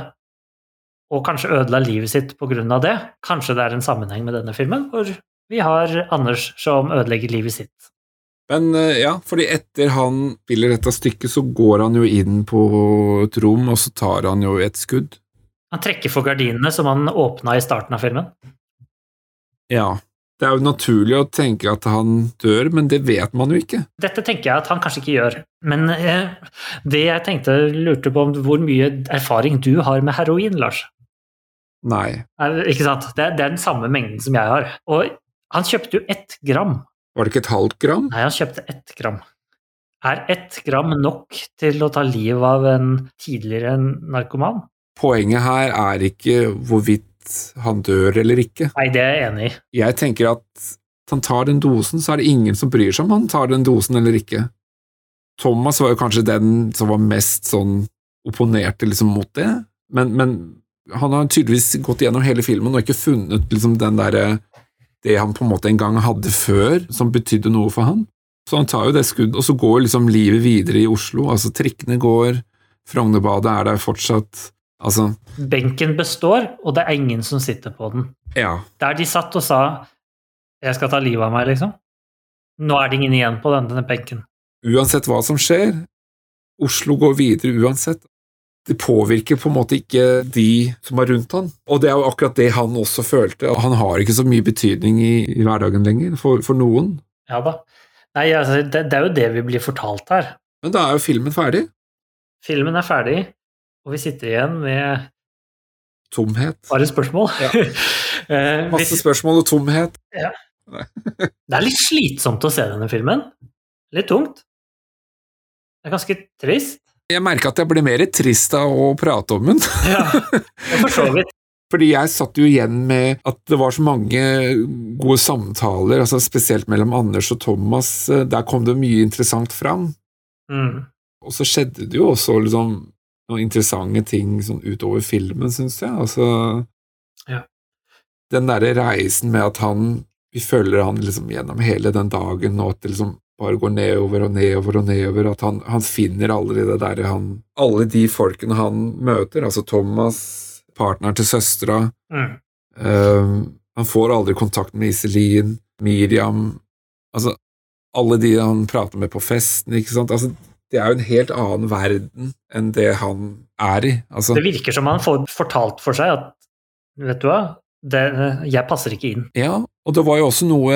Og kanskje ødela livet sitt av det. Kanskje det er en sammenheng med denne filmen, hvor vi har Anders som ødelegger livet sitt.
Men eh, ja, fordi etter han spiller dette stykket, så går han jo inn på et rom, og så tar han jo et skudd.
Han trekker for gardinene som han åpna i starten av filmen.
Ja. Det er jo naturlig å tenke at han dør, men det vet man jo ikke.
Dette tenker jeg at han kanskje ikke gjør, men eh, det jeg tenkte, lurte på om hvor mye erfaring du har med heroin, Lars.
Nei.
Er, ikke sant? Det, det er den samme mengden som jeg har. Og han kjøpte jo ett gram.
Var det ikke et halvt gram?
Nei, han kjøpte ett gram. Er ett gram nok til å ta livet av en tidligere narkoman?
Poenget her er ikke hvorvidt han dør eller ikke.
Nei, det er jeg enig i.
Jeg tenker at han tar den dosen, så er det ingen som bryr seg om han tar den dosen eller ikke. Thomas var jo kanskje den som var mest sånn opponerte liksom mot det, men, men han har tydeligvis gått gjennom hele filmen og ikke funnet liksom den derre det han på en måte en gang hadde før, som betydde noe for han. Så han tar jo det skuddet, og så går liksom livet videre i Oslo. Altså, trikkene går, Frognerbadet er der fortsatt. Altså,
Benken består, og det er ingen som sitter på den.
ja.
Der de satt og sa 'jeg skal ta livet av meg', liksom. Nå er det ingen igjen på denne, denne benken.
Uansett hva som skjer, Oslo går videre uansett. Det påvirker på en måte ikke de som er rundt han. Og det er jo akkurat det han også følte. Han har ikke så mye betydning i, i hverdagen lenger, for, for noen.
Ja da. Nei, altså, det, det er jo det vi blir fortalt her.
Men da er jo filmen ferdig.
Filmen er ferdig, og vi sitter igjen med
Tomhet.
bare spørsmål.
Ja.
Eh,
Masse spørsmål og tomhet. Ja.
det er litt slitsomt å se denne filmen. Litt tungt. Det er ganske trist.
Jeg merka at jeg ble mer trist av å prate om den.
Ja, for så vidt.
Fordi jeg satt jo igjen med at det var så mange gode samtaler, altså spesielt mellom Anders og Thomas. Der kom det mye interessant fram.
Mm.
Og så skjedde det jo også liksom noen interessante ting sånn utover filmen, syns jeg. Altså
Ja.
Den derre reisen med at han Vi følger han liksom gjennom hele den dagen, og at det liksom bare går nedover og nedover og nedover. At han, han finner aldri det derre han Alle de folkene han møter, altså Thomas, partneren til søstera
Mm.
um, han får aldri kontakt med Iselin, Miriam Altså, alle de han prater med på festen, ikke sant. Altså, det er jo en helt annen verden enn det han er i. Altså,
Det virker som han får fortalt for seg at Vet du hva, det, jeg passer ikke inn.
ja, og det var jo også noe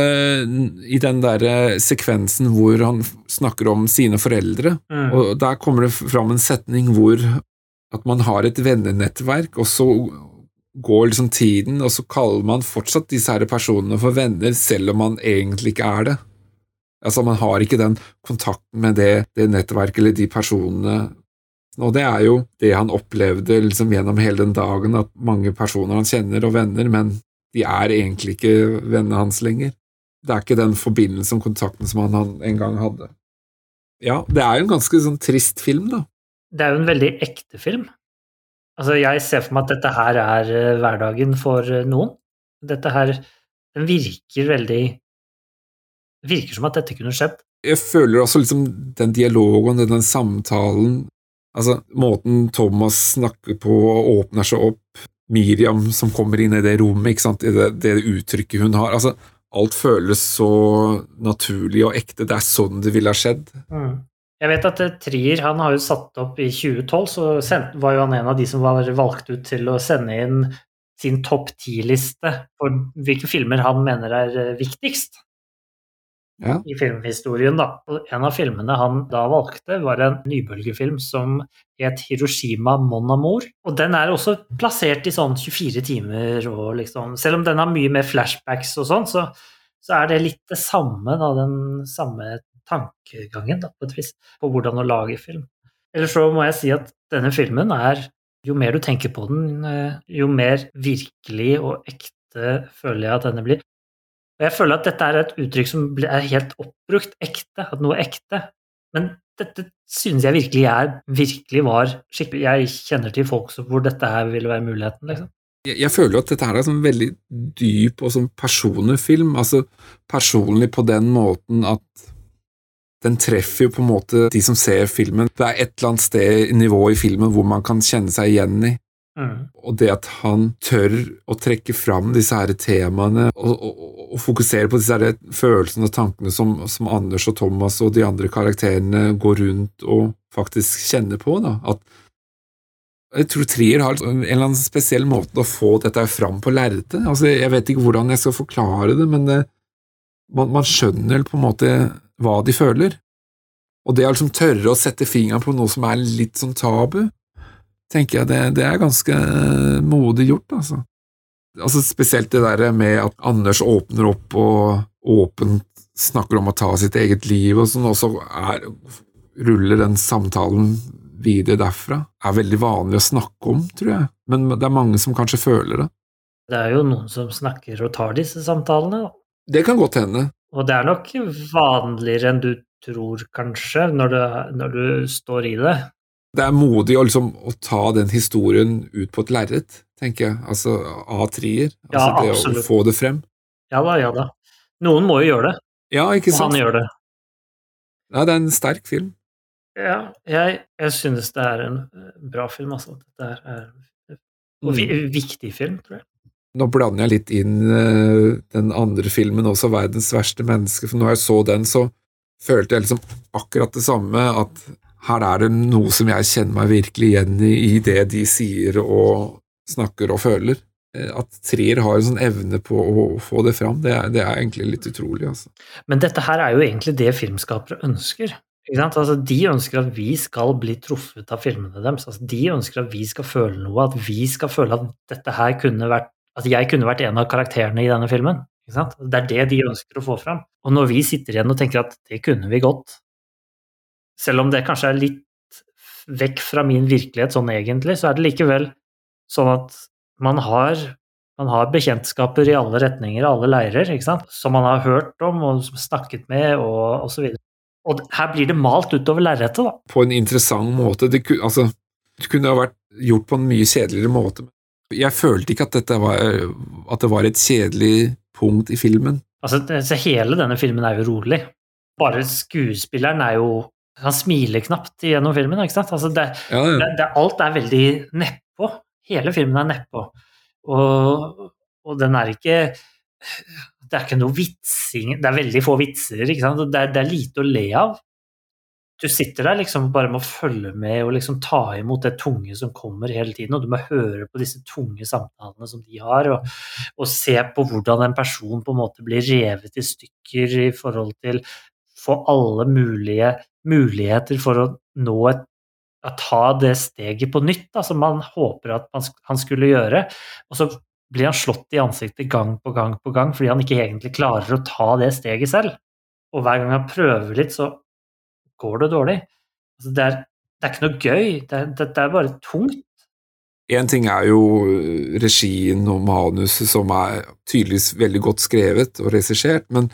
i den der sekvensen hvor han snakker om sine foreldre,
Mm.
og der kommer det fram en setning hvor at man har et vennenettverk, og så går liksom tiden, og så kaller man fortsatt disse her personene for venner, selv om man egentlig ikke er det. Altså, man har ikke den kontakten med det, det nettverket eller de personene. Og det er jo det han opplevde liksom gjennom hele den dagen, at mange personer han kjenner og venner, men de er egentlig ikke vennene hans lenger. Det er ikke den forbindelsen og kontakten som han, en gang hadde. Ja, det er jo en ganske sånn trist film, da.
Det er jo en veldig ekte film. Altså, jeg ser for meg at dette her er eh, hverdagen for eh, noen. Dette her Den virker veldig virker som at dette kunne skjedd.
Jeg føler også liksom den dialogen, den samtalen Altså, måten Thomas snakker på og åpner seg opp, Miriam som kommer inn i det rommet, det, det uttrykket hun har altså, Alt føles så naturlig og ekte. Det er sånn det ville ha skjedd.
Mm. Jeg vet at eh, Trier han har jo satt opp i 2012, så sendt, var jo han en av de som var valgt ut til å sende inn sin topp ti-liste for hvilke filmer han mener er eh, viktigst
Ja.
i filmhistorien. Da. En av filmene han da valgte, var en nybølgefilm som het Hiroshima Mon Amour. Og den er også plassert i sånn 24 timer, og liksom Selv om den har mye mer flashbacks og sånn, så, så er det litt det samme, da, den samme tankegangen, da, på et vis, på hvordan å lage film. Eller så må jeg si at denne filmen er Jo mer du tenker på den, eh, jo mer virkelig og ekte føler jeg at denne blir. Og jeg føler at dette er et uttrykk som er helt oppbrukt, ekte, at noe er ekte. Men dette synes jeg virkelig er, virkelig var skikkelig Jeg kjenner til folk hvor dette her ville være muligheten, liksom.
Jeg, jeg føler at dette her er sånn veldig dyp og sånn personlig film, altså personlig på den måten at den treffer jo på en måte de som ser filmen. Det er et eller annet sted nivå i filmen hvor man kan kjenne seg igjen i.
Mm.
Og det at han tør å trekke fram disse her temaene og, og, og fokusere på disse her følelsene og tankene som, som Anders og Thomas og de andre karakterene går rundt og faktisk kjenner på. da, at jeg tror Trier har en eller annen spesiell måte å få dette fram på lerretet. Altså, jeg vet ikke hvordan jeg skal forklare det, men det, man, man skjønner på en måte hva de føler. Og det å liksom tørre å sette fingeren på noe som er litt sånn tabu, tenker jeg det, det er ganske modig gjort, altså. altså. Spesielt det der med at Anders åpner opp og åpent snakker om å ta sitt eget liv, og sånn, og så er, ruller den samtalen videre derfra. er veldig vanlig å snakke om, tror jeg, men det er mange som kanskje føler det.
Det er jo noen som snakker og tar disse samtalene, da.
Det kan godt hende.
Og det er nok vanligere enn du tror, kanskje, når du, når du står i det.
Det er modig å, liksom, å ta den historien ut på et lerret, tenker jeg, altså av trier. Altså
Ja,
det
absolutt.
å få det frem.
Ja da, ja da. Noen må jo gjøre det,
Ja, ikke
og
sant?
han gjør det.
Ja, det er en sterk film.
Ja, jeg, jeg synes det er en eh, bra film, altså. Det er, en
Mm.
viktig film, tror jeg.
Nå blander jeg litt inn uh, den andre filmen også, 'Verdens verste menneske', for når jeg så den, så følte jeg liksom akkurat det samme, at her er det noe som jeg kjenner meg virkelig igjen i, i det de sier og snakker og føler. Eh, At Trier har en sånn evne på å få det fram, det er, det er egentlig litt utrolig, altså.
Men dette her er jo egentlig det filmskapere ønsker. Altså, de ønsker at vi skal bli truffet av filmene deres. Altså, de ønsker at vi skal føle noe, at vi skal føle at dette her kunne vært At jeg kunne vært en av karakterene i denne filmen. Det er det de ønsker å få fram. Og når vi sitter igjen og tenker at det kunne vi godt, selv om det kanskje er litt vekk fra min virkelighet sånn egentlig, så er det likevel sånn at man har man har bekjentskaper i alle retninger, alle leirer, ikke sant? som man har hørt om og snakket med, og osv. Og her blir det malt utover lerretet, da.
På en interessant måte. Det, altså, det kunne ha vært gjort på en mye kjedeligere måte. Jeg følte ikke at, var, at det var et kjedelig punkt i filmen.
Altså, hele denne filmen er jo rolig. Bare skuespilleren er jo Han smiler knapt gjennom filmen, ikke sant? Altså, det,
Ja, ja.
det, det, alt er veldig nedpå. Hele filmen er nedpå. Og, og den er ikke Det er ikke noe vitsing Det er veldig få vitser, ikke sant? Det det er lite å le av. Du sitter der liksom bare med å følge med og liksom ta imot det tunge som kommer hele tiden, og du må høre på disse tunge samtalene som de har, og, og se på hvordan en person på en måte blir revet i stykker i forhold til få alle mulige muligheter for å nå et å ta det steget på nytt, da, som man håper at han skulle gjøre. Og så blir han slått i ansiktet gang på gang på gang fordi han ikke egentlig klarer å ta det steget selv. Og hver gang han prøver litt, så går det dårlig. Altså, det, er, det er ikke noe gøy, det, er- det, er bare tungt.
En ting er jo regien og manuset, som er tydeligvis veldig godt skrevet og regissert, men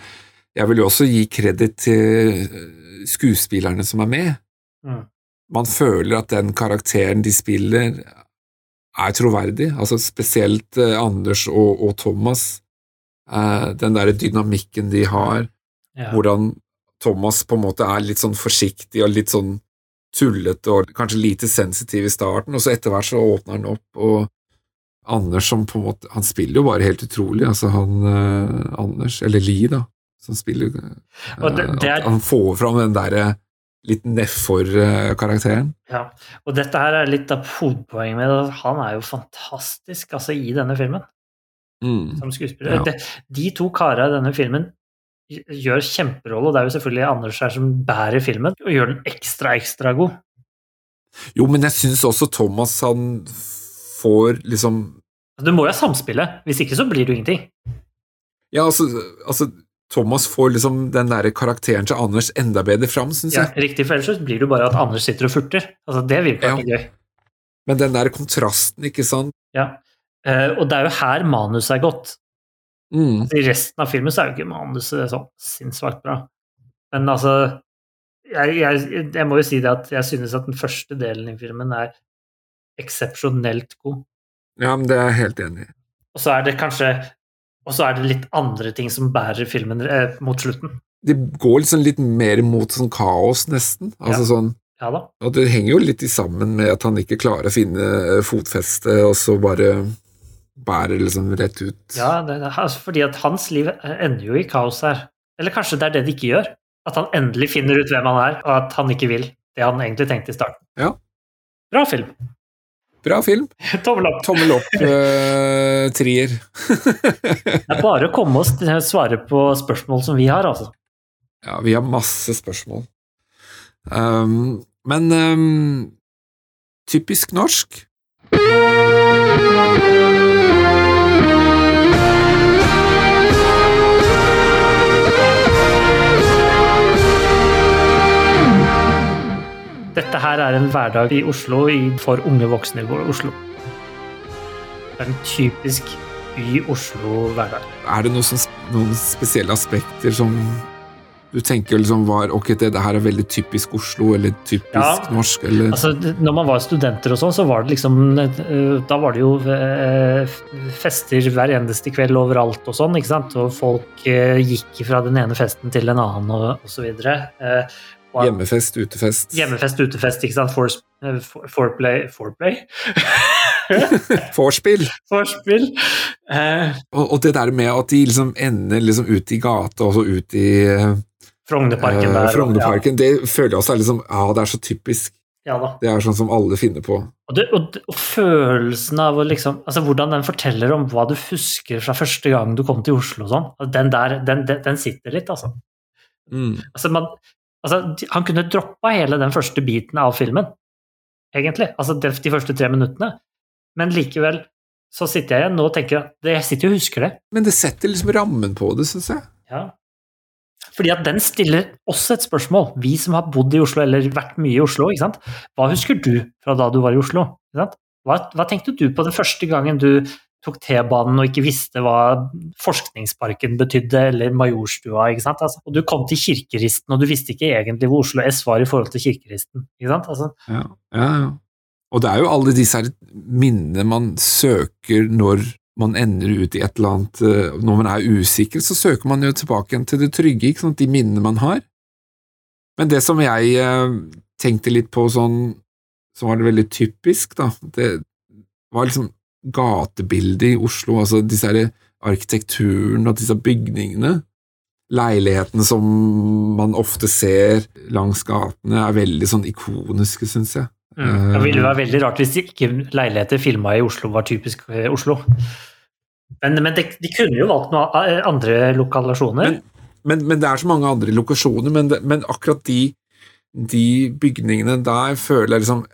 jeg vil jo også gi kreditt til skuespillerne som er med.
Mm.
Man føler at den karakteren de spiller, er troverdig, altså spesielt eh, Anders og, og Thomas. Eh, den derre dynamikken de har.
Ja.
Hvordan Thomas på en måte er litt sånn forsiktig og litt sånn tullete og kanskje lite sensitiv i starten, og så etter hvert så åpner han opp, og Anders som på en måte Han spiller jo bare helt utrolig, altså han eh, Anders, eller Li, da, som spiller eh,
Og det- det er-
at Han får fram den derre litt nedfor-karakteren.
Ja, og dette her er litt av hovedpoenget med det. at Han er jo fantastisk altså, i denne filmen
Mm.
som skuespiller.
Ja.
De, de to karene i denne filmen gjør kjemperolle, og det er jo selvfølgelig Anders her som bærer filmen og gjør den ekstra, ekstra god.
Jo, men jeg syns også Thomas han får liksom
Du må jo ha samspillet, hvis ikke så blir det jo ingenting.
Ja, altså, altså Thomas får liksom den der karakteren til Anders enda bedre fram, syns
Ja,
jeg.
riktig, for ellers blir det jo bare at Anders sitter og furter. Altså, det virker
Ja.
ikke gøy.
Men den der kontrasten, ikke sant.
Ja. Uh, og det er jo her manuset er godt.
Mm.
I resten av filmen så er jo ikke manuset sånn sinnssvakt bra. Men altså jeg, jeg, jeg må jo si det at jeg synes at den første delen i filmen er eksepsjonelt god.
Ja, men det er jeg helt enig i.
Og så er det kanskje Og så er det litt andre ting som bærer filmen eh, mot slutten.
Det går liksom litt mer mot sånn kaos, nesten. Altså
Ja.
sånn
Ja da.
Og det henger jo litt i sammen med at han ikke klarer å finne eh, fotfeste, og så bare bærer liksom rett ut.
Ja, det, altså, fordi at hans liv ender jo i kaos her. Eller kanskje det er det det ikke gjør. At han endelig finner ut hvem han er, og at han ikke vil det han egentlig tenkte i starten.
Ja.
Bra film.
Bra film.
Tommel opp.
Tommel opp, eh, trier.
Det er bare å komme og svare på spørsmål som vi har, altså.
Ja, vi har masse spørsmål. Um, men um, typisk norsk.
Dette her er en hverdag i Oslo for unge voksne i Oslo. Det er en typisk by Oslo-hverdag.
Er det noen, som, noen spesielle aspekter som du tenker liksom var Ok, det, det her er veldig typisk Oslo, eller typisk
Ja.
norsk, eller
Altså, når man var studenter og sånn, så var det liksom eh, Da var det jo eh, fester hver eneste kveld overalt og sånn, ikke sant? Og folk eh, gikk fra den ene festen til den annen og, og så videre. Eh,
hjemmefest, utefest
Hjemmefest, utefest, ikke sant? Eh, for, foreplay Foreplay?
Vorspiel!
Vorspiel. Eh,
Og, og det der med at de liksom ender liksom ut i gata, og så ut i eh,
Frognerparken
eh,
der. og-
Frognerparken, det føler jeg også er liksom Ja, det er så typisk.
Ja, ja.
Det er sånn som alle finner på.
Og, det, og, og følelsen av liksom Altså hvordan den forteller om hva du husker fra første gang du kom til Oslo og sånn, den der, den, den, den sitter litt, altså.
Mm.
Altså, man, altså, han kunne droppa hele den første biten av filmen, egentlig. Altså de, første tre minuttene. Men likevel så sitter jeg igjen nå og tenker at jeg sitter og husker det.
Men det setter liksom rammen på det, syns jeg.
Ja. Fordi at den stiller også et spørsmål. Vi som har bodd i Oslo, eller vært mye i Oslo, ikke sant. Hva husker du fra da du var i Oslo? Hva, hva tenkte du på den første gangen du tok T-banen og ikke visste hva Forskningsparken betydde, eller Majorstua, ikke sant. Altså, og du kom til Kirkeristen, og du visste ikke egentlig hvor Oslo S var i forhold til Kirkeristen, ikke sant. Altså,
Ja, ja, ja. Og det er jo alle disse minnene man søker når man ender ut i et eller annet eh, Når man er usikker, så søker man jo tilbake til det trygge, ikke sant, de minnene man har. Men det som jeg eh, tenkte litt på sånn, som var det veldig typisk, da, det var liksom gatebildet i Oslo, altså disse her arkitekturen og disse bygningene. Leilighetene som man ofte ser langs gatene, er veldig sånn ikoniske, syns jeg.
mm. Det ville være veldig rart hvis ikke leiligheter filma i Oslo var typisk eh, Oslo. Men, men de, de kunne jo valgt noen andre lokalasjoner.
Men, men, men det er så mange andre lokasjoner, men akkurat de, de bygningene der føler jeg liksom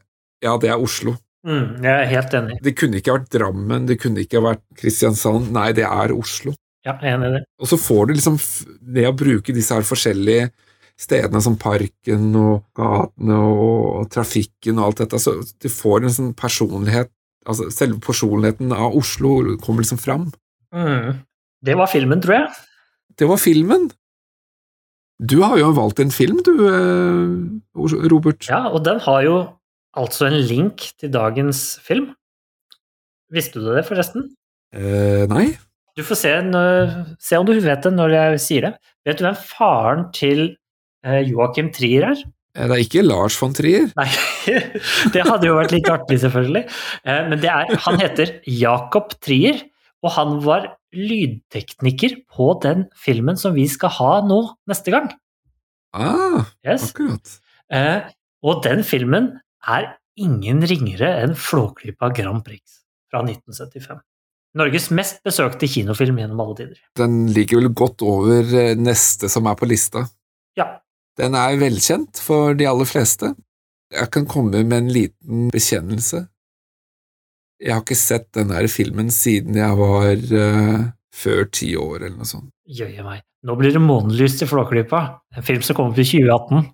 Ja, det er Oslo.
Mm, jeg er helt enig.
Det kunne ikke vært Drammen, det kunne ikke vært Kristiansand. Nei, det er Oslo.
Ja, jeg er enig i det.
Og så får du liksom det å bruke disse her forskjellige stedene som parken og gatene og trafikken og alt dette, så du får en sånn personlighet Altså selve personligheten av Oslo kommer liksom fram.
Mm. Det var filmen, tror jeg.
Det var filmen. Du har jo valgt en film, du, eh, Robert.
Ja, og den har jo altså en link til dagens film. Visste du det, forresten?
Eh, nei?
Du får se, når- se om du vet det når jeg sier det. Vet du hvem faren til eh, Joakim Trier er?
Eh, Det er ikke Lars von Trier.
Nei, det hadde jo vært litt artig, selvfølgelig. Eh, Men det er, han heter Jakob Trier, og han var lydtekniker på den filmen som vi skal ha nå neste gang.
Ah,
Yes.
akkurat.
Eh, Og den filmen er ingen ringere enn Flåklypa Grand Prix fra 1975. Norges mest besøkte kinofilm gjennom alle tider.
Den ligger vel godt over eh, neste som er på lista.
Ja,
Den er velkjent for de aller fleste. Jeg kan komme med en liten bekjennelse. Jeg har ikke sett den der filmen siden jeg var uh, før ti år, eller noe sånt.
jøye meg. Nå blir det månelyst til Flåklypa, en film som kommer til 2018.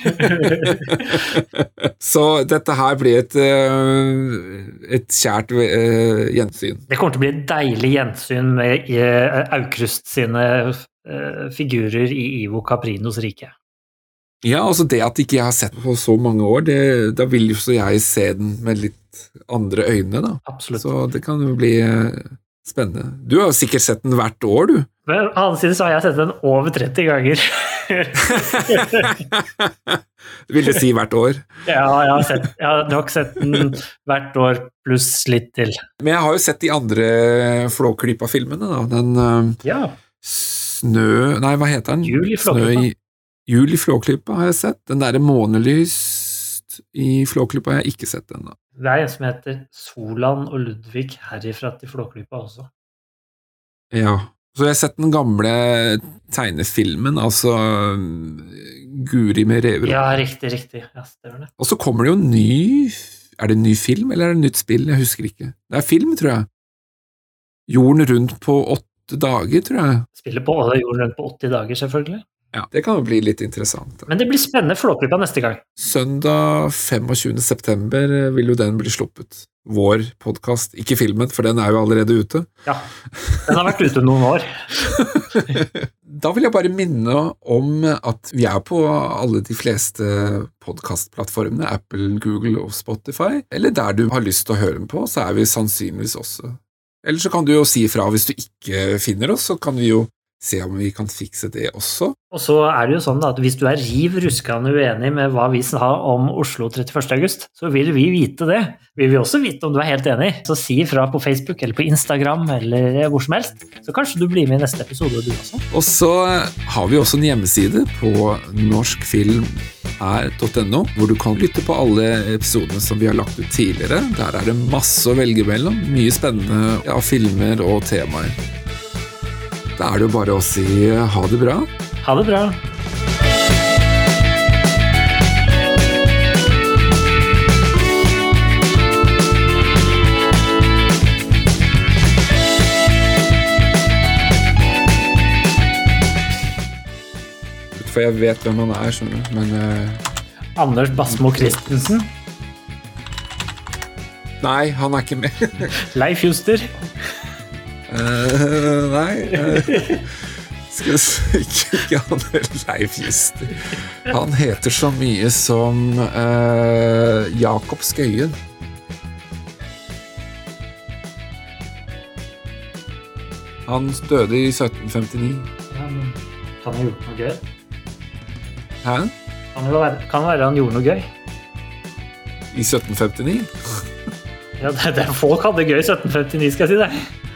Så dette her blir et, eh, et kjært eh, gjensyn.
Det kommer til å bli et deilig gjensyn med eh, Aukrust sine figurer i Ivo Caprinos rike.
Ja, altså det at ikke jeg har sett den på så mange år, det, da vil jo så jeg se den med litt andre øyne, da.
Absolutt.
Så det kan jo bli spennende. Du har jo sikkert sett den hvert år, du.
På den annen side så har jeg sett den over 30 ganger.
Vil det si hvert år?
ja, jeg har, sett, jeg har nok sett den hvert år pluss litt til.
Men jeg har jo sett de andre Flåklypa-filmene, da. Den eh,
Ja,
Snø Nei, hva heter den?
Jul i Flåklypa.
Jul i Flåklypa har jeg sett. Den derre Månelyst i Flåklypa har jeg ikke sett ennå.
Det er en som heter Solan og Ludvig herifra til Flåklypa også.
Ja. Så jeg har sett den gamle tegnefilmen, altså Guri med rever.
Ja, riktig, riktig. Ja, stemmer det.
Og så kommer det jo en ny Er det en ny film, eller er det et nytt spill? Jeg husker ikke. Det er film, tror jeg. Jorden rundt på åtte dager, tror jeg.
Spiller på jorden rundt på 80 dager, selvfølgelig.
Ja, Det kan jo bli litt interessant.
Men det blir spennende Flåklypa neste gang.
Søndag 25. september vil jo den bli sluppet. Vår podkast, ikke filmen, for den er jo allerede ute.
Ja, Den har vært ute noen år.
Da vil jeg bare minne om at vi er på alle de fleste podkastplattformene, Apple, Google og Spotify, eller der du har lyst til å høre den på, så er vi sannsynligvis også. Eller så kan du jo si ifra hvis du ikke finner oss, så kan vi jo se om vi kan fikse det også.
Og så er det jo sånn at hvis du er riv ruskende uenig med hva vi sa om Oslo 31. august, så vil vi vite det. Vi vil også vite om du er helt enig. Så si ifra på Facebook eller på Instagram eller hvor som helst, så kanskje du blir med i neste episode, du også.
Og så har vi også en hjemmeside på norskfilm.no, hvor du kan lytte på alle episodene som vi har lagt ut tidligere. Der er det masse å velge mellom. Mye spennende ja, filmer og temaer. Da er det jo bare å si ha det bra.
Ha det bra.
For jeg vet hvem han er, skjønner du. Men uh,
Anders Basmo Christensen.
nei, han er ikke med.
Leif Juster.
Eh, nei uh, Skal vi Ikke, ikke han Leif Juster. Han heter så mye som uh, Jakob Skøyen. Han døde i 1759.
Ja, men kan ha gjort noe gøy?
Hæ?
Kan det være, kan være han gjorde noe gøy?
I 1759?
Ja, det, det, folk hadde gøy i 1759, skal jeg si det.